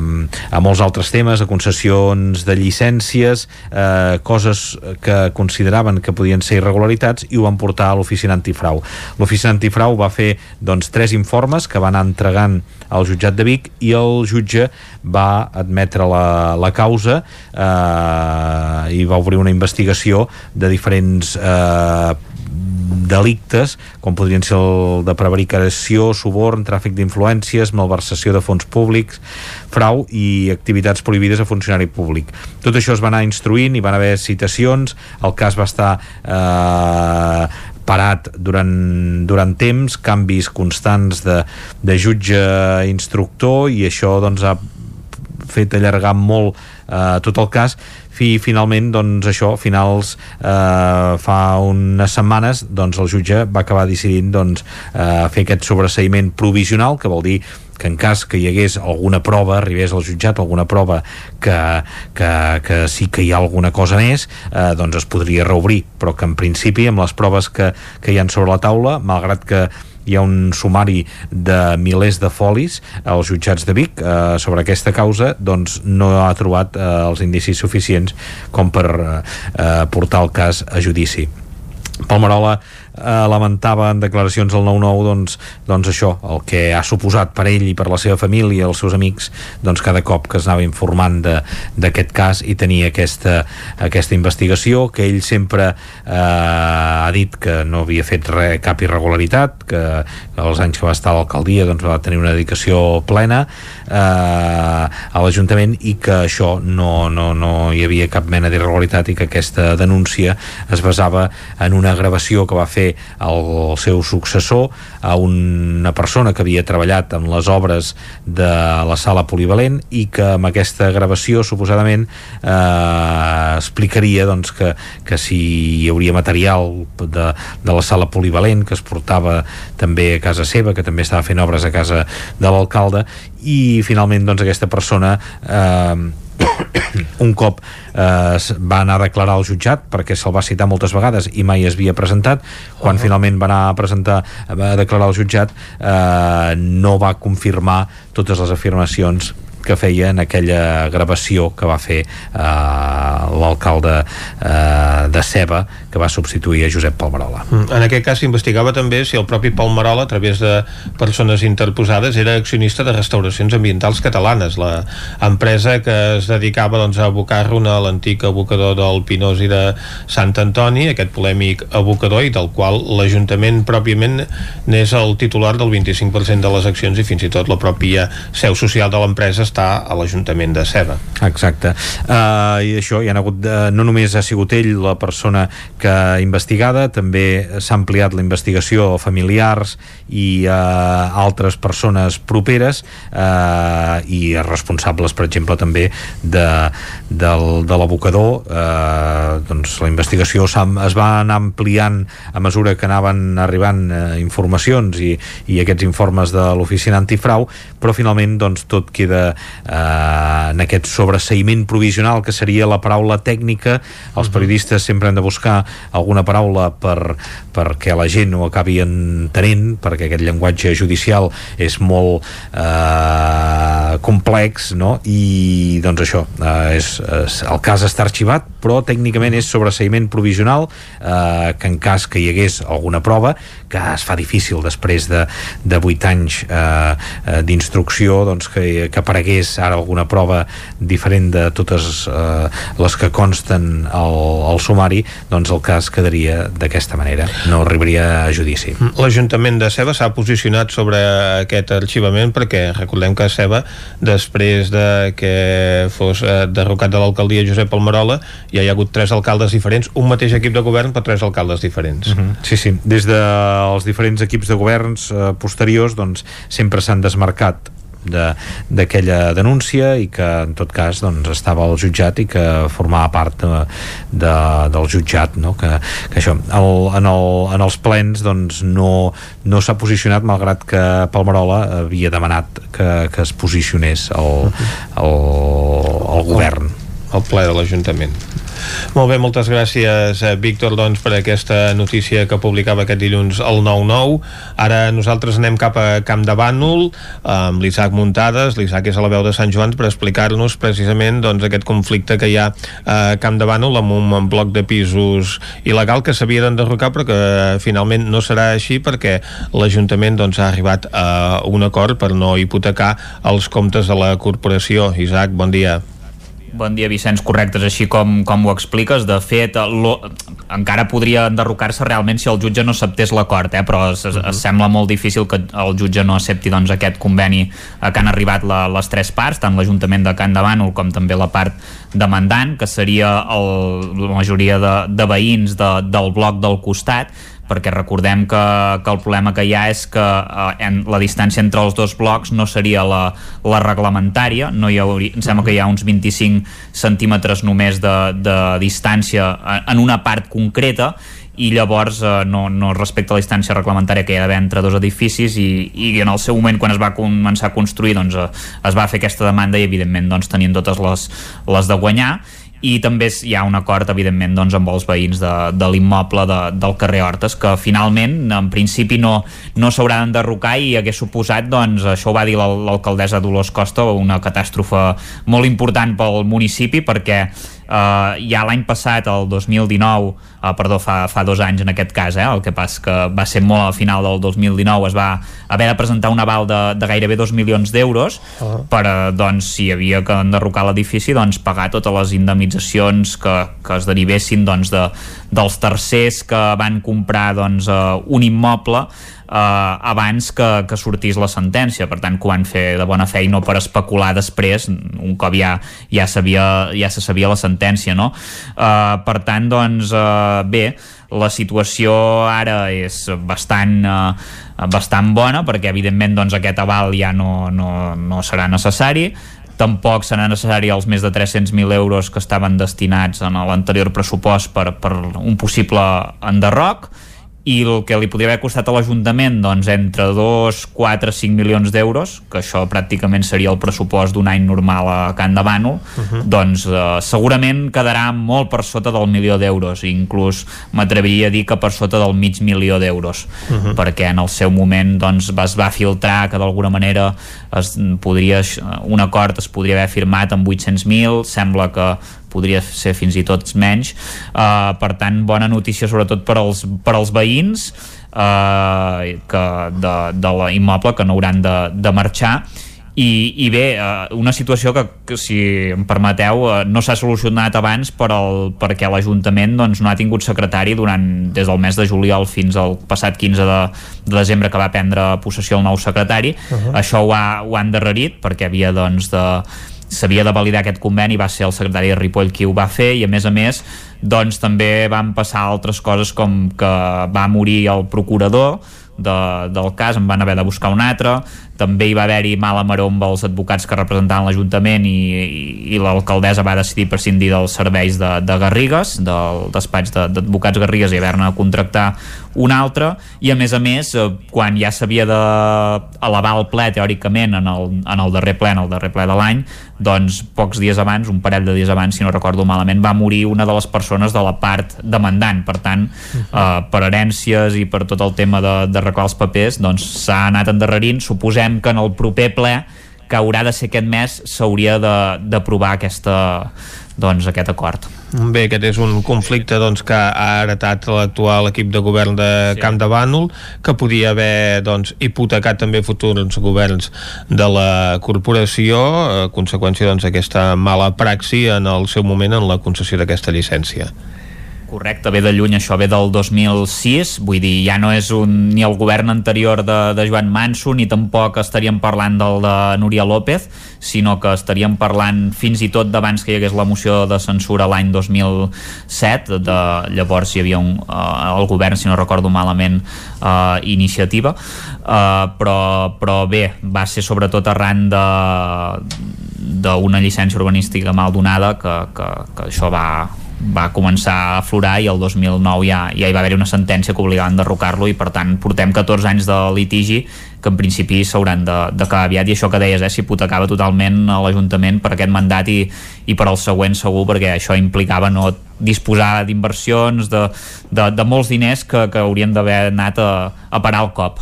a molts altres temes, a concessions de llicències, eh, coses que consideraven que podien ser irregularitats i ho van portar a l'oficina antifrau. L'oficina antifrau va fer doncs, tres informes que van entregant al jutjat de Vic i el jutge va admetre la, la causa causa eh, i va obrir una investigació de diferents eh, delictes, com podrien ser el de prevaricació, suborn, tràfic d'influències, malversació de fons públics, frau i activitats prohibides a funcionari públic. Tot això es va anar instruint, i van haver citacions, el cas va estar eh, parat durant, durant temps, canvis constants de, de jutge instructor i això doncs, ha fet allargar molt eh, tot el cas fi, finalment, doncs això, finals eh, fa unes setmanes, doncs el jutge va acabar decidint doncs, eh, fer aquest sobreseïment provisional, que vol dir que en cas que hi hagués alguna prova, arribés al jutjat alguna prova que, que, que sí que hi ha alguna cosa més, eh, doncs es podria reobrir, però que en principi amb les proves que, que hi han sobre la taula, malgrat que hi ha un sumari de milers de folis als jutjats de Vic eh, sobre aquesta causa, doncs no ha trobat eh, els indicis suficients com per eh, portar el cas a judici. Palmerola eh, lamentava en declaracions al 9-9 doncs, doncs això, el que ha suposat per ell i per la seva família i els seus amics doncs cada cop que es anava informant d'aquest cas i tenia aquesta, aquesta investigació que ell sempre eh, ha dit que no havia fet res, cap irregularitat que els anys que va estar a l'alcaldia doncs va tenir una dedicació plena eh, a l'Ajuntament i que això no, no, no hi havia cap mena d'irregularitat i que aquesta denúncia es basava en una gravació que va fer fer el, el seu successor a una persona que havia treballat en les obres de la sala polivalent i que amb aquesta gravació suposadament eh, explicaria doncs, que, que si hi hauria material de, de la sala polivalent que es portava també a casa seva, que també estava fent obres a casa de l'alcalde i finalment doncs, aquesta persona eh, un cop eh, va anar a declarar al jutjat perquè se'l va citar moltes vegades i mai es havia presentat quan uh -huh. finalment va anar a presentar a declarar al jutjat eh, no va confirmar totes les afirmacions que feia en aquella gravació que va fer eh, l'alcalde eh, de Ceba que va substituir a Josep Palmerola. Mm. En aquest cas s'investigava també si el propi Palmerola, a través de persones interposades, era accionista de restauracions ambientals catalanes, la empresa que es dedicava doncs, a abocar a l'antic abocador del Pinós i de Sant Antoni, aquest polèmic abocador, i del qual l'Ajuntament pròpiament n'és el titular del 25% de les accions i fins i tot la pròpia seu social de l'empresa està a l'Ajuntament de Ceba. Exacte. Uh, I això, hi ha hagut, uh, no només ha sigut ell la persona que investigada, també s'ha ampliat la investigació a familiars i a altres persones properes uh, i a responsables, per exemple, també de, del, de l'abocador. Uh, doncs la investigació es va anar ampliant a mesura que anaven arribant uh, informacions i, i aquests informes de l'oficina antifrau, però finalment doncs, tot queda eh, en aquest sobreseïment provisional que seria la paraula tècnica. Els periodistes sempre han de buscar alguna paraula per, perquè la gent ho acabi entenent perquè aquest llenguatge judicial és molt eh, complex no? i doncs això eh, és, és, el cas està arxivat però tècnicament és sobreseïment provisional eh, que en cas que hi hagués alguna prova que es fa difícil després de, de 8 anys eh, eh, d'instrucció doncs que, que aparegués ara alguna prova diferent de totes eh, les que consten al, al sumari doncs el cas quedaria d'aquesta manera. No arribaria a judici. Mm, L'Ajuntament de Ceba s'ha posicionat sobre aquest arxivament perquè recordem que Ceba després de que fos eh, derrocat de l'alcaldia Josep Almarola ja hi ha hagut tres alcaldes diferents un mateix equip de govern per tres alcaldes diferents. Uh -huh. Sí, sí, des dels diferents equips de governs eh, posteriors doncs sempre s'han desmarcat d'aquella de, denúncia i que en tot cas doncs, estava al jutjat i que formava part de, de, del jutjat no? que, que això, el, en, el, en els plens doncs, no, no s'ha posicionat malgrat que Palmerola havia demanat que, que es posicionés el, el, el govern el ple de l'Ajuntament molt bé, moltes gràcies, eh, Víctor, doncs, per aquesta notícia que publicava aquest dilluns al 9-9. Ara nosaltres anem cap a Camp de Bànol amb l'Isaac Muntades. L'Isaac és a la veu de Sant Joan per explicar-nos precisament doncs, aquest conflicte que hi ha a Camp de Bànol amb un, bloc de pisos il·legal que s'havia d'enderrocar però que finalment no serà així perquè l'Ajuntament doncs, ha arribat a un acord per no hipotecar els comptes de la corporació. Isaac, bon dia. Bon dia, Vicenç. Correcte, és així com, com ho expliques. De fet, lo, encara podria enderrocar-se realment si el jutge no acceptés l'acord, eh? però es, -huh. es sembla molt difícil que el jutge no accepti doncs, aquest conveni a que han arribat la, les tres parts, tant l'Ajuntament de Can de Bànol com també la part demandant, que seria el, la majoria de, de veïns de, del bloc del costat, perquè recordem que, que el problema que hi ha és que eh, en, la distància entre els dos blocs no seria la, la reglamentària, no hi hauria, em sembla que hi ha uns 25 centímetres només de, de distància en una part concreta i llavors eh, no, no respecta la distància reglamentària que hi ha d'haver entre dos edificis i, i en el seu moment quan es va començar a construir doncs, eh, es va fer aquesta demanda i evidentment doncs, tenien totes les, les de guanyar i també hi ha un acord evidentment doncs, amb els veïns de, de l'immoble de, del carrer Hortes que finalment en principi no, no s'haurà d'enderrocar i hagués suposat doncs, això ho va dir l'alcaldessa Dolors Costa una catàstrofe molt important pel municipi perquè Uh, ja l'any passat, el 2019, uh, eh, perdó, fa, fa dos anys en aquest cas, eh, el que passa que va ser molt al final del 2019, es va haver de presentar un aval de, de gairebé 2 milions d'euros uh. per, uh, doncs, si havia que enderrocar l'edifici, doncs pagar totes les indemnitzacions que, que es derivessin doncs, de, dels tercers que van comprar doncs, uh, un immoble eh, abans que, que sortís la sentència, per tant que ho van fer de bona fe i no per especular després un cop ja, ja, sabia, ja se sabia la sentència no? eh, per tant doncs eh, bé la situació ara és bastant eh, bastant bona perquè evidentment doncs, aquest aval ja no, no, no serà necessari. Tampoc serà necessari els més de 300.000 euros que estaven destinats en l'anterior pressupost per, per un possible enderroc i el que li podria haver costat a l'Ajuntament doncs entre 2, 4, 5 milions d'euros que això pràcticament seria el pressupost d'un any normal a Can de Bànol uh -huh. doncs eh, segurament quedarà molt per sota del milió d'euros inclús m'atreviria a dir que per sota del mig milió d'euros uh -huh. perquè en el seu moment doncs, es va filtrar que d'alguna manera es podria, un acord es podria haver firmat amb 800.000 sembla que podria ser fins i tot menys. Uh, per tant bona notícia sobretot per als, per als veïns uh, que de, de l'immoble que no hauran de, de marxar. I, i bé, uh, una situació que, que si em permeteu no s'ha solucionat abans per el, perquè l'Ajuntament doncs, no ha tingut secretari durant des del mes de juliol fins al passat 15 de, de desembre que va prendre possessió el nou secretari. Uh -huh. això ho, ha, ho han endarrerit perquè havia doncs, de, s'havia de validar aquest conveni, va ser el secretari de Ripoll qui ho va fer i a més a més doncs també van passar altres coses com que va morir el procurador de, del cas, en van haver de buscar un altre també hi va haver-hi mala maró amb els advocats que representaven l'Ajuntament i, i, i l'alcaldessa va decidir prescindir dels serveis de, de Garrigues, del despatx d'advocats de, Garrigues i haver-ne a contractar un altre, i a més a més eh, quan ja s'havia d'elevar el ple teòricament en el, en el darrer ple, en el darrer ple de l'any doncs pocs dies abans, un parell de dies abans si no recordo malament, va morir una de les persones de la part demandant, per tant uh -huh. eh, per herències i per tot el tema de, de reclar els papers, doncs s'ha anat endarrerint, suposem suposem que en el proper ple que haurà de ser aquest mes s'hauria d'aprovar aquesta doncs, aquest acord. Bé, aquest és un conflicte doncs, que ha heretat l'actual equip de govern de sí. Camp de Bànol, que podia haver doncs, hipotecat també futurs governs de la corporació, a conseqüència d'aquesta doncs, mala praxi en el seu moment en la concessió d'aquesta llicència. Correcte, ve de lluny, això ve del 2006, vull dir, ja no és un, ni el govern anterior de, de Joan Manso, ni tampoc estaríem parlant del de Núria López, sinó que estaríem parlant fins i tot d'abans que hi hagués la moció de censura l'any 2007, de, llavors hi havia un, uh, el govern, si no recordo malament, uh, iniciativa, uh, però, però bé, va ser sobretot arran de d'una llicència urbanística mal donada que, que, que això va, va començar a aflorar i el 2009 ja, ja hi va haver una sentència que obligava a enderrocar-lo i per tant portem 14 anys de litigi que en principi s'hauran d'acabar aviat. I això que deies, eh, s'hipotecava totalment a l'Ajuntament per aquest mandat i, i per al següent segur perquè això implicava no disposar d'inversions de, de, de molts diners que, que haurien d'haver anat a, a parar al cop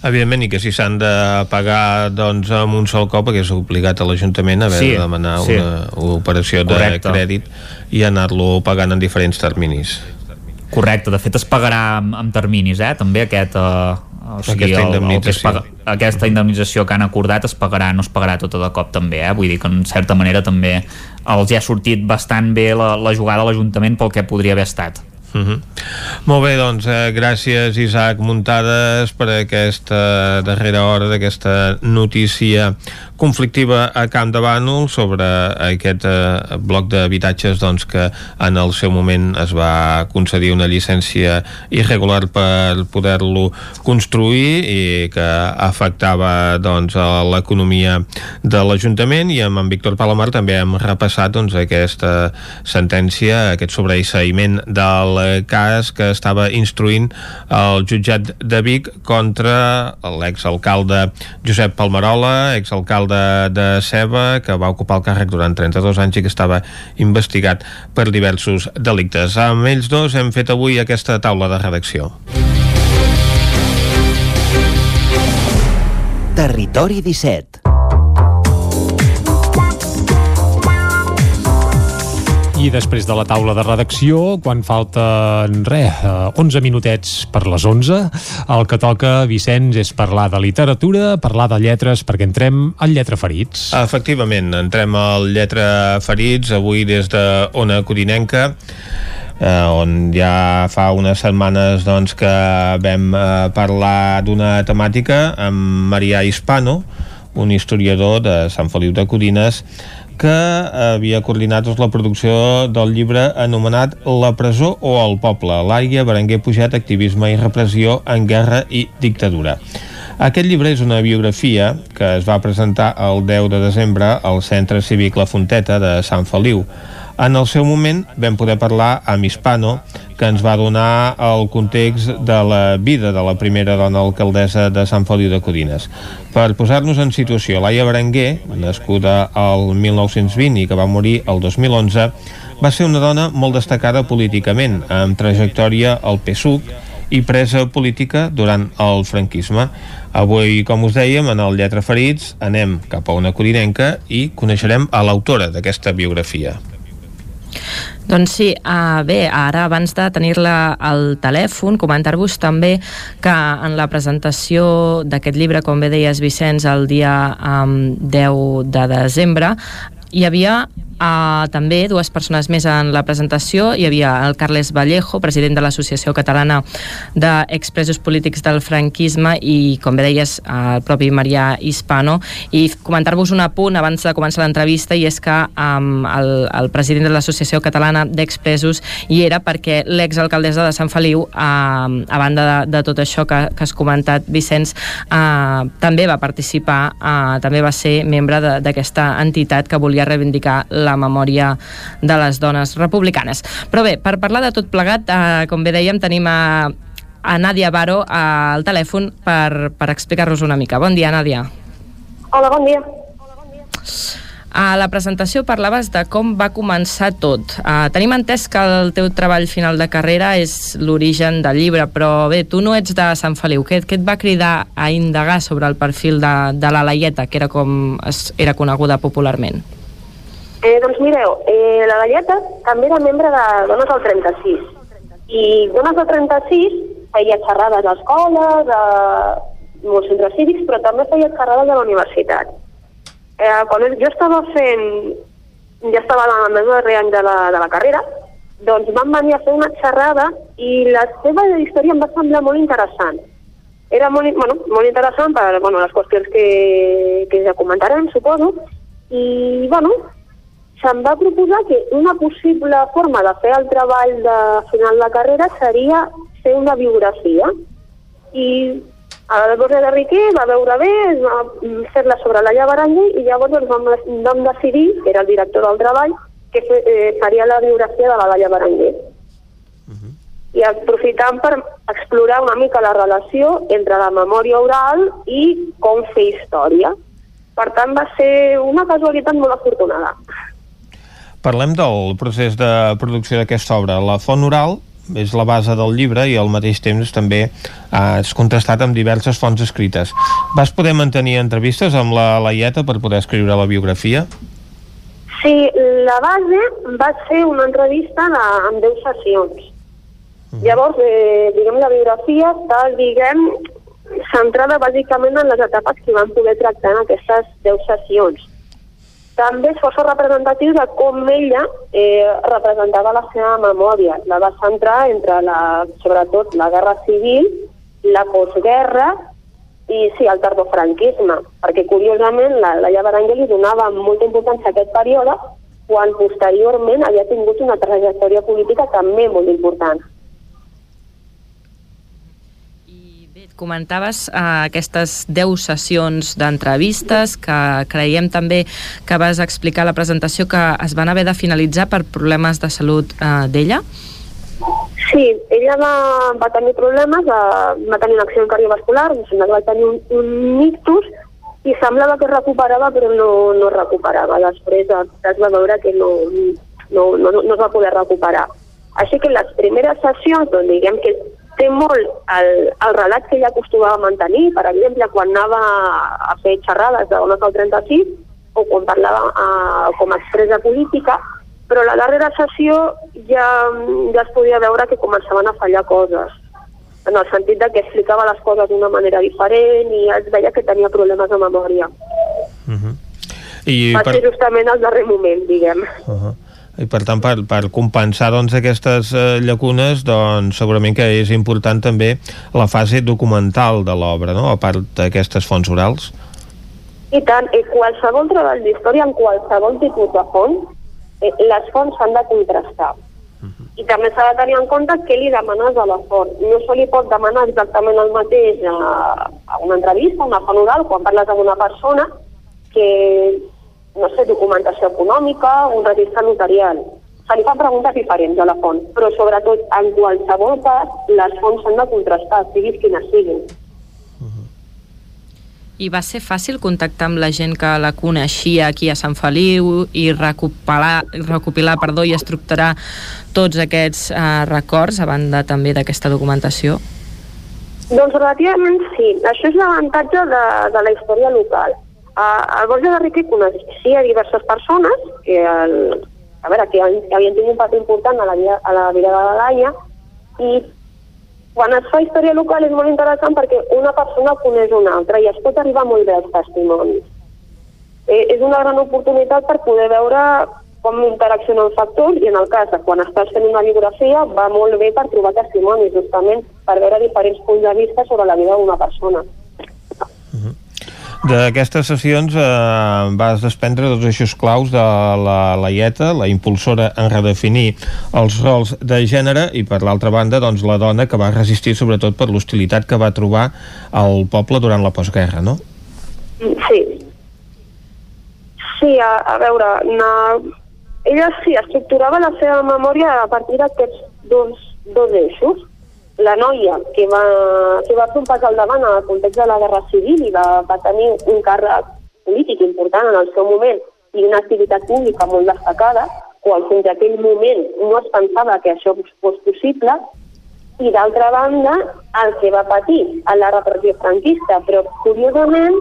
Evidentment, i que si s'han de pagar doncs, amb un sol cop hagués obligat a l'Ajuntament a haver sí, de demanar sí. una, una operació Correcte. de crèdit i anar-lo pagant en diferents terminis. Correcte, de fet es pagarà amb, amb terminis, eh? també aquest, eh, o sigui, Aquesta el, el indemnització. paga, aquesta indemnització que han acordat es pagarà, no es pagarà tota de cop també, eh? vull dir que en certa manera també els hi ha sortit bastant bé la, la jugada a l'Ajuntament pel que podria haver estat. Uh -huh. Molt bé, doncs, eh, gràcies Isaac Muntades per aquesta darrera hora d'aquesta notícia conflictiva a Camp de Bànol sobre aquest eh, bloc d'habitatges doncs, que en el seu moment es va concedir una llicència irregular per poder-lo construir i que afectava doncs, l'economia de l'Ajuntament. I amb en Víctor Palomar també hem repassat doncs, aquesta sentència, aquest sobreseïment del cas que estava instruint el jutjat de Vic contra l'exalcalde Josep Palmerola, exalcalde de Ceba, que va ocupar el càrrec durant 32 anys i que estava investigat per diversos delictes. Amb ells dos hem fet avui aquesta taula de redacció. Territori 17 I després de la taula de redacció, quan falten, res, eh, 11 minutets per les 11, el que toca, Vicenç, és parlar de literatura, parlar de lletres, perquè entrem al Lletra Ferits. Efectivament, entrem al Lletra Ferits, avui des de Ona Codinenca, eh, on ja fa unes setmanes doncs, que vam eh, parlar d'una temàtica amb Marià Hispano, un historiador de Sant Feliu de Codines, que havia coordinat doncs, la producció del llibre anomenat La presó o el poble, l'àrea Berenguer Pujat, activisme i repressió en guerra i dictadura. Aquest llibre és una biografia que es va presentar el 10 de desembre al Centre Cívic La Fonteta de Sant Feliu. En el seu moment vam poder parlar amb Hispano, que ens va donar el context de la vida de la primera dona alcaldessa de Sant Feliu de Codines. Per posar-nos en situació, Laia Berenguer, nascuda al 1920 i que va morir el 2011, va ser una dona molt destacada políticament, amb trajectòria al PSUC i presa política durant el franquisme. Avui, com us dèiem, en el Lletra Ferits anem cap a una codinenca i coneixerem a l'autora d'aquesta biografia. Doncs sí, uh, bé, ara abans de tenir-la al telèfon, comentar-vos també que en la presentació d'aquest llibre, com bé deies Vicenç, el dia um, 10 de desembre, hi havia Uh, també dues persones més en la presentació. Hi havia el Carles Vallejo president de l'Associació Catalana d'Expresos Polítics del Franquisme i com bé deies el propi Marià Hispano. I comentar-vos un apunt abans de començar l'entrevista i és que um, el, el president de l'Associació Catalana d'Expresos hi era perquè l'exalcaldessa de Sant Feliu uh, a banda de, de tot això que, que has comentat Vicenç uh, també va participar uh, també va ser membre d'aquesta entitat que volia reivindicar la la memòria de les dones republicanes. Però bé, per parlar de tot plegat, eh, com bé dèiem, tenim a, a Nàdia Baro al telèfon per, per explicar-nos una mica. Bon dia, Nàdia. Hola, bon dia. A la presentació parlaves de com va començar tot. Uh, tenim entès que el teu treball final de carrera és l'origen del llibre, però bé, tu no ets de Sant Feliu. Què, què et va cridar a indagar sobre el perfil de, de la Laieta, que era com es, era coneguda popularment? Eh, doncs mireu, eh, la Galleta també era membre de Dones del 36. I Dones del 36 feia xerrades a escoles, a molts centres cívics, però també feia xerrades a la universitat. Eh, quan jo estava fent, ja estava al mes darrer any de la, de la carrera, doncs van venir a fer una xerrada i la seva història em va semblar molt interessant. Era molt, bueno, molt interessant per bueno, les qüestions que, que ja comentarem, suposo, i bueno, se'm va proposar que una possible forma de fer el treball de final de carrera seria fer una biografia. I el Borja de Riquer va veure bé, va fer-la sobre la Llaverange i llavors doncs, vam, vam decidir, que era el director del treball, que fe, eh, faria la biografia de la Laia Berenguer. Uh -huh. I aprofitant per explorar una mica la relació entre la memòria oral i com fer història. Per tant, va ser una casualitat molt afortunada. Parlem del procés de producció d'aquesta obra. La font oral és la base del llibre i al mateix temps també has contrastat amb diverses fonts escrites. Vas poder mantenir entrevistes amb la Laieta per poder escriure la biografia? Sí, la base va ser una entrevista de, amb 10 sessions. Mm. Llavors, eh, diguem, la biografia està, diguem, centrada bàsicament en les etapes que van poder tractar en aquestes 10 sessions. També és força representatiu de com ella eh, representava la seva memòria. La va centrar entre, la, sobretot, la guerra civil, la postguerra i sí, el tardofranquisme, perquè curiosament la Laia Berenguer li donava molta importància a aquest període quan posteriorment havia tingut una trajectòria política també molt important. Comentaves eh, aquestes 10 sessions d'entrevistes que creiem també que vas explicar la presentació que es van haver de finalitzar per problemes de salut eh, d'ella. Sí, ella va, va tenir problemes, va, va tenir un accident cardiovascular, va tenir un, un ictus i semblava que es recuperava però no, no es recuperava. Després es va veure que no, no, no, no es va poder recuperar. Així que les primeres sessions, doncs diguem que té molt el, el relat que ella acostumava a mantenir, per exemple, quan anava a fer xerrades de dones al 36 o quan parlava a, com a expressa política, però la darrera sessió ja, ja es podia veure que començaven a fallar coses en el sentit de que explicava les coses d'una manera diferent i es veia que tenia problemes de memòria. Uh -huh. I Va per... ser justament al darrer moment, diguem. Uh -huh. I per tant, per, per compensar doncs, aquestes eh, llacunes, doncs, segurament que és important també la fase documental de l'obra, no? a part d'aquestes fonts orals. I tant, i qualsevol treball d'història en qualsevol tipus de font, eh, les fonts s'han de contrastar. I també s'ha de tenir en compte què li demanes a la font. No se li pot demanar exactament el mateix a, a una entrevista, a una font oral, quan parles amb una persona, que, no sé, documentació econòmica, un registre notarial. Se li fan preguntes diferents a la font, però sobretot en qualsevol cas les fonts s'han de contrastar, siguis quines siguin. I va ser fàcil contactar amb la gent que la coneixia aquí a Sant Feliu i recopilar, recopilar perdó, i estructurar tots aquests eh, records a banda també d'aquesta documentació? Doncs relativament sí. Això és l'avantatge de, de la història local. Uh, el Borja de Riqui coneixia diverses persones que, el, a veure, que havien tingut un paper important a la, vida, a la vida de la Laia i quan es fa història local és molt interessant perquè una persona coneix una altra i es pot arribar molt bé als testimonis. Eh, és una gran oportunitat per poder veure com interaccionen factors i en el cas de quan estàs fent una biografia va molt bé per trobar testimonis justament per veure diferents punts de vista sobre la vida d'una persona. D'aquestes sessions eh, vas desprendre dos eixos claus de la Laieta, la impulsora en redefinir els rols de gènere i per l'altra banda doncs, la dona que va resistir sobretot per l'hostilitat que va trobar al poble durant la postguerra, no? Sí. Sí, a, a veure, na... ella sí, estructurava la seva memòria a partir d'aquests dos, dos eixos. La noia que va, que va fer un pas al davant en el context de la Guerra Civil i va, va tenir un càrrec polític important en el seu moment i una activitat pública molt destacada, quan fins a aquell moment no es pensava que això fos possible, i d'altra banda, el que va patir a la repressió franquista, però curiosament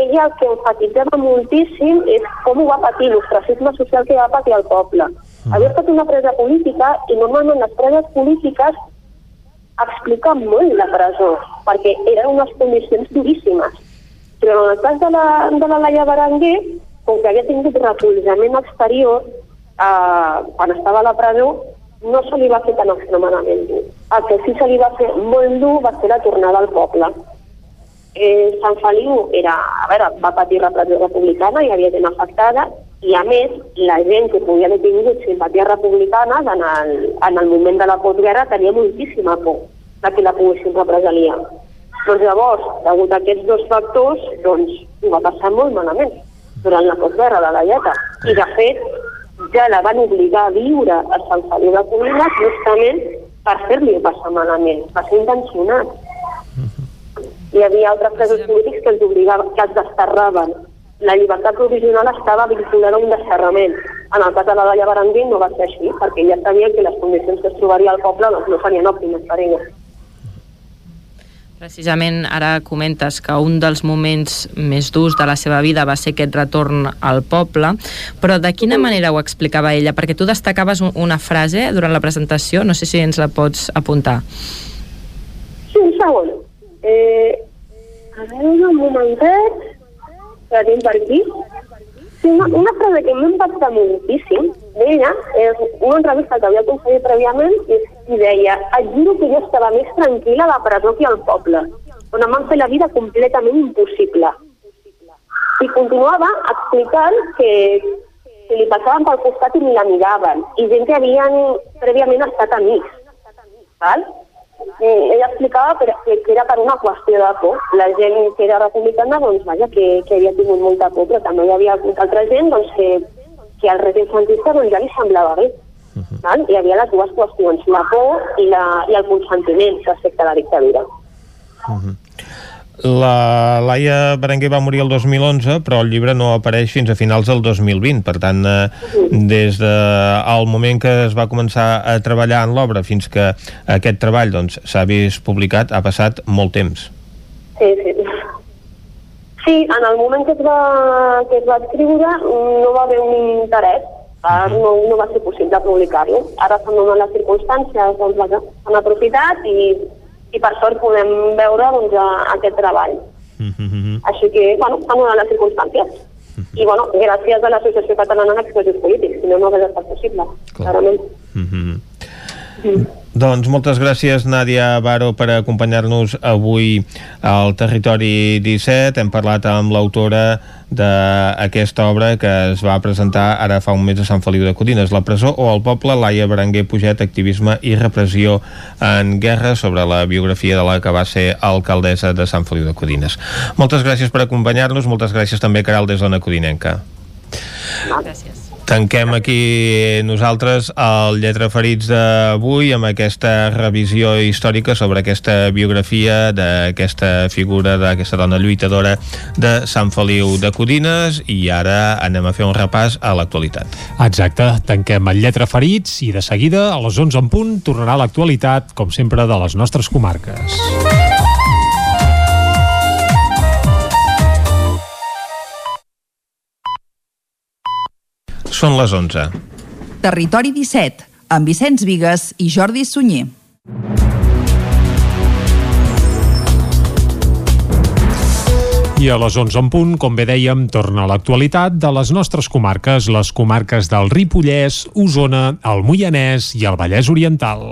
ella el que enfatitzava moltíssim és com ho va patir, l'ostracisme social que va patir el poble. Havia estat una presa política i normalment les preses polítiques expliquen molt la presó, perquè eren unes condicions duríssimes. Però en el cas de la, de la Laia Berenguer, com que havia tingut recolzament exterior eh, quan estava a la presó, no se li va fer tan extremadament dur. El que sí se li va fer molt dur va ser la tornada al poble. Eh, Sant Feliu era, a veure, va patir repressió republicana i havia gent afectada, i a més, la gent que podia haver tingut simpaties republicanes en el, en el moment de la postguerra tenia moltíssima por de que la poguessin represaliar. Doncs llavors, degut a aquests dos factors, doncs ho va passar molt malament durant la postguerra de la Lleta. I de fet, ja la van obligar a viure a Sant Feliu de Codines justament per fer-li passar malament. Va ser intencionat. Hi havia altres presos polítics que els obligaven, que els desterraven la llibertat provisional estava vinculada a un desterrament. En el cas de la Daia Berenguer no va ser així, perquè ja sabia que les condicions que es trobaria al poble doncs, no serien òptimes per ella. Precisament ara comentes que un dels moments més durs de la seva vida va ser aquest retorn al poble, però de quina manera ho explicava ella? Perquè tu destacaves una frase durant la presentació, no sé si ens la pots apuntar. Sí, un segon. Eh, un momentet, que tinc per aquí. Una, una frase que m'ha impactat moltíssim d'ella és una entrevista que havia aconseguit prèviament i, i deia et juro que jo estava més tranquil·la a la presó que al poble, on em van fer la vida completament impossible. I continuava explicant que, que li passaven pel costat i ni la miraven, i gent que havien prèviament estat amics. Val? Eh, ella explicava que, que era per una qüestió de por. La gent que era republicana, doncs, vaja, que, que havia tingut molta por, però també hi havia altra gent doncs, que, que al règim franquista doncs, ja li semblava bé. Uh -huh. val? Hi havia les dues qüestions, la por i, la, i el consentiment respecte a la dictadura. Uh -huh. La Laia Berenguer va morir el 2011, però el llibre no apareix fins a finals del 2020. Per tant, eh, des del de, moment que es va començar a treballar en l'obra fins que aquest treball doncs, s'ha doncs, vist publicat, ha passat molt temps. Sí, sí. Sí, en el moment que es va, que es va escriure no va haver un interès no, no va ser possible publicar-lo. Ara s'han donat les circumstàncies, doncs s'han aprofitat i i per sort podem veure doncs, aquest treball. Mm -hmm. Així que, bueno, s'han donat les circumstàncies. Mm -hmm. I, bueno, gràcies a l'Associació Catalana d'Expressos Polítics, si no, no hauria estat possible, Clar. clarament. Mm -hmm. Mm. Doncs moltes gràcies, Nàdia Baro, per acompanyar-nos avui al Territori 17. Hem parlat amb l'autora d'aquesta obra que es va presentar ara fa un mes a Sant Feliu de Codines, la presó o el poble, Laia Berenguer Puget, activisme i repressió en guerra sobre la biografia de la que va ser alcaldessa de Sant Feliu de Codines. Moltes gràcies per acompanyar-nos, moltes gràcies també, Caral, des d'Ona Codinenca. Gràcies. Tanquem aquí nosaltres el Lletra Ferits d'avui amb aquesta revisió històrica sobre aquesta biografia d'aquesta figura, d'aquesta dona lluitadora de Sant Feliu de Codines i ara anem a fer un repàs a l'actualitat. Exacte, tanquem el Lletra Ferits i de seguida a les 11 en punt tornarà l'actualitat, com sempre, de les nostres comarques. Són les 11. Territori 17, amb Vicenç Vigues i Jordi Sunyer. I a les 11 en punt, com bé dèiem, torna l'actualitat de les nostres comarques, les comarques del Ripollès, Osona, el Moianès i el Vallès Oriental.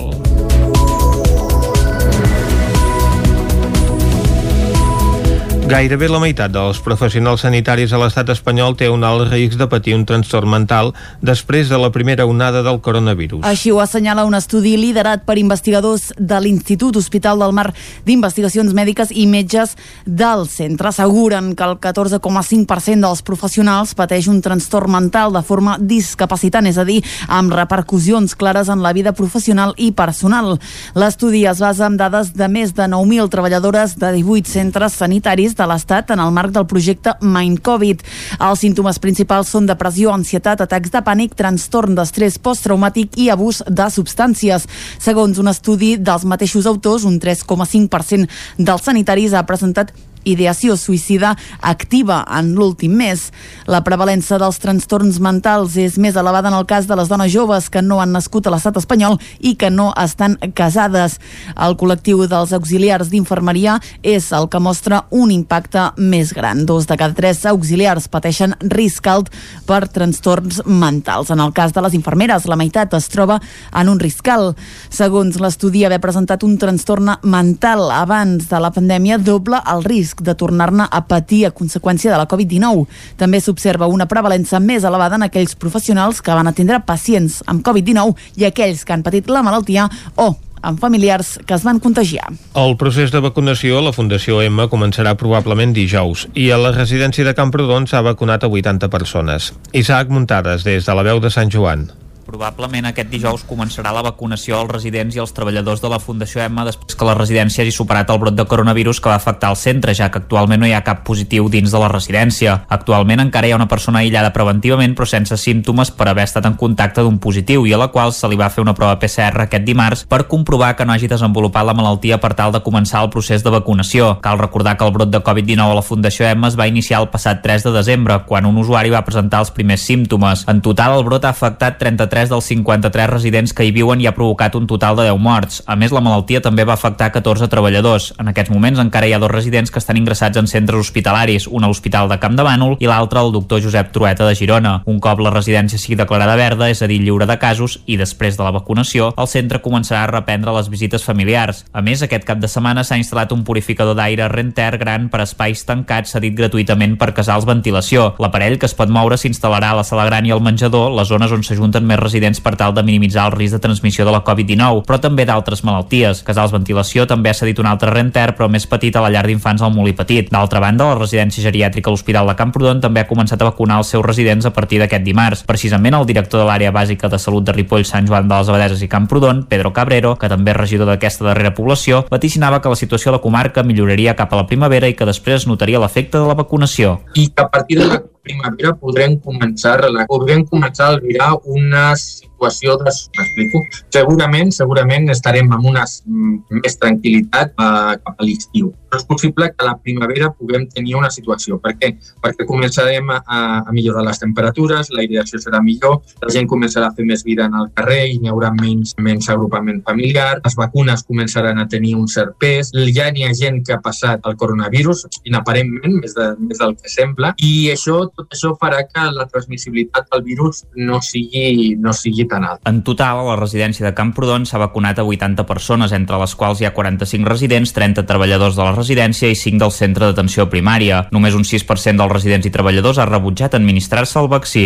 Gairebé la meitat dels professionals sanitaris a l'estat espanyol té un alt risc de patir un trastorn mental després de la primera onada del coronavirus. Així ho assenyala un estudi liderat per investigadors de l'Institut Hospital del Mar d'Investigacions Mèdiques i metges del centre. Asseguren que el 14,5% dels professionals pateix un trastorn mental de forma discapacitant, és a dir, amb repercussions clares en la vida professional i personal. L'estudi es basa en dades de més de 9.000 treballadores de 18 centres sanitaris de l'Estat en el marc del projecte Mind Covid. Els símptomes principals són depressió, ansietat, atacs de pànic, trastorn d'estrès posttraumàtic i abús de substàncies. Segons un estudi dels mateixos autors, un 3,5% dels sanitaris ha presentat ideació suïcida activa en l'últim mes. La prevalença dels trastorns mentals és més elevada en el cas de les dones joves que no han nascut a l'estat espanyol i que no estan casades. El col·lectiu dels auxiliars d'infermeria és el que mostra un impacte més gran. Dos de cada tres auxiliars pateixen risc alt per trastorns mentals. En el cas de les infermeres, la meitat es troba en un risc alt. Segons l'estudi, haver presentat un trastorn mental abans de la pandèmia doble el risc risc de tornar-ne a patir a conseqüència de la Covid-19. També s'observa una prevalença més elevada en aquells professionals que van atendre pacients amb Covid-19 i aquells que han patit la malaltia o amb familiars que es van contagiar. El procés de vacunació a la Fundació M començarà probablement dijous i a la residència de Camprodon s'ha vacunat a 80 persones. Isaac Muntades, des de la veu de Sant Joan. Probablement aquest dijous començarà la vacunació als residents i als treballadors de la Fundació Emma després que la residència hagi superat el brot de coronavirus que va afectar el centre, ja que actualment no hi ha cap positiu dins de la residència. Actualment encara hi ha una persona aïllada preventivament però sense símptomes per haver estat en contacte d'un positiu i a la qual se li va fer una prova PCR aquest dimarts per comprovar que no hagi desenvolupat la malaltia per tal de començar el procés de vacunació. Cal recordar que el brot de Covid-19 a la Fundació Emma es va iniciar el passat 3 de desembre, quan un usuari va presentar els primers símptomes. En total, el brot ha afectat 33 33 dels 53 residents que hi viuen i ha provocat un total de 10 morts. A més, la malaltia també va afectar 14 treballadors. En aquests moments encara hi ha dos residents que estan ingressats en centres hospitalaris, un a l'Hospital de Camp de Bànol i l'altre al doctor Josep Trueta de Girona. Un cop la residència sigui declarada verda, és a dir, lliure de casos, i després de la vacunació, el centre començarà a reprendre les visites familiars. A més, aquest cap de setmana s'ha instal·lat un purificador d'aire Renter gran per espais tancats cedit gratuïtament per casals ventilació. L'aparell que es pot moure s'instal·larà a la sala gran i al menjador, les zones on s'ajunten més residents per tal de minimitzar el risc de transmissió de la Covid-19, però també d'altres malalties. Casals Ventilació també ha cedit un altre renter, però més petit a la llar d'infants al Molí Petit. D'altra banda, la residència geriàtrica a l'Hospital de Camprodon també ha començat a vacunar els seus residents a partir d'aquest dimarts. Precisament el director de l'àrea bàsica de salut de Ripoll, Sant Joan de les Abadeses i Camprodon, Pedro Cabrero, que també és regidor d'aquesta darrera població, vaticinava que la situació a la comarca milloraria cap a la primavera i que després es notaria l'efecte de la vacunació. I que a partir de primavera podrem començar, podrem començar a albirar una situació de... M'explico? Segurament, segurament estarem amb una més tranquil·litat eh, cap a l'estiu. Però és possible que a la primavera puguem tenir una situació. Per què? Perquè començarem a, a millorar les temperatures, l'aireació serà millor, la gent començarà a fer més vida en el carrer i hi haurà menys, menys agrupament familiar, les vacunes començaran a tenir un cert pes, ja n'hi ha gent que ha passat el coronavirus, inaparentment, més, de, més del que sembla, i això, tot això farà que la transmissibilitat del virus no sigui, no sigui tan alta. En total, a la residència de Camprodon s'ha vacunat a 80 persones, entre les quals hi ha 45 residents, 30 treballadors de la residència i 5 del centre d'atenció primària. Només un 6% dels residents i treballadors ha rebutjat administrar-se el vaccí.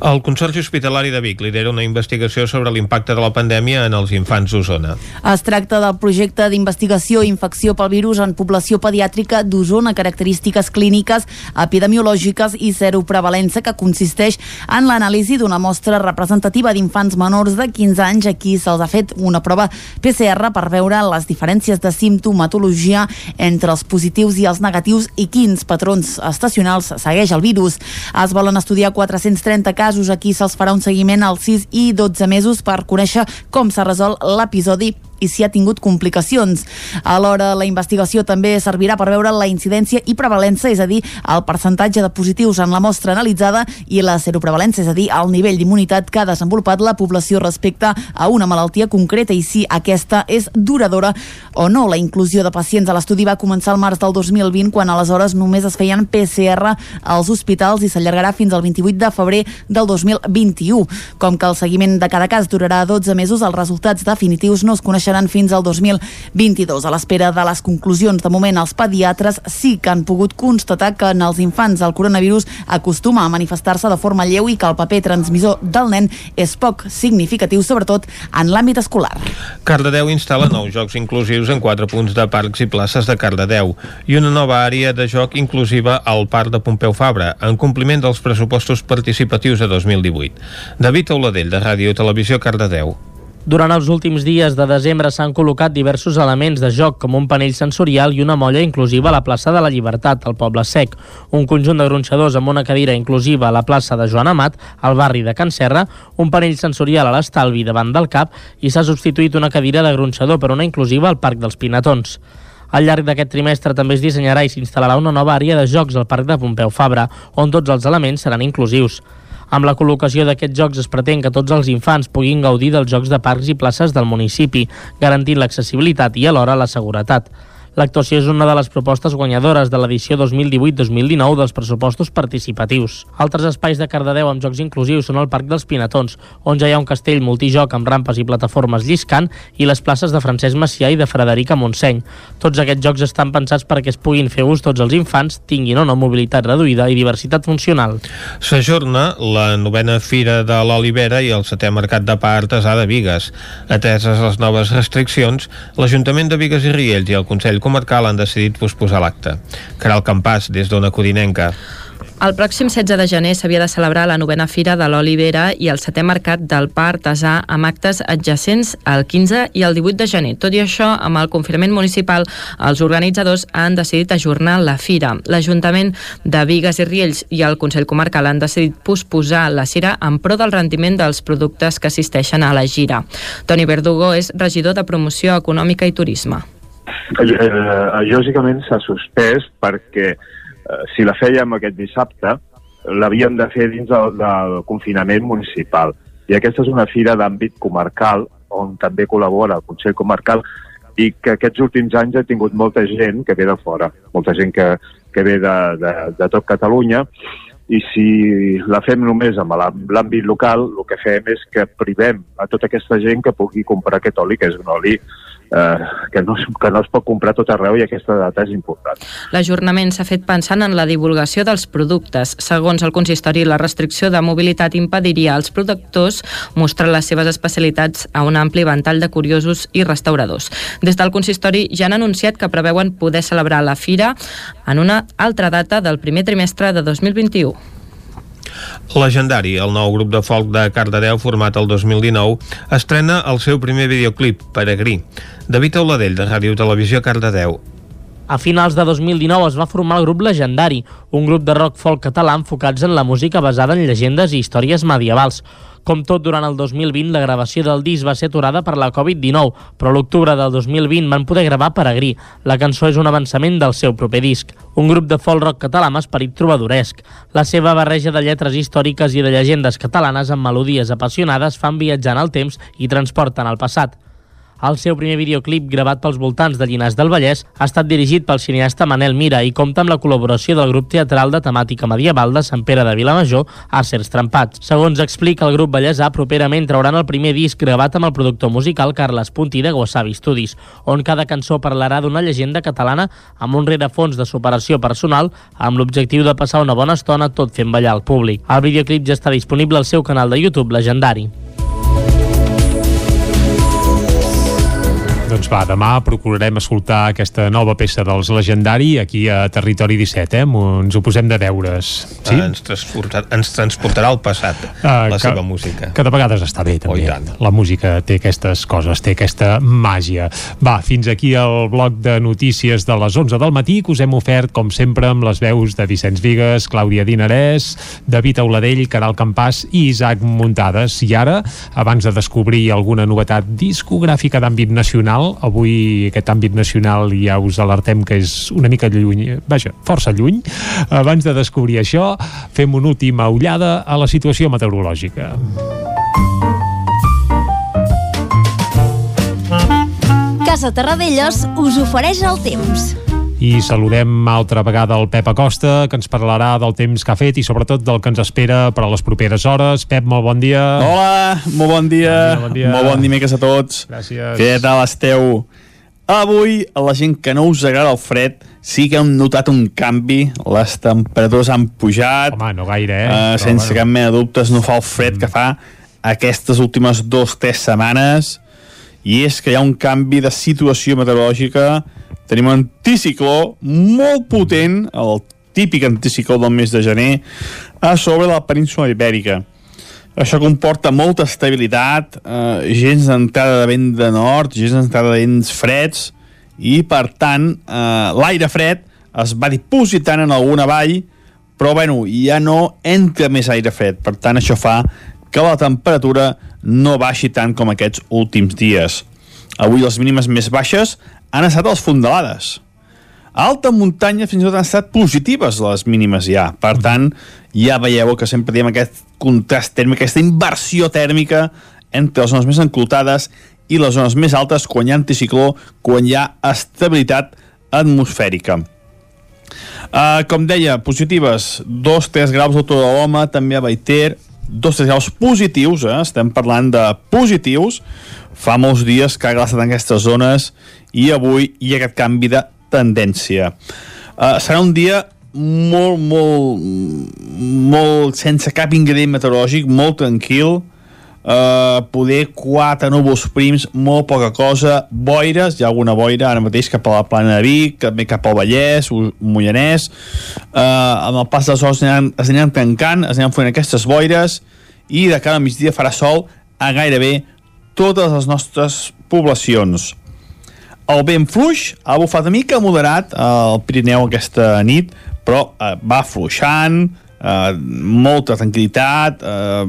El Consorci Hospitalari de Vic lidera una investigació sobre l'impacte de la pandèmia en els infants d'Osona. Es tracta del projecte d'investigació i infecció pel virus en població pediàtrica d'Osona, característiques clíniques, epidemiològiques i seroprevalença, que consisteix en l'anàlisi d'una mostra representativa d'infants menors de 15 anys a qui se'ls ha fet una prova PCR per veure les diferències de simptomatologia entre els positius i els negatius i quins patrons estacionals segueix el virus. Es volen estudiar 430 casos, aquí se'ls farà un seguiment als 6 i 12 mesos per conèixer com s'ha resolt l'episodi i si ha tingut complicacions. Alhora, la investigació també servirà per veure la incidència i prevalença, és a dir, el percentatge de positius en la mostra analitzada i la seroprevalença, és a dir, el nivell d'immunitat que ha desenvolupat la població respecte a una malaltia concreta i si aquesta és duradora o no. La inclusió de pacients a l'estudi va començar al març del 2020, quan aleshores només es feien PCR als hospitals i s'allargarà fins al 28 de febrer del 2021. Com que el seguiment de cada cas durarà 12 mesos, els resultats definitius no es coneixeran seran fins al 2022. A l'espera de les conclusions, de moment els pediatres sí que han pogut constatar que en els infants el coronavirus acostuma a manifestar-se de forma lleu i que el paper transmissor del nen és poc significatiu, sobretot en l'àmbit escolar. Cardedeu instal·la nous jocs inclusius en quatre punts de parcs i places de Cardedeu i una nova àrea de joc inclusiva al Parc de Pompeu Fabra, en compliment dels pressupostos participatius de 2018. David Auladell, de Ràdio Televisió, Cardedeu. Durant els últims dies de desembre s'han col·locat diversos elements de joc, com un panell sensorial i una molla inclusiva a la plaça de la Llibertat, al Poble Sec, un conjunt de gronxadors amb una cadira inclusiva a la plaça de Joan Amat, al barri de Can Serra, un panell sensorial a l'Estalvi davant del CAP i s'ha substituït una cadira de gronxador per una inclusiva al Parc dels Pinatons. Al llarg d'aquest trimestre també es dissenyarà i s'instal·larà una nova àrea de jocs al Parc de Pompeu Fabra, on tots els elements seran inclusius. Amb la col·locació d'aquests jocs es pretén que tots els infants puguin gaudir dels jocs de parcs i places del municipi, garantint l'accessibilitat i alhora la seguretat. L'actuació és una de les propostes guanyadores de l'edició 2018-2019 dels pressupostos participatius. Altres espais de Cardedeu amb jocs inclusius són el Parc dels Pinatons, on ja hi ha un castell multijoc amb rampes i plataformes lliscant, i les places de Francesc Macià i de Frederica Montseny. Tots aquests jocs estan pensats perquè es puguin fer ús tots els infants, tinguin o no mobilitat reduïda i diversitat funcional. S'ajorna la novena Fira de l'Olivera i el setè Mercat de Pa Artesà de Vigues. Ateses les noves restriccions, l'Ajuntament de Vigues i Riells i el Consell Comarcal han decidit posposar l'acte. Caral Campàs, des d'Ona Codinenca. El pròxim 16 de gener s'havia de celebrar la novena Fira de l'Olivera i el setè mercat del pa artesà amb actes adjacents el 15 i el 18 de gener. Tot i això, amb el confinament municipal, els organitzadors han decidit ajornar la fira. L'Ajuntament de Vigues i Riells i el Consell Comarcal han decidit posposar la cira en pro del rendiment dels productes que assisteixen a la gira. Toni Verdugo és regidor de Promoció Econòmica i Turisme. Eh, lògicament s'ha suspès perquè eh, si la fèiem aquest dissabte l'havíem de fer dins del, del confinament municipal. I aquesta és una fira d'àmbit comarcal, on també col·labora el Consell Comarcal, i que aquests últims anys ha tingut molta gent que ve de fora, molta gent que, que ve de, de, de tot Catalunya, i si la fem només amb l'àmbit local, el que fem és que privem a tota aquesta gent que pugui comprar aquest oli, que és un oli eh, que, no, que no es pot comprar tot arreu i aquesta data és important. L'ajornament s'ha fet pensant en la divulgació dels productes. Segons el consistori, la restricció de mobilitat impediria als productors mostrar les seves especialitats a un ampli ventall de curiosos i restauradors. Des del consistori ja han anunciat que preveuen poder celebrar la fira en una altra data del primer trimestre de 2021. Legendari, el nou grup de folk de Cardedeu format el 2019, estrena el seu primer videoclip, Peregrí. David Auladell, de Ràdio Televisió Cardedeu. A finals de 2019 es va formar el grup Legendari, un grup de rock folk català enfocats en la música basada en llegendes i històries medievals. Com tot, durant el 2020 la gravació del disc va ser aturada per la Covid-19, però l'octubre del 2020 van poder gravar Peregrí. La cançó és un avançament del seu proper disc. Un grup de folk rock català amb esperit trobadoresc. La seva barreja de lletres històriques i de llegendes catalanes amb melodies apassionades fan viatjar en el temps i transporten al passat. El seu primer videoclip, gravat pels voltants de Llinars del Vallès, ha estat dirigit pel cineasta Manel Mira i compta amb la col·laboració del grup teatral de temàtica medieval de Sant Pere de Vilamajor, Acers Trempats. Segons explica el grup Vallèsà, properament trauran el primer disc gravat amb el productor musical Carles Punti de Wasabi Studios, on cada cançó parlarà d'una llegenda catalana amb un rerefons de superació personal amb l'objectiu de passar una bona estona tot fent ballar al públic. El videoclip ja està disponible al seu canal de YouTube legendari. Doncs va, demà procurarem escoltar aquesta nova peça dels Legendari aquí a Territori 17, eh? Ens ho posem de deures. Sí? Uh, ens, transportar, ens transportarà al passat, uh, la que, seva música. Que de vegades està bé, també. Oh, la música té aquestes coses, té aquesta màgia. Va, fins aquí el bloc de notícies de les 11 del matí que us hem ofert, com sempre, amb les veus de Vicenç Vigues, Clàudia Dinarès, David Auladell, Caral Campàs i Isaac Muntades. I ara, abans de descobrir alguna novetat discogràfica d'àmbit nacional, Avui aquest àmbit nacional ja us alertem que és una mica lluny, vaja, força lluny. Abans de descobrir això, fem una última ullada a la situació meteorològica. Casa Terradellos us ofereix el temps i saludem altra vegada el Pep Acosta, que ens parlarà del temps que ha fet i sobretot del que ens espera per a les properes hores. Pep, molt bon dia. Hola, molt bon dia. Bon dia, bon dia. Molt bon dimecres a tots. Gràcies. Què tal esteu? Avui, a la gent que no us agrada el fred, sí que hem notat un canvi. Les temperatures han pujat. Home, no gaire, eh? Uh, sense bueno. cap mena de dubtes, no fa el fred mm. que fa aquestes últimes dues, tres setmanes. I és que hi ha un canvi de situació meteorològica Tenim un anticicló molt potent, el típic anticicló del mes de gener, a sobre la península ibèrica. Això comporta molta estabilitat, eh, gens d'entrada de vent de nord, gens d'entrada de vents freds, i per tant eh, l'aire fred es va dipositant en alguna vall, però bueno, ja no entra més aire fred, per tant això fa que la temperatura no baixi tant com aquests últims dies. Avui les mínimes més baixes han estat les fondalades. A alta muntanya fins i tot han estat positives les mínimes ja. Per tant, ja veieu que sempre diem aquest contrast tèrmic, aquesta inversió tèrmica entre les zones més enclotades i les zones més altes quan hi ha anticicló, quan hi ha estabilitat atmosfèrica. Uh, com deia, positives, 2-3 graus d'altura de l'home, també a Baiter, 2-3 graus positius, eh? estem parlant de positius, fa molts dies que ha glaçat en aquestes zones i avui ha aquest canvi de tendència. Uh, serà un dia molt, molt, molt sense cap ingredient meteorològic, molt tranquil, uh, poder quatre núvols prims, molt poca cosa, boires, hi ha alguna boira ara mateix cap a la plana de Vic, també cap al Vallès, Mollanès, uh, amb el pas dels hores es aniran, tancant, es aniran fent aquestes boires, i de cara al migdia farà sol a gairebé totes les nostres poblacions. El vent fluix ha bufat una mica moderat al Pirineu aquesta nit, però eh, va fluixant, eh, molta tranquil·litat, eh,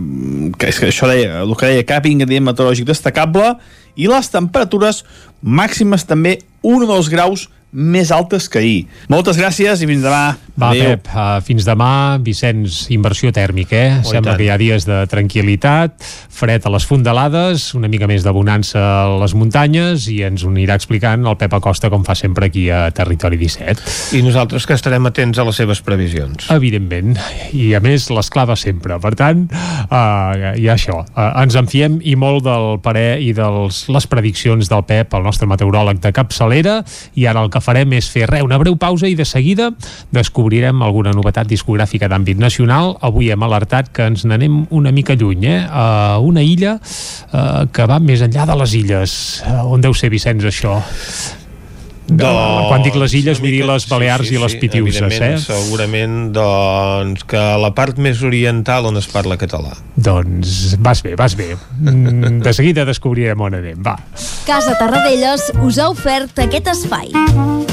que és que això deia, el que deia, cap ingredient meteorològic destacable, i les temperatures màximes també 1 o 2 graus més altes que ahir. Moltes gràcies i fins demà. Va, Adéu. Pep, uh, fins demà. Vicenç, inversió tèrmica, eh? Oh, Sembla tant. que hi ha dies de tranquil·litat, fred a les fondalades, una mica més de bonança a les muntanyes i ens ho anirà explicant el Pep Acosta com fa sempre aquí a Territori 17. I nosaltres que estarem atents a les seves previsions. Evidentment, i a més l'esclava sempre. Per tant, uh, hi ha això. Uh, ens en fiem i molt del parer i de les prediccions del Pep, el nostre meteoròleg de capçalera, i ara el que farem és fer re, una breu pausa i de seguida descobrirem alguna novetat discogràfica d'àmbit nacional. Avui hem alertat que ens n'anem una mica lluny, eh? a una illa uh, que va més enllà de les illes. Uh, on deu ser, Vicenç, això? Doncs, Quan dic les illes, vull dir les Balears i les Pitiuses, eh? Segurament, doncs, que a la part més oriental on es parla català. Doncs vas bé, vas bé. Mm, De seguida descobrirem on anem, va. Casa Tarradellas us ha ofert aquest espai.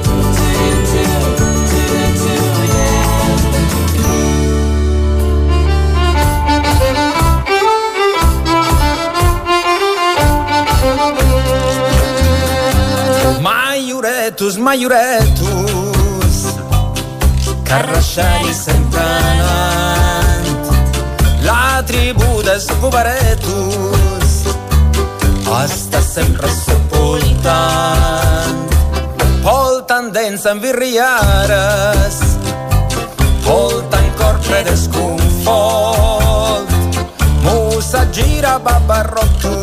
Maioretos, maioretos, carrasxari sempre anant. La tribu dels govaretos està sempre sepultant. Polten dents envirriares, polten cor ple desconfort. Musa gira babarrotu,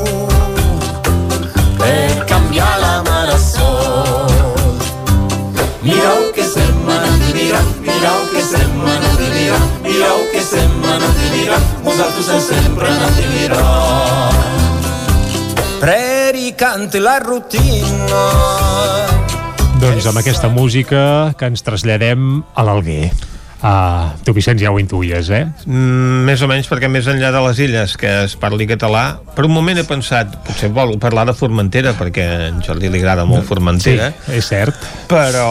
per canviar la mare sol. Mireu que setmana mira, mireu que setmana mira, mireu que setmana mira, vosaltres ens sempre anat a mirar. Predicant la rutina, Doncs amb aquesta música que ens traslladem a l'Alguer. Uh, tu, Vicenç, ja ho intuïes, eh? Mm, més o menys perquè més enllà de les illes que es parli català, per un moment he pensat potser vol parlar de Formentera perquè a en Jordi li agrada molt Formentera Sí, és cert. però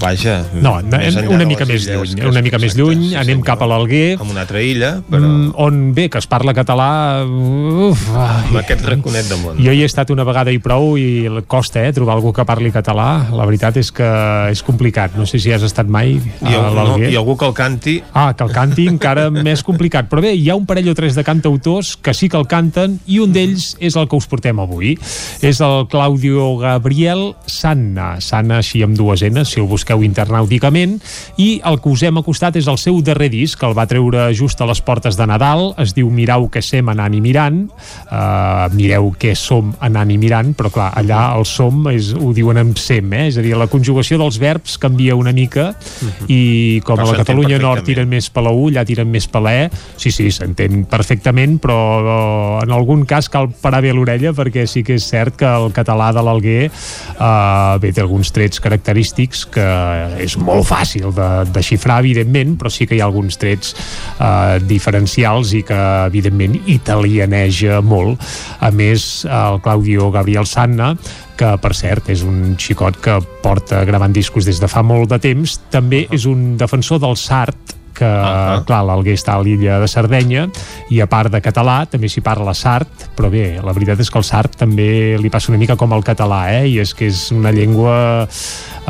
vaja No, més enllà una mica més lluny, que una mica més lluny, anem cap a l'Alguer. amb una altra illa però Mm, on bé, que es parla català uf, amb ai, aquest raconet de món jo hi he estat una vegada i prou i costa eh, trobar algú que parli català la veritat és que és complicat no sé si has estat mai I, a no, l'Alguer i algú que el canti Ah, que el canti encara més complicat. Però bé, hi ha un parell o tres de cantautors que sí que el canten i un d'ells és el que us portem avui. És el Claudio Gabriel Sanna. Sanna així amb dues enes, si el busqueu internauticament. I el que us hem acostat és el seu darrer disc, que el va treure just a les portes de Nadal. Es diu Mirau que sem anant i mirant. Uh, mireu què som anant i mirant, però clar, allà el som és, ho diuen amb sem, eh? és a dir, la conjugació dels verbs canvia una mica i com Però a la Catalunya Nord tiren més per la U, allà tiren més per la E, sí, sí, s'entén perfectament, però en algun cas cal parar bé l'orella perquè sí que és cert que el català de l'Alguer eh, bé, té alguns trets característics que és molt fàcil de, de xifrar, evidentment, però sí que hi ha alguns trets eh, diferencials i que, evidentment, italianeja molt. A més, el Claudio Gabriel Sanna que per cert és un xicot que porta gravant discos des de fa molt de temps. També és un defensor del sart que, uh -huh. clar, l'Alguer està a l'illa de Sardenya i a part de català també s'hi parla sart, però bé, la veritat és que el sart també li passa una mica com el català, eh? i és que és una llengua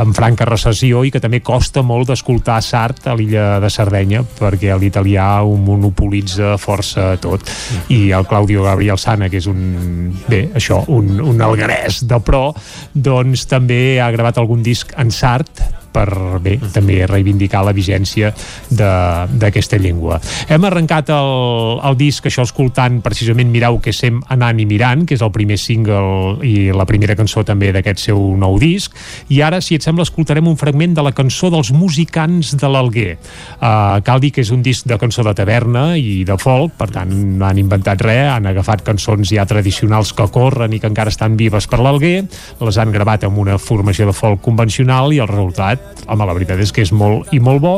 en franca recessió i que també costa molt d'escoltar sart a l'illa de Sardenya perquè l'italià ho monopolitza força tot i el Claudio Gabriel Sana que és un, bé, això, un, un algarès de pro, doncs també ha gravat algun disc en sart per bé, també reivindicar la vigència d'aquesta llengua. Hem arrencat el, el disc, això escoltant precisament Mirau que sem anant i mirant, que és el primer single i la primera cançó també d'aquest seu nou disc, i ara, si et sembla, escoltarem un fragment de la cançó dels musicants de l'Alguer. Uh, cal dir que és un disc de cançó de taverna i de folk, per tant, no han inventat res, han agafat cançons ja tradicionals que corren i que encara estan vives per l'Alguer, les han gravat amb una formació de folk convencional i el resultat home, la veritat és que és molt i molt bo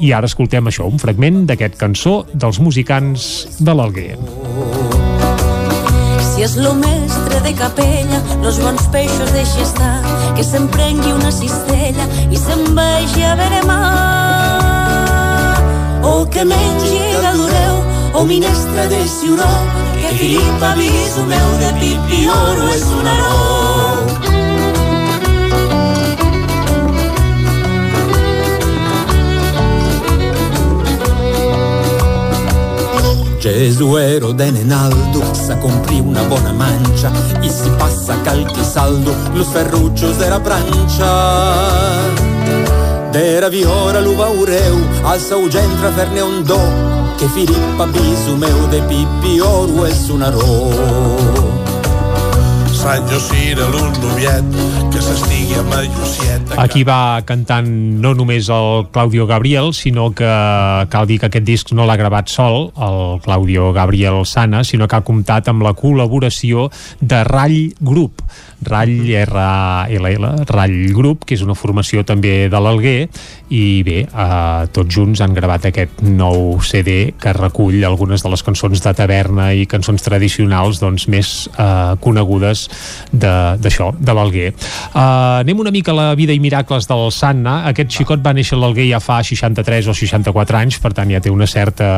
i ara escoltem això, un fragment d'aquest cançó dels musicants de l'Alguer Si és lo mestre de capella, los bons peixos deixa estar, que s'emprengui una cistella i se'n vagi a veure mar. O que mengi galureu, o minestra de ciuró, que Filip aviso meu de pipi oro és un aró. Gesuero de Nenaldo sa compri una bona mancia i si passa calchi saldo los ferruccios de la prancia. Dera viora lu vaureu al seu gentre fer-ne un do que Filippa bisu meu de pipi oru és un aró Sant Josira, l'un noviet, que s'estigui Llucieta. Aquí va cantant no només el Claudio Gabriel, sinó que cal dir que aquest disc no l'ha gravat sol, el Claudio Gabriel Sana, sinó que ha comptat amb la col·laboració de Rall Group. Rall, R-A-L-L, Rall Group, que és una formació també de l'Alguer, i bé, eh, tots junts han gravat aquest nou CD que recull algunes de les cançons de taverna i cançons tradicionals doncs, més eh, conegudes d'això, de, de l'Alguer. Uh, anem una mica a la vida i miracles del Sanna. Aquest xicot va néixer a l'Alguer ja fa 63 o 64 anys, per tant ja té una certa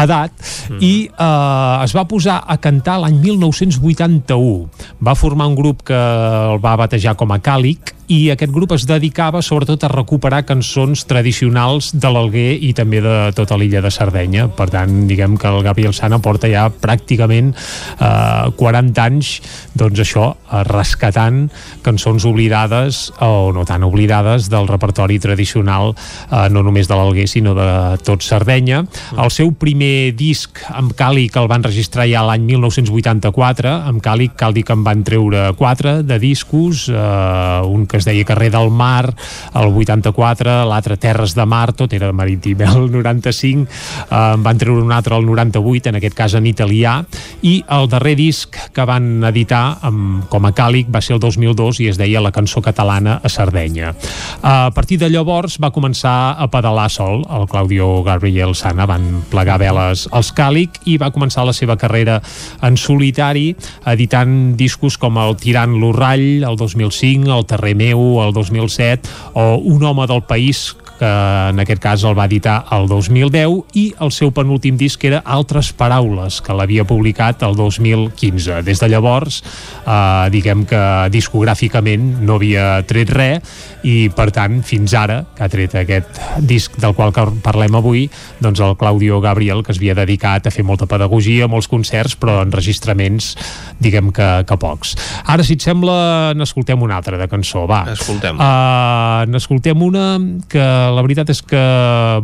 edat, mm. i uh, es va posar a cantar l'any 1981. Va formar un grup que el va batejar com a Càlic, i aquest grup es dedicava sobretot a recuperar cançons tradicionals de l'Alguer i també de tota l'illa de Sardenya. Per tant, diguem que el Gabriel Sana porta ja pràcticament eh, 40 anys doncs això, eh, rescatant cançons oblidades o no tan oblidades del repertori tradicional eh, no només de l'Alguer sinó de tot Sardenya. El seu primer disc amb Càlic el van registrar ja l'any 1984. Amb Càlic cal dir que en van treure quatre de discos, eh, un que es deia Carrer del Mar, el 84, l'altre Terres de Mar, tot era marítim, el 95, eh, en van treure un altre el 98, en aquest cas en italià, i el darrer disc que van editar amb, com a càlic va ser el 2002 i es deia La cançó catalana a Sardenya. A partir de llavors va començar a pedalar sol, el Claudio Gabriel Sana van plegar veles als càlic i va començar la seva carrera en solitari, editant discos com el Tirant l'Urrall, el 2005, el Terrer meu, el 2007, o Un home del país, que en aquest cas el va editar el 2010 i el seu penúltim disc era Altres Paraules, que l'havia publicat el 2015. Des de llavors, eh, diguem que discogràficament no havia tret res i per tant, fins ara, que ha tret aquest disc del qual parlem avui, doncs el Claudio Gabriel, que es havia dedicat a fer molta pedagogia, molts concerts, però enregistraments, diguem que, que pocs. Ara, si et sembla, n'escoltem una altra de cançó, va. Escoltem. Uh, n'escoltem una que la veritat és que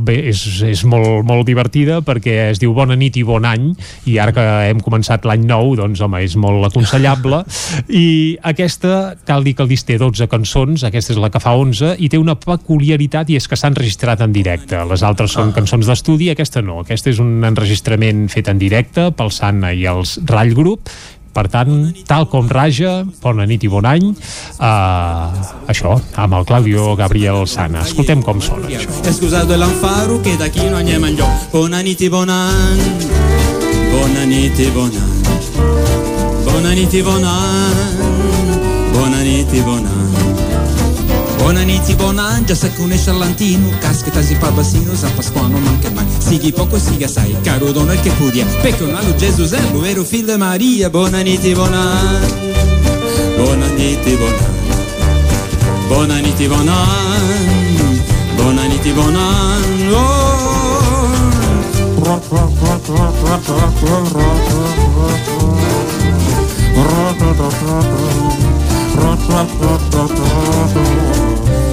bé, és, és molt, molt divertida perquè es diu Bona nit i bon any i ara que hem començat l'any nou doncs home, és molt aconsellable. I aquesta, cal dir que el disc té 12 cançons, aquesta és la que fa 11 i té una peculiaritat i és que s'ha enregistrat en directe, les altres són Ah. cançons d'estudi, aquesta no, aquesta és un enregistrament fet en directe pel Sanna i els Rall Group per tant, tal com raja, bona nit i bon any, uh, això, amb el Claudio Gabriel Sana. Escoltem com sona, això. Scusato l'anfaro che da chi non è meglio Buona niti bonan Buona niti bonan Buona niti bonan Buona niti bonan Buona inizi, buona angia, sa che un esciarlantino Caspita si fa bassino, sa pasquano manca mai. Sighi poco, siga sai, caro dono il che pudia. Perché un allo Gesù servo, vero figlio di Maria. Buona inizi, buona. Angia Buona inizi, buona. Angia Buona inizi, buona. Angia Buona inizi, buona. Angia oh.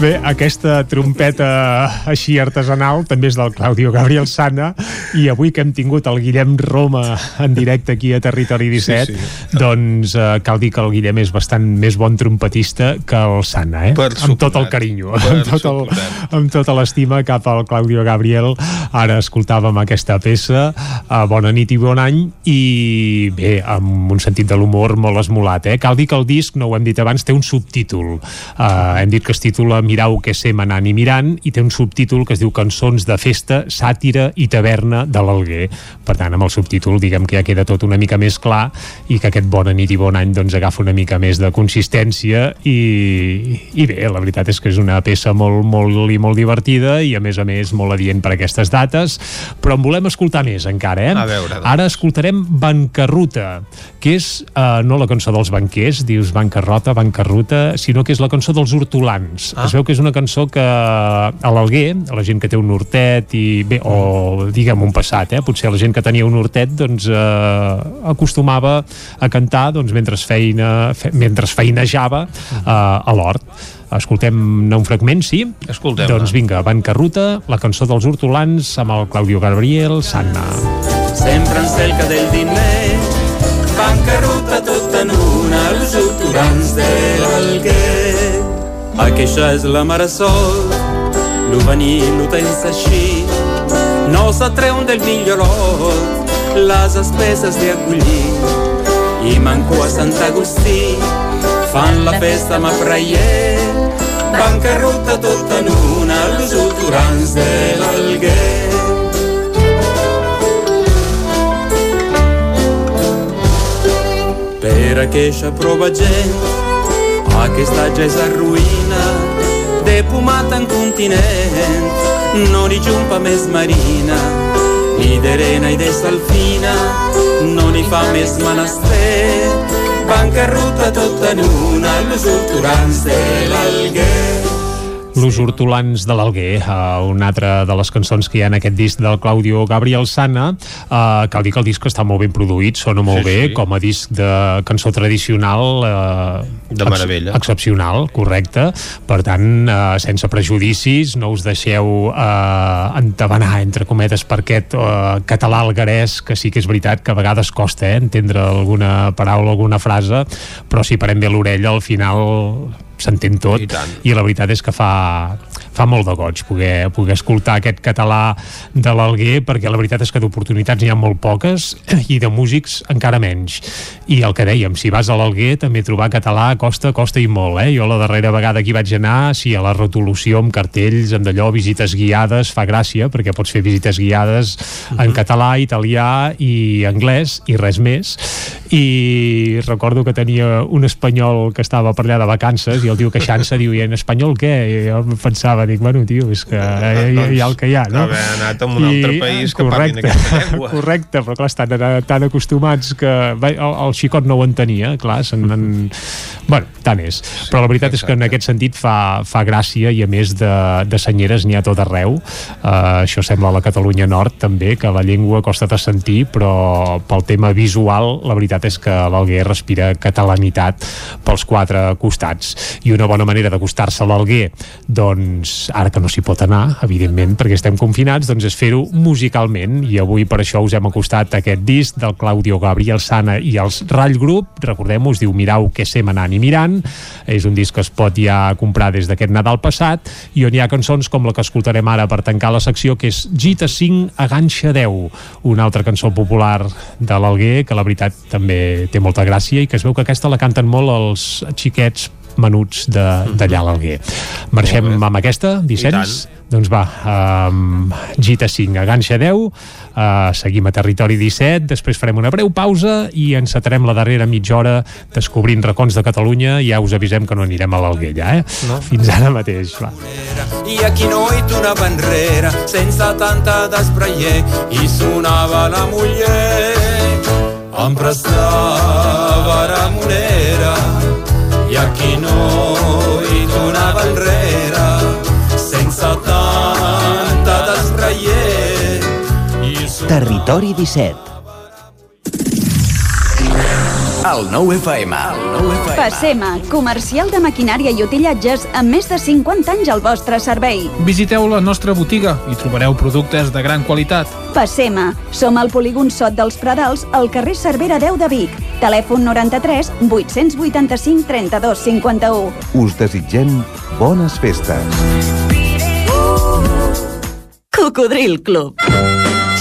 Bé, aquesta trompeta així artesanal també és del Claudio Gabriel Sana i avui que hem tingut el Guillem Roma en directe aquí a Territori 17 sí, sí. doncs eh, cal dir que el Guillem és bastant més bon trompetista que el Sana, eh? Per amb tot el carinyo, amb, tot el, amb tota l'estima cap al Claudio Gabriel. Ara escoltàvem aquesta peça, a Bona nit i bon any, i bé, amb un sentit de l'humor molt esmolat, eh? Cal dir que el disc, no ho hem dit abans, té un subtítol. Uh, hem dit que es titula Mirau que sé manant i mirant i té un subtítol que es diu Cançons de festa, sàtira i taverna de l'Alguer. Per tant, amb el subtítol diguem que ja queda tot una mica més clar i que aquest Bona nit i bon any doncs agafa una mica més de consistència i, i bé, la veritat és que és una peça molt, molt i molt divertida i a més a més molt adient per aquestes dates, però en volem escoltar més encara, eh? A veure, doncs. Ara escoltarem Bancarruta, que és eh, no la cançó dels banquers, dius bancarrota, bancarruta, sinó que és la cançó dels hortolans. Ah. Es veu que és una cançó que a l'Alguer, a la gent que té un hortet i bé, o diguem un passat, eh? potser la gent que tenia un hortet doncs eh, acostumava a cantar doncs, mentre, feina, fe, mentre feinejava eh, a l'hort. Escoltem un fragment, sí? Escoltem Doncs vinga, Bancarruta, la cançó dels hortolans amb el Claudio Gabriel, Sanna. sempre en cerca del diner bancarrota tot en una els autorans de l'Alguer aquesta és la mare sol. Lo tens així. No s'atreuen del millorot les espeses de acollir. I manco a Sant Agustí. Fan la festa amb a prayer. Bancarrota tot en una. Els autorans de l'Alguer. Per aquesta prova gent aquesta ja és arruïna de pomata en continent no ni jumpa més marina ni d'arena i de salfina no ni fa més menester. Bancarrota tot en una els hortolans de l'Alguer Los hortolans de l'Alguer, uh, una altra de les cançons que hi ha en aquest disc del Claudio Gabriel Sana. Uh, cal dir que el disc està molt ben produït, sona molt Sí, bé, sí. com a disc de cançó tradicional. Uh, De meravella. excepcional, correcte. Per tant, uh, sense prejudicis, no us deixeu uh, entabanar, entre cometes, per aquest uh, català alguerès, que sí que és veritat que a vegades costa eh, entendre alguna paraula, alguna frase, però si parem bé l'orella, al final s'entén tot I tant. i la veritat és que fa, fa molt de goig poder, poder escoltar aquest català de l'Alguer perquè la veritat és que d'oportunitats n'hi ha molt poques i de músics encara menys i el que dèiem, si vas a l'Alguer també trobar català costa, costa i molt eh? jo la darrera vegada que hi vaig anar sí, a la retolació amb cartells, amb d'allò visites guiades, fa gràcia perquè pots fer visites guiades en català, italià i anglès i res més i recordo que tenia un espanyol que estava per allà de vacances i el tio queixant-se diu, i en espanyol què? I jo pensava, dic, bueno, tio, és que hi, hi, hi ha el que hi ha, no? Haver anat a un altre país que parlin correcte, aquesta llengua. correcte, però clar, estan tan, tan acostumats que el, el xicot no ho entenia, clar, se'n... En... Bueno, tant és. Però la veritat és que en aquest sentit fa, fa gràcia i a més de, de senyeres n'hi ha tot arreu. Uh, això sembla a la Catalunya Nord també, que la llengua costa de sentir, però pel tema visual la veritat és que l'Alguer respira catalanitat pels quatre costats. I una bona manera d'acostar-se a l'Alguer, doncs, ara que no s'hi pot anar, evidentment, perquè estem confinats, doncs és fer-ho musicalment. I avui per això us hem acostat aquest disc del Claudio Gabriel Sana i els Rall Group. Recordem-ho, es diu Mirau que sé manant i mirant. És un disc que es pot ja comprar des d'aquest Nadal passat i on hi ha cançons com la que escoltarem ara per tancar la secció, que és Gita 5 a Ganxa 10, una altra cançó popular de l'Alguer, que la veritat també té molta gràcia i que es veu que aquesta la canten molt els xiquets menuts de- d'allà a l'Alguer. Marxem amb aquesta, Vicenç? Doncs va, um, Gita 5 a Ganxa 10, uh, seguim a Territori 17, després farem una breu pausa i encetarem la darrera mitja hora descobrint racons de Catalunya i ja us avisem que no anirem a l'Alguer ja, eh? No. Fins ara mateix, va. I aquí noi tornava enrere sense tanta desbrayer i sonava la muller em prestava la monera i aquí noi tornava enrere sense tanta sonava Territori 17. El 9 FM. El 9 FM. Passema, comercial de maquinària i utillatges amb més de 50 anys al vostre servei. Visiteu la nostra botiga i trobareu productes de gran qualitat. Passema, som al polígon Sot dels Pradals, al carrer Cervera 10 de Vic. Telèfon 93 885 32 51. Us desitgem bones festes. Cocodril Club.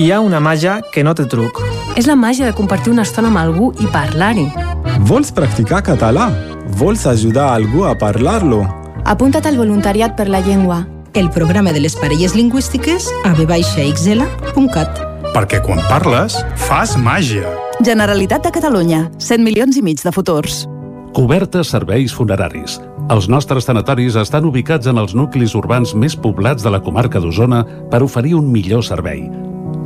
Hi ha una màgia que no té truc. És la màgia de compartir una estona amb algú i parlar-hi. Vols practicar català? Vols ajudar algú a parlar-lo? Apunta't al voluntariat per la llengua. El programa de les parelles lingüístiques a vxl.cat. Perquè quan parles, fas màgia. Generalitat de Catalunya. 100 milions i mig de futurs. Cobertes serveis funeraris. Els nostres tanatoris estan ubicats en els nuclis urbans més poblats de la comarca d'Osona per oferir un millor servei.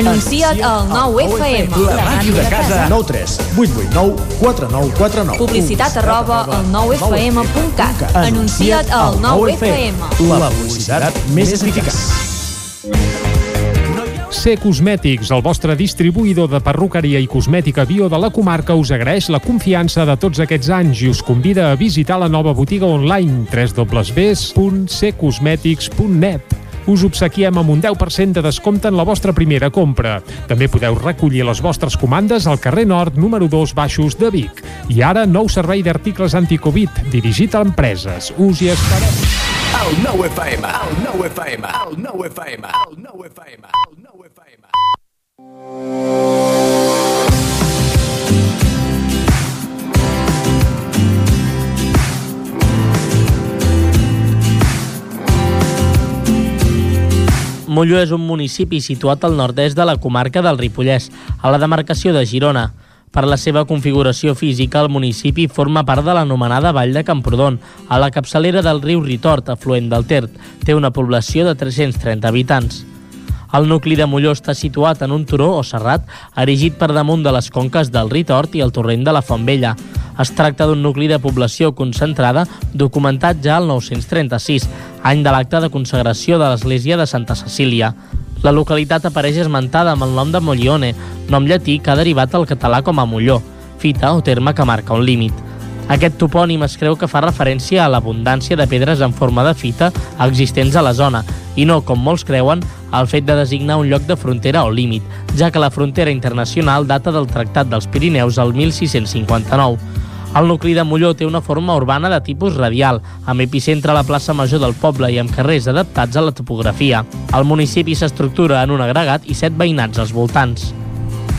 Anuncia't al 9FM. La màquina de casa. 9 3 8 8 9 4 9 4 9. Publicitat arroba al 9FM.cat. Anuncia't al 9FM. La publicitat més eficaç. C Cosmètics, el vostre distribuïdor de perruqueria i cosmètica bio de la comarca, us agraeix la confiança de tots aquests anys i us convida a visitar la nova botiga online www.ccosmetics.net us obsequiem amb un 10% de descompte en la vostra primera compra. També podeu recollir les vostres comandes al carrer Nord, número 2, baixos de Vic. I ara, nou servei d'articles anticovid, dirigit a empreses. Us hi esperem. El 9 FM, el 9 FM, el 9 FM, el 9 FM, el 9 FM. Molló és un municipi situat al nord-est de la comarca del Ripollès, a la demarcació de Girona. Per la seva configuració física, el municipi forma part de l'anomenada Vall de Camprodon, a la capçalera del riu Ritort, afluent del Ter. Té una població de 330 habitants. El nucli de Molló està situat en un turó o serrat erigit per damunt de les conques del Ritort i el torrent de la Fontvella. Es tracta d'un nucli de població concentrada documentat ja al 936, any de l'acte de consagració de l'església de Santa Cecília. La localitat apareix esmentada amb el nom de Mollione, nom llatí que ha derivat al català com a Molló, fita o terme que marca un límit. Aquest topònim es creu que fa referència a l'abundància de pedres en forma de fita existents a la zona i no, com molts creuen, al fet de designar un lloc de frontera o límit, ja que la frontera internacional data del Tractat dels Pirineus al 1659. El nucli de Molló té una forma urbana de tipus radial, amb epicentre a la plaça Major del poble i amb carrers adaptats a la topografia. El municipi s'estructura en un agregat i set veïnats als voltants.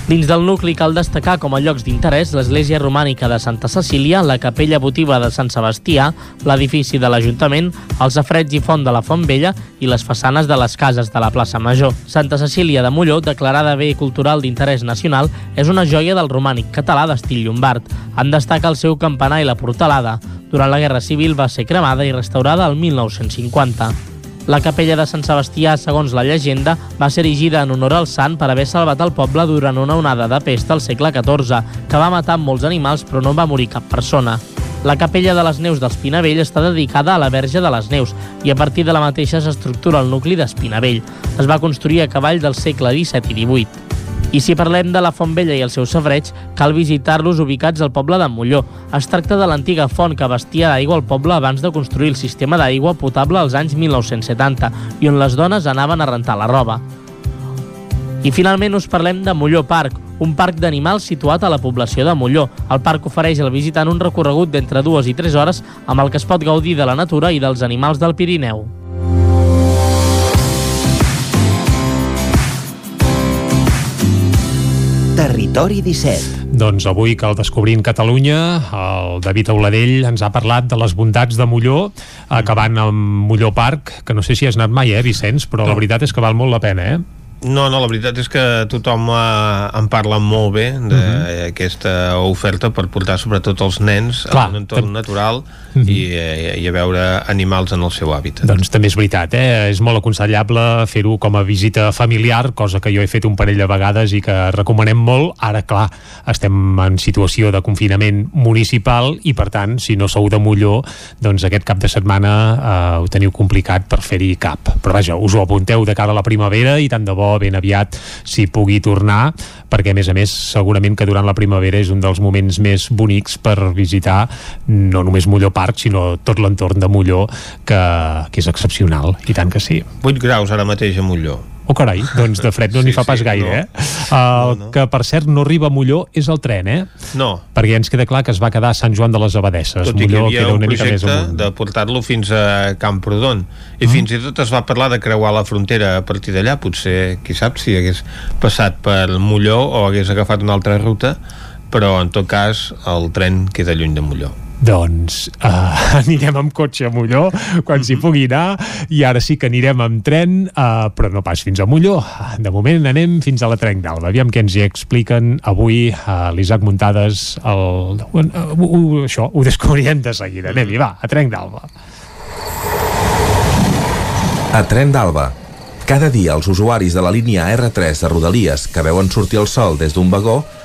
Dins del nucli cal destacar com a llocs d'interès l'església romànica de Santa Cecília, la capella votiva de Sant Sebastià, l'edifici de l'Ajuntament, els afrets i font de la Font Vella i les façanes de les cases de la plaça Major. Santa Cecília de Molló, declarada bé cultural d'interès nacional, és una joia del romànic català d'estil llombard. En destaca el seu campanar i la portalada. Durant la Guerra Civil va ser cremada i restaurada el 1950. La capella de Sant Sebastià, segons la llegenda, va ser erigida en honor al sant per haver salvat el poble durant una onada de pesta al segle XIV, que va matar molts animals però no va morir cap persona. La capella de les Neus d'Espinavell està dedicada a la Verge de les Neus i a partir de la mateixa s'estructura el nucli d'Espinavell. Es va construir a cavall del segle XVII i XVIII. I si parlem de la Font Vella i el seu safareig, cal visitar-los ubicats al poble de Molló. Es tracta de l'antiga font que vestia d'aigua al poble abans de construir el sistema d'aigua potable als anys 1970 i on les dones anaven a rentar la roba. I finalment us parlem de Molló Parc, un parc d'animals situat a la població de Molló. El parc ofereix al visitant un recorregut d'entre dues i tres hores amb el que es pot gaudir de la natura i dels animals del Pirineu. Territori 17. Doncs avui que el Descobrint Catalunya, el David Auladell ens ha parlat de les bondats de Molló, acabant amb Molló Parc, que no sé si has anat mai, eh, Vicenç, però la veritat és que val molt la pena, eh? No, no, la veritat és que tothom eh, en parla molt bé d'aquesta uh -huh. oferta per portar sobretot els nens Clar, a un entorn tam- natural Uh -huh. i, eh, i a veure animals en el seu hàbitat. Doncs també és veritat, eh? és molt aconsellable fer-ho com a visita familiar, cosa que jo he fet un parell de vegades i que recomanem molt. Ara, clar, estem en situació de confinament municipal i, per tant, si no sou de Molló, doncs aquest cap de setmana eh, ho teniu complicat per fer-hi cap. Però vaja, us ho apunteu de cara a la primavera i tant de bo ben aviat s'hi pugui tornar, perquè a més a més segurament que durant la primavera és un dels moments més bonics per visitar no només Molló Parc, sinó tot l'entorn de Molló, que, que és excepcional, i tant que sí. 8 graus ara mateix a Molló. Oh, carai, doncs de fred no n'hi Sí, fa pas sí, gaire, no. eh? El no, no. que, per cert, no arriba a Molló és el tren, eh? No, Perquè ens queda clar que es va quedar a Sant Joan de les Abadesses. tot i que hi Molló havia queda un una mica més projecte amunt. de portar-lo fins a Camprodon i fins i tot es va parlar de creuar la frontera a partir d'allà, potser, qui sap si hagués passat per Molló o hagués agafat una altra ruta però en tot cas el tren queda lluny de Molló Doncs uh, anirem amb cotxe a Molló quan s'hi pugui anar i ara sí que anirem amb tren uh, però no pas fins a Molló. De moment anem fins a la Trenc d'Alba. Aviam què ens hi expliquen avui uh, l'Isaac Muntades el, uh, uh, uh, això ho descobrirem de seguida. Anem-hi, va, a Trenc d'Alba. A Tren d'Alba. Cada dia els usuaris de la línia R3 de Rodalies que veuen sortir el sol des d'un vagó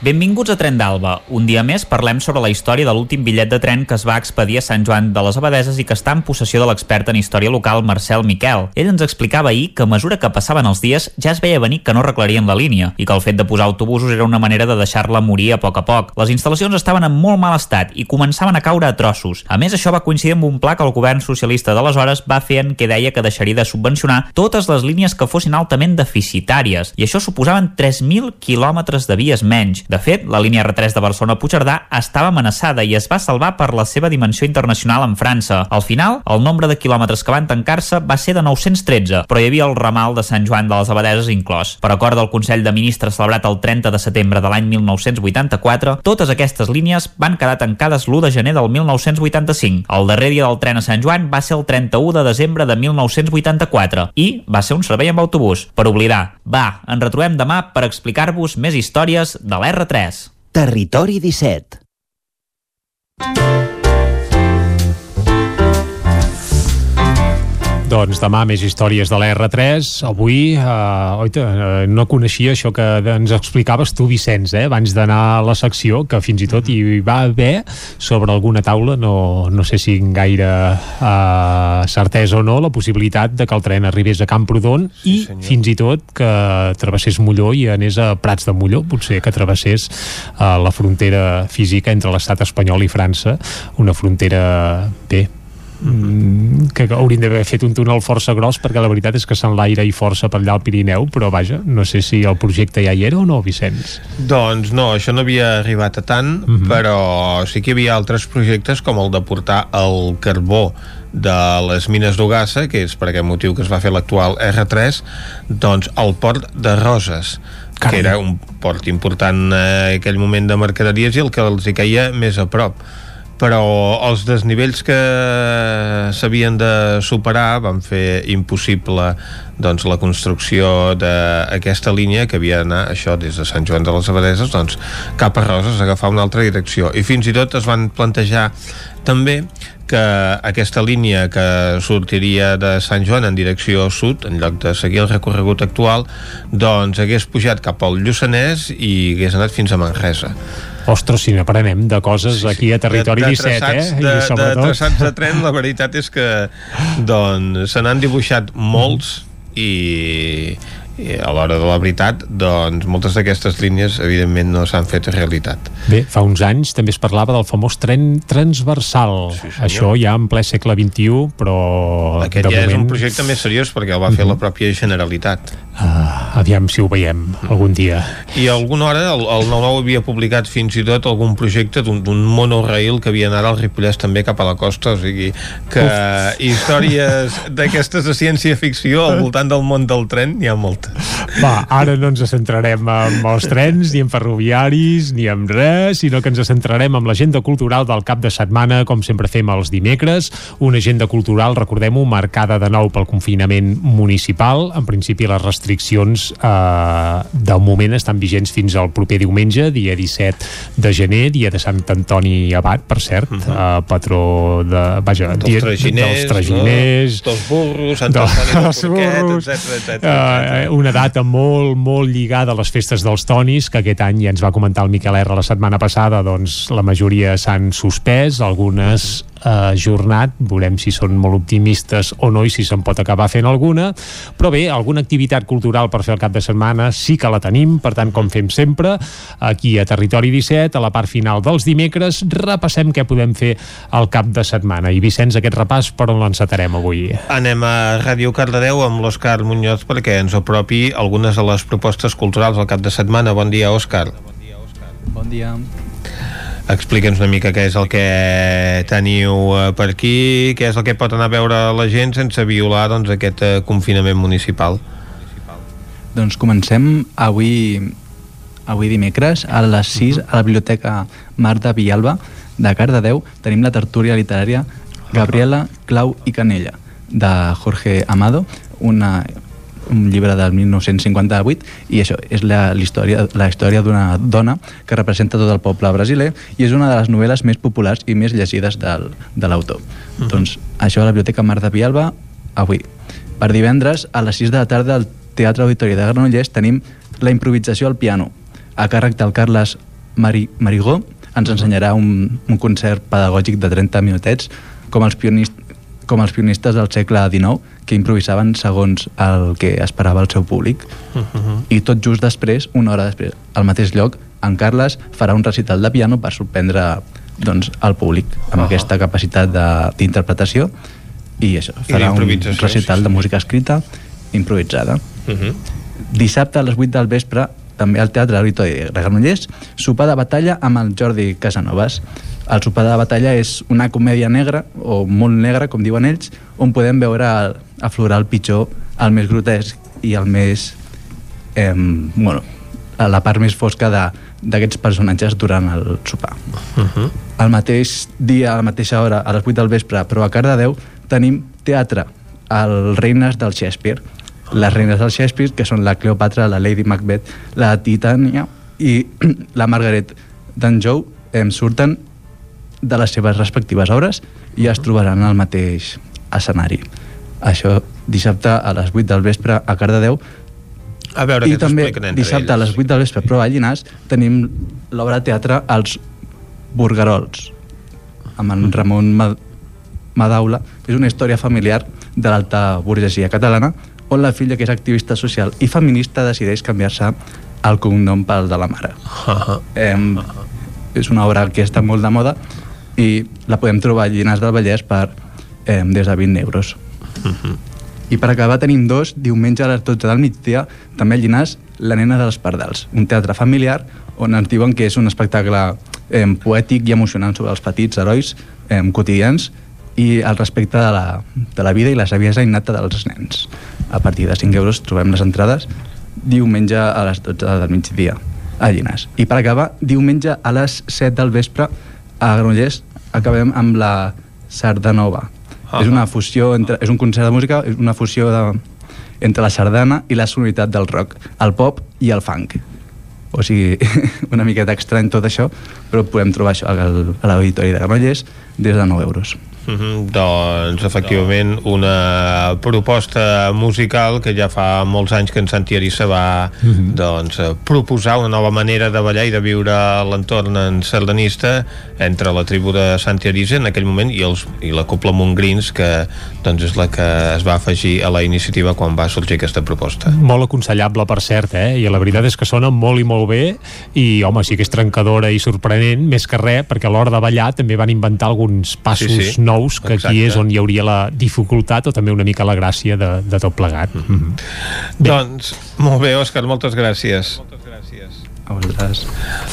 Benvinguts a Tren d'Alba. Un dia més parlem sobre la història de l'últim bitllet de tren que es va expedir a Sant Joan de les Abadeses i que està en possessió de l'expert en història local Marcel Miquel. Ell ens explicava ahir que a mesura que passaven els dies ja es veia venir que no arreglarien la línia i que el fet de posar autobusos era una manera de deixar-la morir a poc a poc. Les instal·lacions estaven en molt mal estat i començaven a caure a trossos. A més, això va coincidir amb un pla que el govern socialista d'aleshores va fer en què deia que deixaria de subvencionar totes les línies que fossin altament deficitàries i això suposaven 3.000 quilòmetres de vies menys. De fet, la línia R3 de Barcelona-Puigcerdà estava amenaçada i es va salvar per la seva dimensió internacional en França. Al final, el nombre de quilòmetres que van tancar-se va ser de 913, però hi havia el ramal de Sant Joan de les Abadeses inclòs. Per acord del Consell de Ministres celebrat el 30 de setembre de l'any 1984, totes aquestes línies van quedar tancades l'1 de gener del 1985. El darrer dia del tren a Sant Joan va ser el 31 de desembre de 1984 i va ser un servei amb autobús. Per oblidar. Va, ens retrobem demà per explicar-vos més històries de l'R3. Territori 17. Doncs demà més històries de la R3. Avui, eh, oita, eh, no coneixia això que ens explicaves tu, Vicenç, eh, abans d'anar a la secció, que fins i tot hi va haver sobre alguna taula, no, no sé si gaire eh, certesa o no, la possibilitat de que el tren arribés a Camprodon sí, i senyor. fins i tot que travessés Molló i anés a Prats de Molló, potser que travessés eh, la frontera física entre l'estat espanyol i França, una frontera, bé, que haurien d'haver fet un túnel força gros perquè la veritat és que s'enlaira i força per allà al Pirineu però vaja, no sé si el projecte ja hi era o no, Vicenç? Doncs no, això no havia arribat a tant, uh -huh. però sí que hi havia altres projectes com el de portar el carbó de les mines d'Ogassa, que és per aquest motiu que es va fer l'actual R3, doncs al port de Roses, Carai. que era un port important en aquell moment de mercaderies i el que els hi caia més a prop però els desnivells que s'havien de superar van fer impossible doncs, la construcció d'aquesta línia que havia d'anar això des de Sant Joan de les Abadeses doncs, cap a Roses, agafar una altra direcció. I fins i tot es van plantejar també que aquesta línia que sortiria de Sant Joan en direcció sud, en lloc de seguir el recorregut actual, doncs hagués pujat cap al Lluçanès i hagués anat fins a Manresa. Ostres, si n'aprenem de coses aquí a Territori de, de 17, eh? de, I sobretot... de traçats de tren, la veritat és que doncs, se n'han dibuixat molts i, i a l'hora de la veritat doncs moltes d'aquestes línies evidentment no s'han fet realitat. Bé, fa uns anys també es parlava del famós tren transversal. Sí, això ja en ple segle XXI però aquest de ja moment... és un projecte més seriós perquè el va fer la pròpia Generalitat. Uh, aviam si ho veiem algun dia. I alguna hora el, el 9-9 havia publicat fins i tot algun projecte d'un monorail que havia anat al Ripollès també cap a la costa o sigui que Uf. històries d'aquestes de ciència-ficció al voltant del món del tren n'hi ha moltes va, ara no ens centrarem en els trens, ni en ferroviaris, ni en res, sinó que ens centrarem en l'agenda cultural del cap de setmana, com sempre fem els dimecres. Una agenda cultural, recordem-ho, marcada de nou pel confinament municipal. En principi, les restriccions eh, del moment estan vigents fins al proper diumenge, dia 17 de gener, dia de Sant Antoni Abat, per cert, uh -huh. eh, patró de... Vaja, dels dia, traginers, dels traginers, no? dels burros, Sant Antoni del Porquet, etc etc. Uh, una data molt, molt lligada a les festes dels tonis, que aquest any ja ens va comentar el Miquel R la setmana passada, doncs la majoria s'han suspès, algunes ajornat, veurem si són molt optimistes o no i si se'n pot acabar fent alguna, però bé, alguna activitat cultural per fer el cap de setmana sí que la tenim, per tant, com fem sempre, aquí a Territori 17, a la part final dels dimecres, repassem què podem fer al cap de setmana. I Vicenç, aquest repàs per on l'encetarem avui? Anem a Ràdio Cardedeu amb l'Òscar Muñoz perquè ens apropi algunes de les propostes culturals al cap de setmana. Bon dia, Òscar. Bon dia. Explica'ns una mica què és el que teniu eh, per aquí, què és el que pot anar a veure la gent sense violar doncs, aquest eh, confinament municipal. Doncs comencem avui, avui dimecres a les 6 a la Biblioteca Marta Villalba de Cardedeu. Tenim la tertúlia literària Gabriela, Clau i Canella de Jorge Amado, una un llibre del 1958 i això és la, història, la història d'una dona que representa tot el poble brasiler i és una de les novel·les més populars i més llegides del, de l'autor. Uh -huh. Doncs això a la Biblioteca Mar de Vialba avui. Per divendres, a les 6 de la tarda al Teatre Auditori de Granollers tenim la improvisació al piano a càrrec del Carles Mari, Marigó ens ensenyarà un, un concert pedagògic de 30 minutets com els, pionist, com els pionistes del segle XIX que improvisaven segons el que esperava el seu públic. Uh -huh. I tot just després, una hora després, al mateix lloc, en Carles farà un recital de piano per sorprendre doncs, el públic amb uh -huh. aquesta capacitat d'interpretació i això, farà I un recital sí, sí. de música escrita improvisada. Uh -huh. Dissabte a les 8 del vespre també al Teatre Auditori de Granollers, sopar de batalla amb el Jordi Casanovas. El sopar de batalla és una comèdia negra, o molt negra, com diuen ells, on podem veure aflorar el pitjor, el més grotesc i el més... Eh, bueno, la part més fosca d'aquests personatges durant el sopar. Uh -huh. El mateix dia, a la mateixa hora, a les 8 del vespre, però a Cardedeu, tenim teatre, el Reines del Shakespeare. Les reines del Shakespeare, que són la Cleopatra, la Lady Macbeth, la Titania i la Margaret d'Anjou, em surten de les seves respectives obres i es trobaran al mateix escenari. Això dissabte a les 8 del vespre a Cardedeu. A veure i també dissabte a les 8 del vespre però a Llinars tenim l'obra de teatre Els Burgarols amb en Ramon Madaula. És una història familiar de l'alta burgesia catalana on la filla que és activista social i feminista decideix canviar-se el cognom pel de la mare. Uh -huh. eh, és una obra que està molt de moda i la podem trobar a Llinars del Vallès per eh, des de 20 euros uh -huh. i per acabar tenim dos, diumenge a les 12 del migdia, també a Llinars, La nena dels pardals, un teatre familiar on ens diuen que és un espectacle eh, poètic i emocionant sobre els petits herois eh, quotidians i al respecte de la, de la vida i la saviesa innata dels nens. A partir de 5 euros trobem les entrades diumenge a les 12 del migdia a Llinars. I per acabar, diumenge a les 7 del vespre a Granollers acabem amb la Sardanova, Ah. és una fusió entre, és un concert de música, és una fusió de, entre la sardana i la sonoritat del rock, el pop i el funk. O sigui, una miqueta estrany tot això, però podem trobar això a l'Auditori de Granollers des de 9 euros. Mm -hmm, doncs efectivament una proposta musical que ja fa molts anys que en Santi Arissa va mm -hmm. doncs, proposar una nova manera de ballar i de viure l'entorn en sardanista entre la tribu de Santi Arissa en aquell moment i, els, i la Copla Montgrins que doncs, és la que es va afegir a la iniciativa quan va sorgir aquesta proposta. Molt aconsellable, per cert, eh? I la veritat és que sona molt i molt bé i, home, sí que és trencadora i sorprenent, més que res, perquè a l'hora de ballar també van inventar alguns passos Sí, sí. Nous, que Exacte. aquí és on hi hauria la dificultat o també una mica la gràcia de, de tot plegat. Mm -hmm. Doncs, molt bé, Òscar, moltes gràcies. A vosaltres.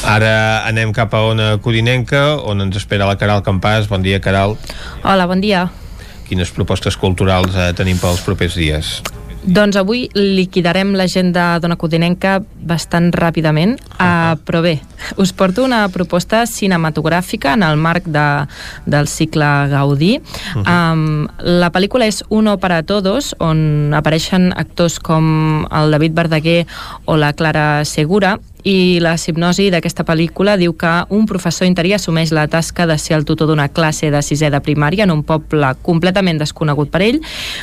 Ara anem cap a Ona Codinenca, on ens espera la Caral Campàs. Bon dia, Caral. Hola, bon dia. Quines propostes culturals eh, tenim pels propers dies? Doncs avui liquidarem l'agenda d'Ona Codinenca bastant ràpidament, uh, però bé, us porto una proposta cinematogràfica en el marc de, del cicle Gaudí. Uh -huh. um, la pel·lícula és Uno para Todos, on apareixen actors com el David Verdaguer o la Clara Segura, i la hipnosi d'aquesta pel·lícula diu que un professor interí assumeix la tasca de ser el tutor d'una classe de sisè de primària en un poble completament desconegut per ell,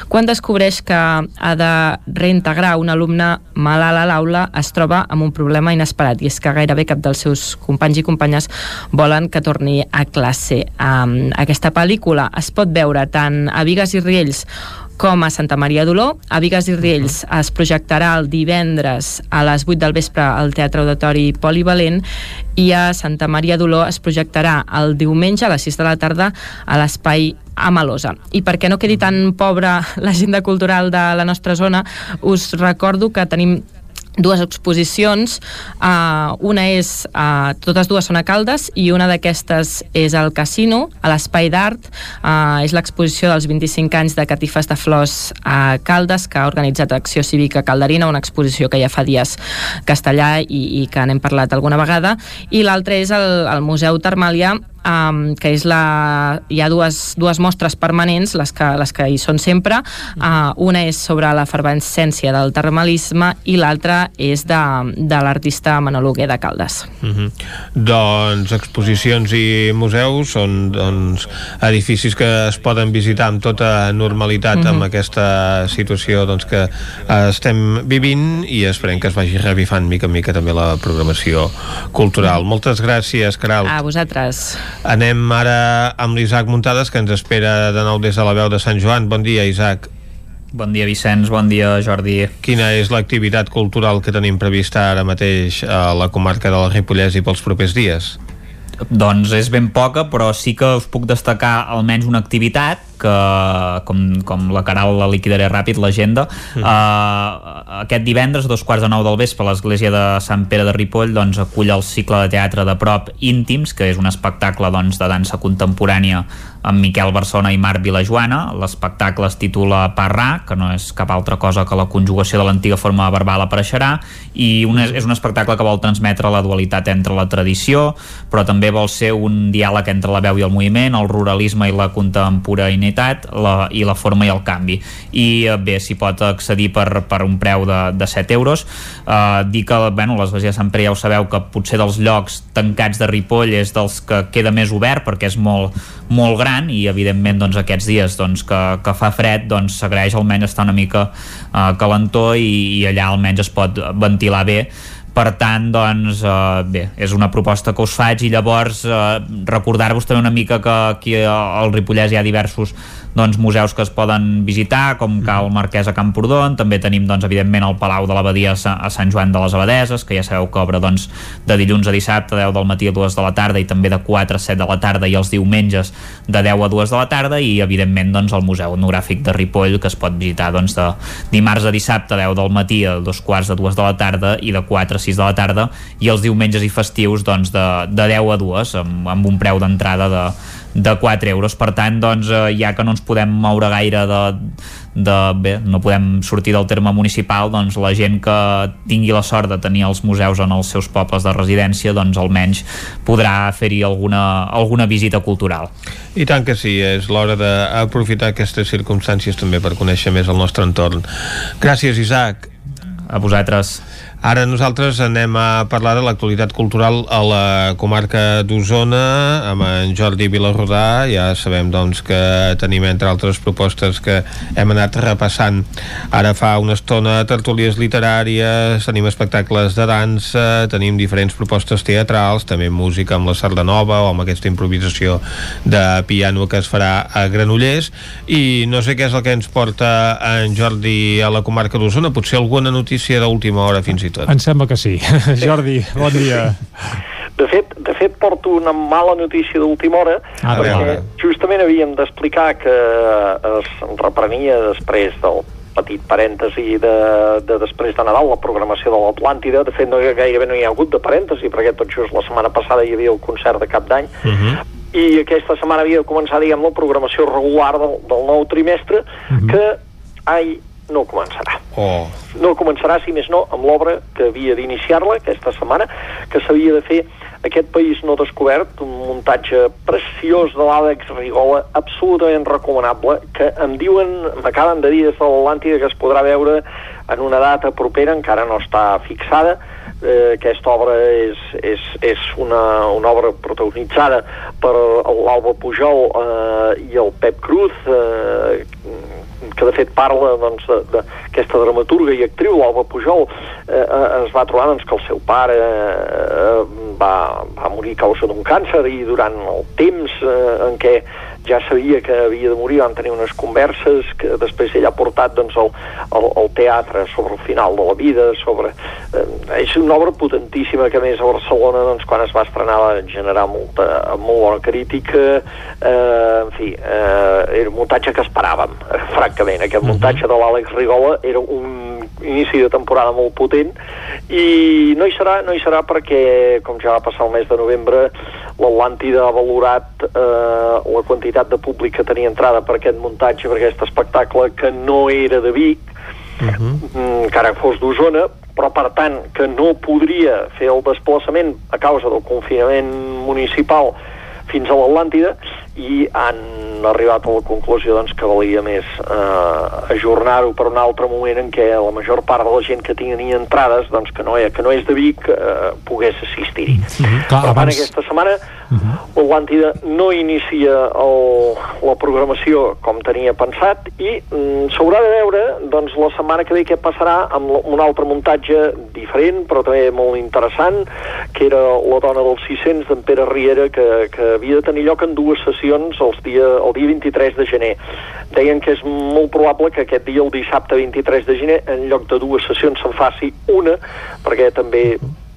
quan descobreix que ha de reintegrar un alumne malalt a l'aula es troba amb un problema inesperat i és que gairebé cap dels seus companys i companyes volen que torni a classe. Um, aquesta pel·lícula es pot veure tant a Vigues i Riells com a Santa Maria d'Oló. A Vigues i Riells es projectarà el divendres a les 8 del vespre al Teatre Auditori Polivalent i a Santa Maria d'Oló es projectarà el diumenge a les 6 de la tarda a l'espai a Malosa. I perquè no quedi tan pobra l'agenda cultural de la nostra zona, us recordo que tenim dues exposicions. Uh, una és, uh, totes dues són a Caldes i una d'aquestes és al Casino, a l'Espai d'Art. Uh, és l'exposició dels 25 anys de Catifes de Flors a Caldes que ha organitzat Acció Cívica Calderina una exposició que ja fa dies castellà i, i que n'hem parlat alguna vegada. I l'altra és el, el Museu Termàlia um, que és la... hi ha dues, dues mostres permanents, les que, les que hi són sempre. Uh, una és sobre l'efervescència del termalisme i l'altra és de, de l'artista Manologuer de Caldes. Uh -huh. Doncs exposicions i museus són doncs, edificis que es poden visitar amb tota normalitat uh -huh. amb aquesta situació doncs, que estem vivint i esperem que es vagi revifant mica en mica també la programació cultural. Moltes gràcies, Caral. A vosaltres. Anem ara amb l'Isaac Muntades que ens espera de nou des de la veu de Sant Joan. Bon dia, Isaac. Bon dia, Vicenç. Bon dia, Jordi. Quina és l'activitat cultural que tenim prevista ara mateix a la comarca del Ripollès i pels propers dies? Doncs és ben poca, però sí que us puc destacar almenys una activitat que, com, com la Caral la liquidaré ràpid, l'agenda. Mm. Uh, aquest divendres, a dos quarts de nou del vespre, l'església de Sant Pere de Ripoll doncs, acull el cicle de teatre de prop Íntims, que és un espectacle doncs, de dansa contemporània amb Miquel Barcelona i Marc Vilajoana. L'espectacle es titula Parrà, que no és cap altra cosa que la conjugació de l'antiga forma verbal apareixerà, i un, és un espectacle que vol transmetre la dualitat entre la tradició, però també vol ser un diàleg entre la veu i el moviment, el ruralisme i la contemporaneïtat, la, i la forma i el canvi. I eh, bé, s'hi pot accedir per, per un preu de, de 7 euros. Uh, dir que bueno, l'església de Sant Pere ja ho sabeu que potser dels llocs tancats de Ripoll és dels que queda més obert perquè és molt, molt gran i evidentment doncs, aquests dies doncs, que, que fa fred doncs, almenys estar una mica uh, calentó i, i allà almenys es pot ventilar bé per tant, doncs, eh, bé, és una proposta que us faig i llavors eh, recordar-vos també una mica que aquí al Ripollès hi ha diversos doncs, museus que es poden visitar, com Cal Marquès a Camprodon, també tenim, doncs, evidentment, el Palau de l'Abadia a Sant Joan de les Abadeses, que ja sabeu que obre doncs, de dilluns a dissabte, 10 del matí a 2 de la tarda, i també de 4 a 7 de la tarda, i els diumenges de 10 a 2 de la tarda, i evidentment doncs, el Museu Etnogràfic de Ripoll, que es pot visitar doncs, de dimarts a dissabte, 10 del matí a dos quarts de 2 de la tarda, i de 4 a 6 de la tarda, i els diumenges i festius doncs, de, de 10 a 2, amb, amb un preu d'entrada de, de 4 euros. Per tant, doncs, eh, ja que no ens podem moure gaire de, de bé, no podem sortir del terme municipal, doncs la gent que tingui la sort de tenir els museus en els seus pobles de residència, doncs almenys podrà fer-hi alguna, alguna visita cultural. I tant que sí, és l'hora d'aprofitar aquestes circumstàncies també per conèixer més el nostre entorn. Gràcies, Isaac. A vosaltres. Ara nosaltres anem a parlar de l'actualitat cultural a la comarca d'Osona amb en Jordi Vilarrodà. Ja sabem doncs, que tenim entre altres propostes que hem anat repassant ara fa una estona tertúlies literàries, tenim espectacles de dansa, tenim diferents propostes teatrals, també música amb la Sardanova o amb aquesta improvisació de piano que es farà a Granollers i no sé què és el que ens porta en Jordi a la comarca d'Osona, potser alguna notícia d'última hora fins i tot. Em sembla que sí. Jordi, bon dia. De fet, de fet porto una mala notícia d'última hora, A perquè veure. justament havíem d'explicar que es reprenia després del petit parèntesi de, de després de Nadal, la programació de l'Atlàntida. De fet, no, gairebé no hi ha hagut de parèntesi, perquè tot just la setmana passada hi havia el concert de cap d'any, Uh -huh. i aquesta setmana havia de començar, diguem, la programació regular del, del nou trimestre, que, ai, no començarà. Oh. No començarà, si més no, amb l'obra que havia d'iniciar-la aquesta setmana, que s'havia de fer aquest país no descobert, un muntatge preciós de l'Àlex Rigola, absolutament recomanable, que em diuen, m'acaben de dir des de l'Atlàntida que es podrà veure en una data propera, encara no està fixada, eh, aquesta obra és, és, és una, una obra protagonitzada per l'Alba Pujol eh, i el Pep Cruz, eh, que de fet parla doncs, d'aquesta dramaturga i actriu, l'Alba Pujol, eh, eh, es va trobar doncs, que el seu pare eh, va, va morir a causa d'un càncer i durant el temps eh, en què ja sabia que havia de morir, van tenir unes converses que després ella ha portat doncs, al, al, al teatre sobre el final de la vida, sobre... Eh, és una obra potentíssima que a més a Barcelona doncs, quan es va estrenar va generar molta, molt bona crítica eh, en fi, eh, era un muntatge que esperàvem, eh, francament. Aquest muntatge de l'Àlex Rigola era un inici de temporada molt potent i no hi serà, no hi serà perquè com ja va passar el mes de novembre l'Atlàntida ha valorat eh, la quantitat de públic que tenia entrada per aquest muntatge, per aquest espectacle que no era de Vic Uh -huh. mm, encara que fos d'Osona, però per tant que no podria fer el desplaçament a causa del confinament municipal fins a l'Atlàntida i han arribat a la conclusió doncs, que valia més eh, ajornar-ho per un altre moment en què la major part de la gent que tenia entrades doncs, que, no, que no és de Vic eh, pogués assistir-hi. Clar, Per abans- aquesta setmana l'Atlàntida no inicia el, la programació com tenia pensat i mm, s'haurà de veure doncs, la setmana que ve què passarà amb un altre muntatge diferent però també molt interessant que era La dona dels 600 d'en Pere Riera que, que havia de tenir lloc en dues sessions els dia, el dia 23 de gener. Deien que és molt probable que aquest dia el dissabte 23 de gener en lloc de dues sessions se'n faci una perquè també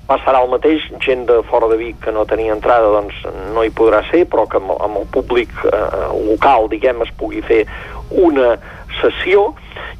passarà el mateix, gent de fora de Vic que no tenia entrada doncs no hi podrà ser, però que amb, amb el públic eh, local, diguem, es pugui fer una sessió.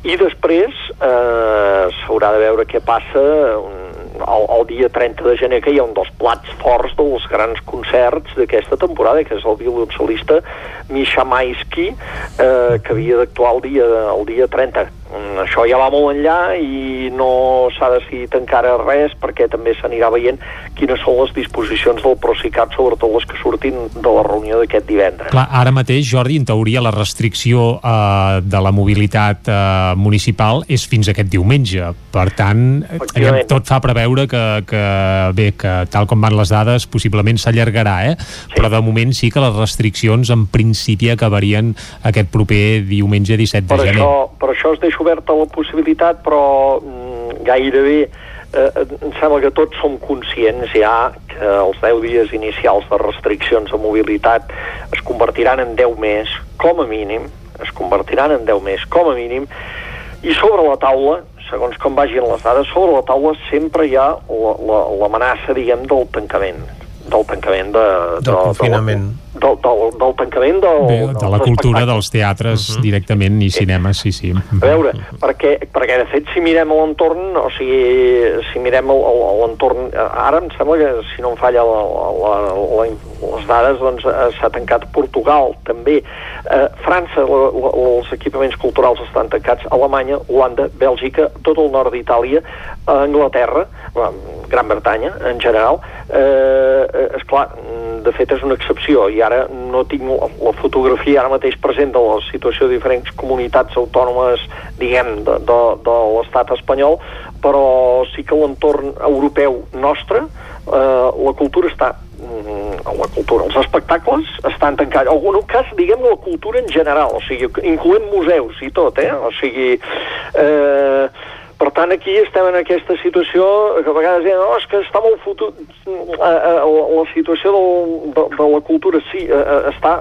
I després eh, s'haurà de veure què passa un, el, el dia 30 de gener que hi ha un dels plats forts dels grans concerts d'aquesta temporada que és el violoncel·lista Misha Maisky eh, que havia d'actuar el dia, el dia 30 Mm, això ja va molt enllà i no s'ha decidit encara res perquè també s'anirà veient quines són les disposicions del Procicat sobretot les que surtin de la reunió d'aquest divendres Clar, ara mateix, Jordi, en teoria la restricció eh, de la mobilitat eh, municipal és fins aquest diumenge. Per tant, eh, aviam, tot fa preveure que, que, bé, que tal com van les dades, possiblement s'allargarà, eh? Sí. Però de moment sí que les restriccions en principi acabarien aquest proper diumenge 17 de per gener. això, per això es deixa oberta la possibilitat però mm, gairebé eh, em sembla que tots som conscients ja que els 10 dies inicials de restriccions de mobilitat es convertiran en 10 més, com a mínim, es convertiran en 10 més, com a mínim, i sobre la taula, segons com vagin les dades, sobre la taula sempre hi ha la- la- l'amenaça, diguem, del tancament del tancament de, Del confinament. de, del, del, del tancament del, Bé, de la cultura dels teatres uh -huh. directament i cinemes, sí, sí. A veure, perquè, perquè de fet si mirem l'entorn, o sigui, si mirem l'entorn, ara em sembla que si no em falla la, la, la, les dades, doncs s'ha tancat Portugal també, eh, França la, la, els equipaments culturals estan tancats, Alemanya, Holanda, Bèlgica, tot el nord d'Itàlia, eh, Anglaterra, Gran Bretanya en general, eh, és clar, de fet és una excepció. I ara no tinc la fotografia ara mateix present de la situació de diferents comunitats autònomes, diguem, de, de, de l'estat espanyol, però sí que l'entorn europeu nostre, eh, la cultura està mm, la cultura, els espectacles estan tancats. En algun cas, diguem la cultura en general, o sigui, incloent museus i tot, eh? O sigui, eh, per tant, aquí estem en aquesta situació que a vegades diuen, no, és que està molt fotut... La, la situació del, de, de la cultura sí, està,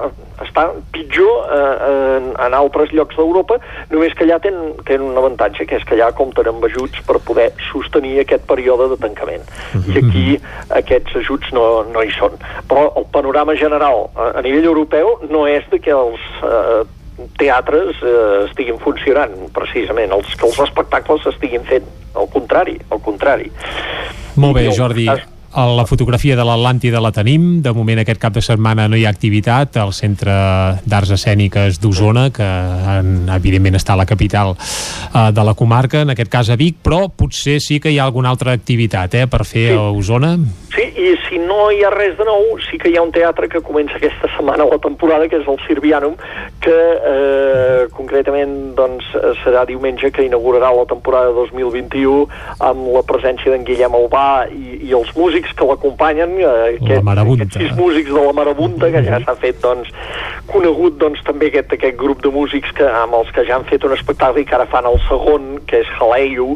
està pitjor en, en altres llocs d'Europa, només que allà tenen, tenen un avantatge, que és que allà compten amb ajuts per poder sostenir aquest període de tancament. I aquí aquests ajuts no, no hi són. Però el panorama general a, a nivell europeu no és de que els eh, teatres eh, estiguin funcionant, precisament, els que els espectacles estiguin fent. Al contrari, al contrari. Molt bé, Jordi. A la fotografia de l'Atlàntida la tenim. De moment aquest cap de setmana no hi ha activitat al Centre d'Arts Escèniques d'Osona, que en, evidentment està a la capital eh, de la comarca, en aquest cas a Vic, però potser sí que hi ha alguna altra activitat eh, per fer sí. a Osona. Sí, i si no hi ha res de nou, sí que hi ha un teatre que comença aquesta setmana la temporada, que és el Sirvianum, que eh, concretament doncs, serà diumenge que inaugurarà la temporada 2021 amb la presència d'en Guillem Albà i, i els músics que l'acompanyen, eh, aquest, aquests sis músics de la Marabunta, que ja s'ha fet doncs, conegut doncs, també aquest, aquest grup de músics que, amb els que ja han fet un espectacle i que ara fan el segon, que és Haleio,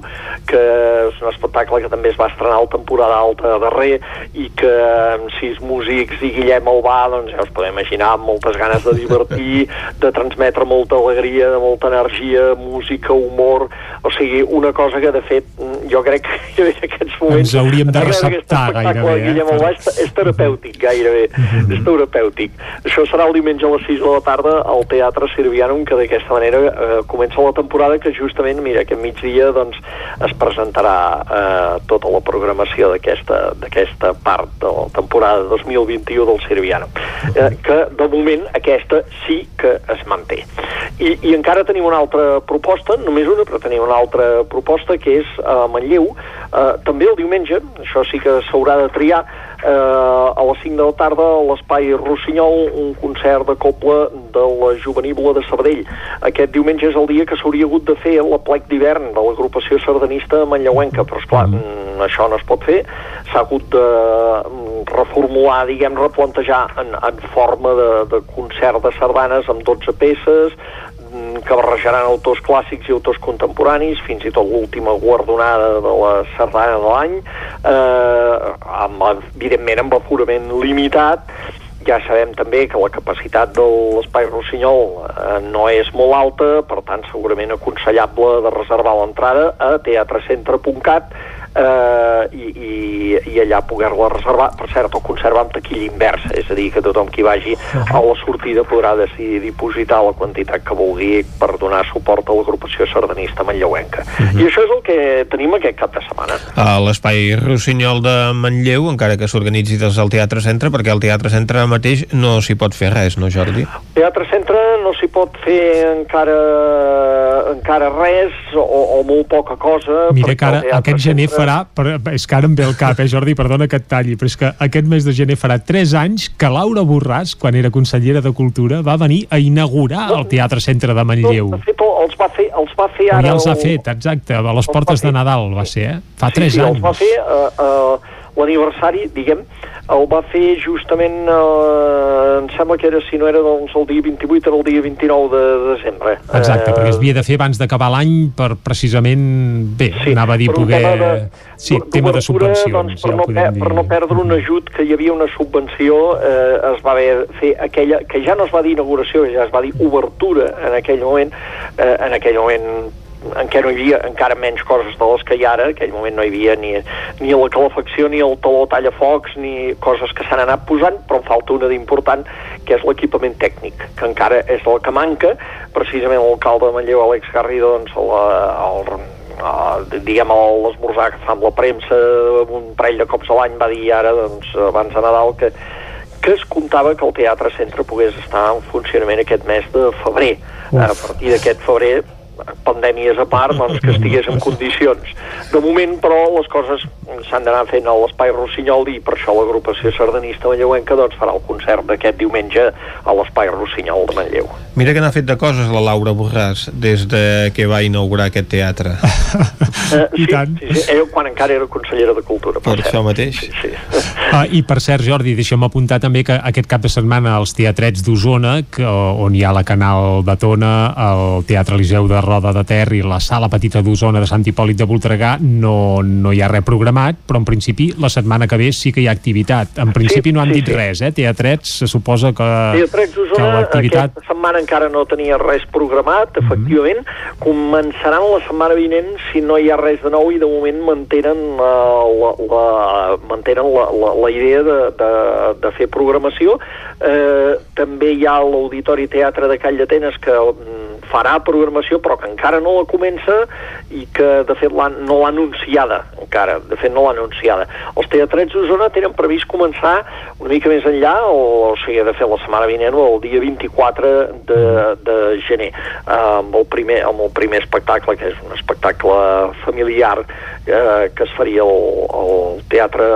que és un espectacle que també es va estrenar la temporada alta darrer i que amb sis músics i Guillem Albà, doncs ja us podeu imaginar, amb moltes ganes de divertir, de transmetre molta alegria, de molta energia, música, humor, o sigui, una cosa que de fet jo crec que en aquests moments... Ens hauríem de receptar gairebé. Eh? Guillem Albà és, és terapèutic gairebé, mm -hmm. és terapèutic. Això serà el diumenge a les 6 de la tarda al Teatre Sirvianum, que d'aquesta manera eh, comença la temporada que justament, mira, aquest migdia doncs es presentarà eh, tota la programació d'aquesta part de la temporada 2021 del Sirviano, eh, que de moment aquesta sí que es manté. I, I encara tenim una altra proposta, només una, però tenim una altra proposta que és a Manlleu, eh, també el diumenge, això sí que s'haurà de triar, eh, a les 5 de la tarda a l'Espai Rossinyol un concert de coble de la Juvenívola de Sabadell. Aquest diumenge és el dia que s'hauria hagut de fer la plec d'hivern de l'agrupació sardanista manlleuenca, però esclar, mm. això no es pot fer, s'ha hagut de mm, reformular, diguem, replantejar en, en forma de, de concert de sardanes amb 12 peces, que barrejaran autors clàssics i autors contemporanis, fins i tot l'última guardonada de la sardana de l'any, eh, amb, evidentment amb aforament limitat, ja sabem també que la capacitat de l'Espai Rossinyol eh, no és molt alta, per tant segurament aconsellable de reservar l'entrada a teatrecentre.cat eh, i, i, i allà poder-la reservar. Per cert, el conserva amb taquilla inversa, és a dir, que tothom qui vagi a la sortida podrà decidir dipositar la quantitat que vulgui per donar suport a l'agrupació sardanista manlleuenca. Uh -huh. I això és el que tenim aquest cap de setmana. A l'Espai Rossinyol de Manlleu, encara que s'organitzi des del Teatre Centre, perquè el Teatre Centre mateix no s'hi pot fer res, no Jordi? Teatre Centre no s'hi pot fer encara encara res o, o molt poca cosa. Mira que ara aquest gener Centre... farà, per, és que ara em ve el cap, eh, Jordi, perdona que et talli, però és que aquest mes de gener farà 3 anys que Laura Borràs, quan era consellera de Cultura, va venir a inaugurar el Teatre Centre de Manlleu. No, de fet, els va fer, els va fer ara... ja els ha fet, exacte, a les portes de Nadal va ser, eh? Fa sí, 3 sí, anys. els va fer uh, uh, l'aniversari, diguem, el va fer justament, eh, em sembla que era, si no era doncs, el dia 28, era el dia 29 de desembre. Exacte, eh, perquè es havia de fer abans d'acabar l'any per precisament, bé, sí, anava a dir poder... De, sí, tema de subvencions, doncs, per, ja no, podem dir. per no perdre un ajut que hi havia una subvenció, eh, es va haver fer aquella, que ja no es va dir inauguració, ja es va dir obertura en aquell moment, eh, en aquell moment en què no hi havia encara menys coses de les que hi ara, en aquell moment no hi havia ni, ni la calefacció, ni el taló tallafocs, ni coses que s'han anat posant, però en falta una d'important, que és l'equipament tècnic, que encara és el que manca, precisament l'alcalde de Manlleu, Àlex Garrido, doncs, la, el, uh, diguem l'esmorzar que fa amb la premsa un parell de cops a l'any va dir ara doncs, abans de Nadal que, que es comptava que el Teatre Centre pogués estar en funcionament aquest mes de febrer. Uf. A partir d'aquest febrer pandèmies a part, doncs, que estigués en condicions. De moment, però, les coses s'han d'anar fent a l'Espai Rossinyol i per això l'agrupació sardanista manlleuenca doncs, farà el concert d'aquest diumenge a l'Espai Rossinyol de Manlleu. Mira que n'ha fet de coses la Laura Borràs des de que va inaugurar aquest teatre. Uh, I sí, tant. Sí, sí, ella quan encara era consellera de Cultura. Per, per això mateix. Sí, sí. Uh, I per cert, Jordi, deixa'm apuntar també que aquest cap de setmana als teatrets d'Osona, on hi ha la Canal de Tona, el Teatre Eliseu de Roda de Ter i la Sala Petita d'Osona de Sant Hipòlit de Voltregà, no, no hi ha res programat, però en principi la setmana que ve sí que hi ha activitat. En principi sí, no han sí, dit sí. res, eh? Teatrets se suposa que, Teatrets Osona, que l'activitat... Aquesta setmana encara no tenia res programat, mhm. efectivament. Mm -hmm. Començaran la setmana vinent si no hi ha res de nou i de moment mantenen uh, la, la, mantenen la, la, la idea de, de, de fer programació. Eh, també hi ha l'Auditori Teatre de Call d'Atenes que mm, farà programació però que encara no la comença i que de fet no l'ha anunciada encara, de fet no l'ha anunciada. Els teatrets d'Osona tenen previst començar una mica més enllà, o, o sigui, de fet la setmana vinent o el dia 24 de, de gener, eh, amb, el primer, amb el primer espectacle, que és un espectacle familiar eh, que es faria al teatre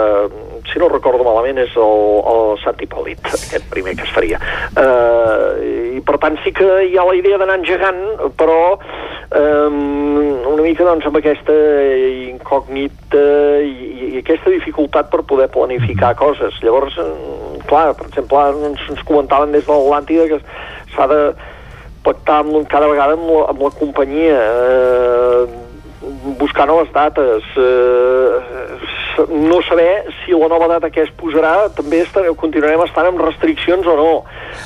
si no recordo malament, és el, el Sant Hipòlit, aquest primer que es faria. Uh, I per tant sí que hi ha la idea d'anar engegant, però um, una mica doncs, amb aquesta incògnita i, i aquesta dificultat per poder planificar coses. Llavors, clar, per exemple, ens, ens comentaven des de l'Atlàntida que s'ha de pactar amb, cada vegada amb la, amb la companyia eh, buscar noves dates eh, no saber si la nova data que es posarà també estarà, continuarem estant amb restriccions o no.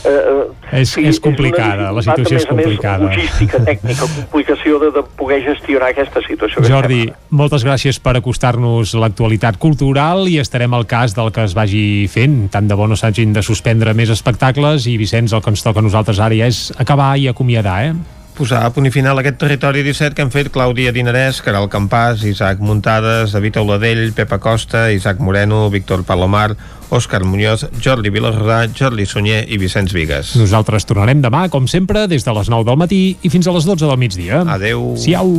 Eh, eh és, sí, és complicada, és la situació és complicada més, logística, tècnica, complicació de, de poder gestionar aquesta situació Jordi, moltes gràcies per acostar-nos l'actualitat cultural i estarem al cas del que es vagi fent. Tant de bo no s'hagin de suspendre més espectacles i Vicenç, el que ens toca a nosaltres ara ja és acabar i acomiadar, eh? Posar a punt i final aquest territori 17 que han fet Clàudia Dinarès, Caral Campàs, Isaac Muntades, David Auladell, Pepa Costa, Isaac Moreno, Víctor Palomar, Òscar Muñoz, Jordi Vilarrodà, Jordi Sunyer i Vicenç Vigues. Nosaltres tornarem demà, com sempre, des de les 9 del matí i fins a les 12 del migdia. Adeu. Siau.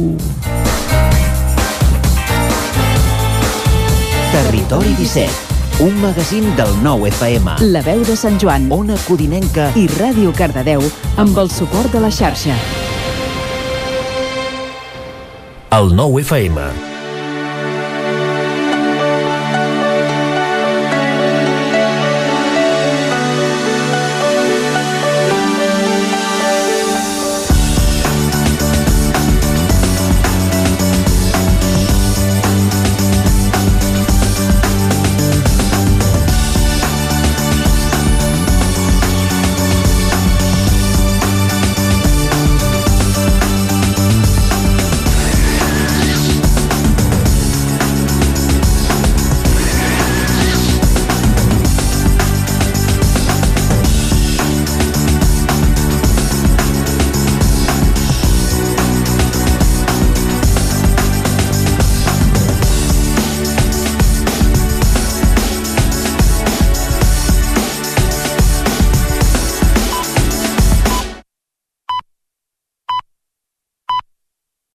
Territori 17 un magazín del nou FM. La veu de Sant Joan, Ona Codinenca i Ràdio Cardedeu amb el suport de la xarxa. El nou FM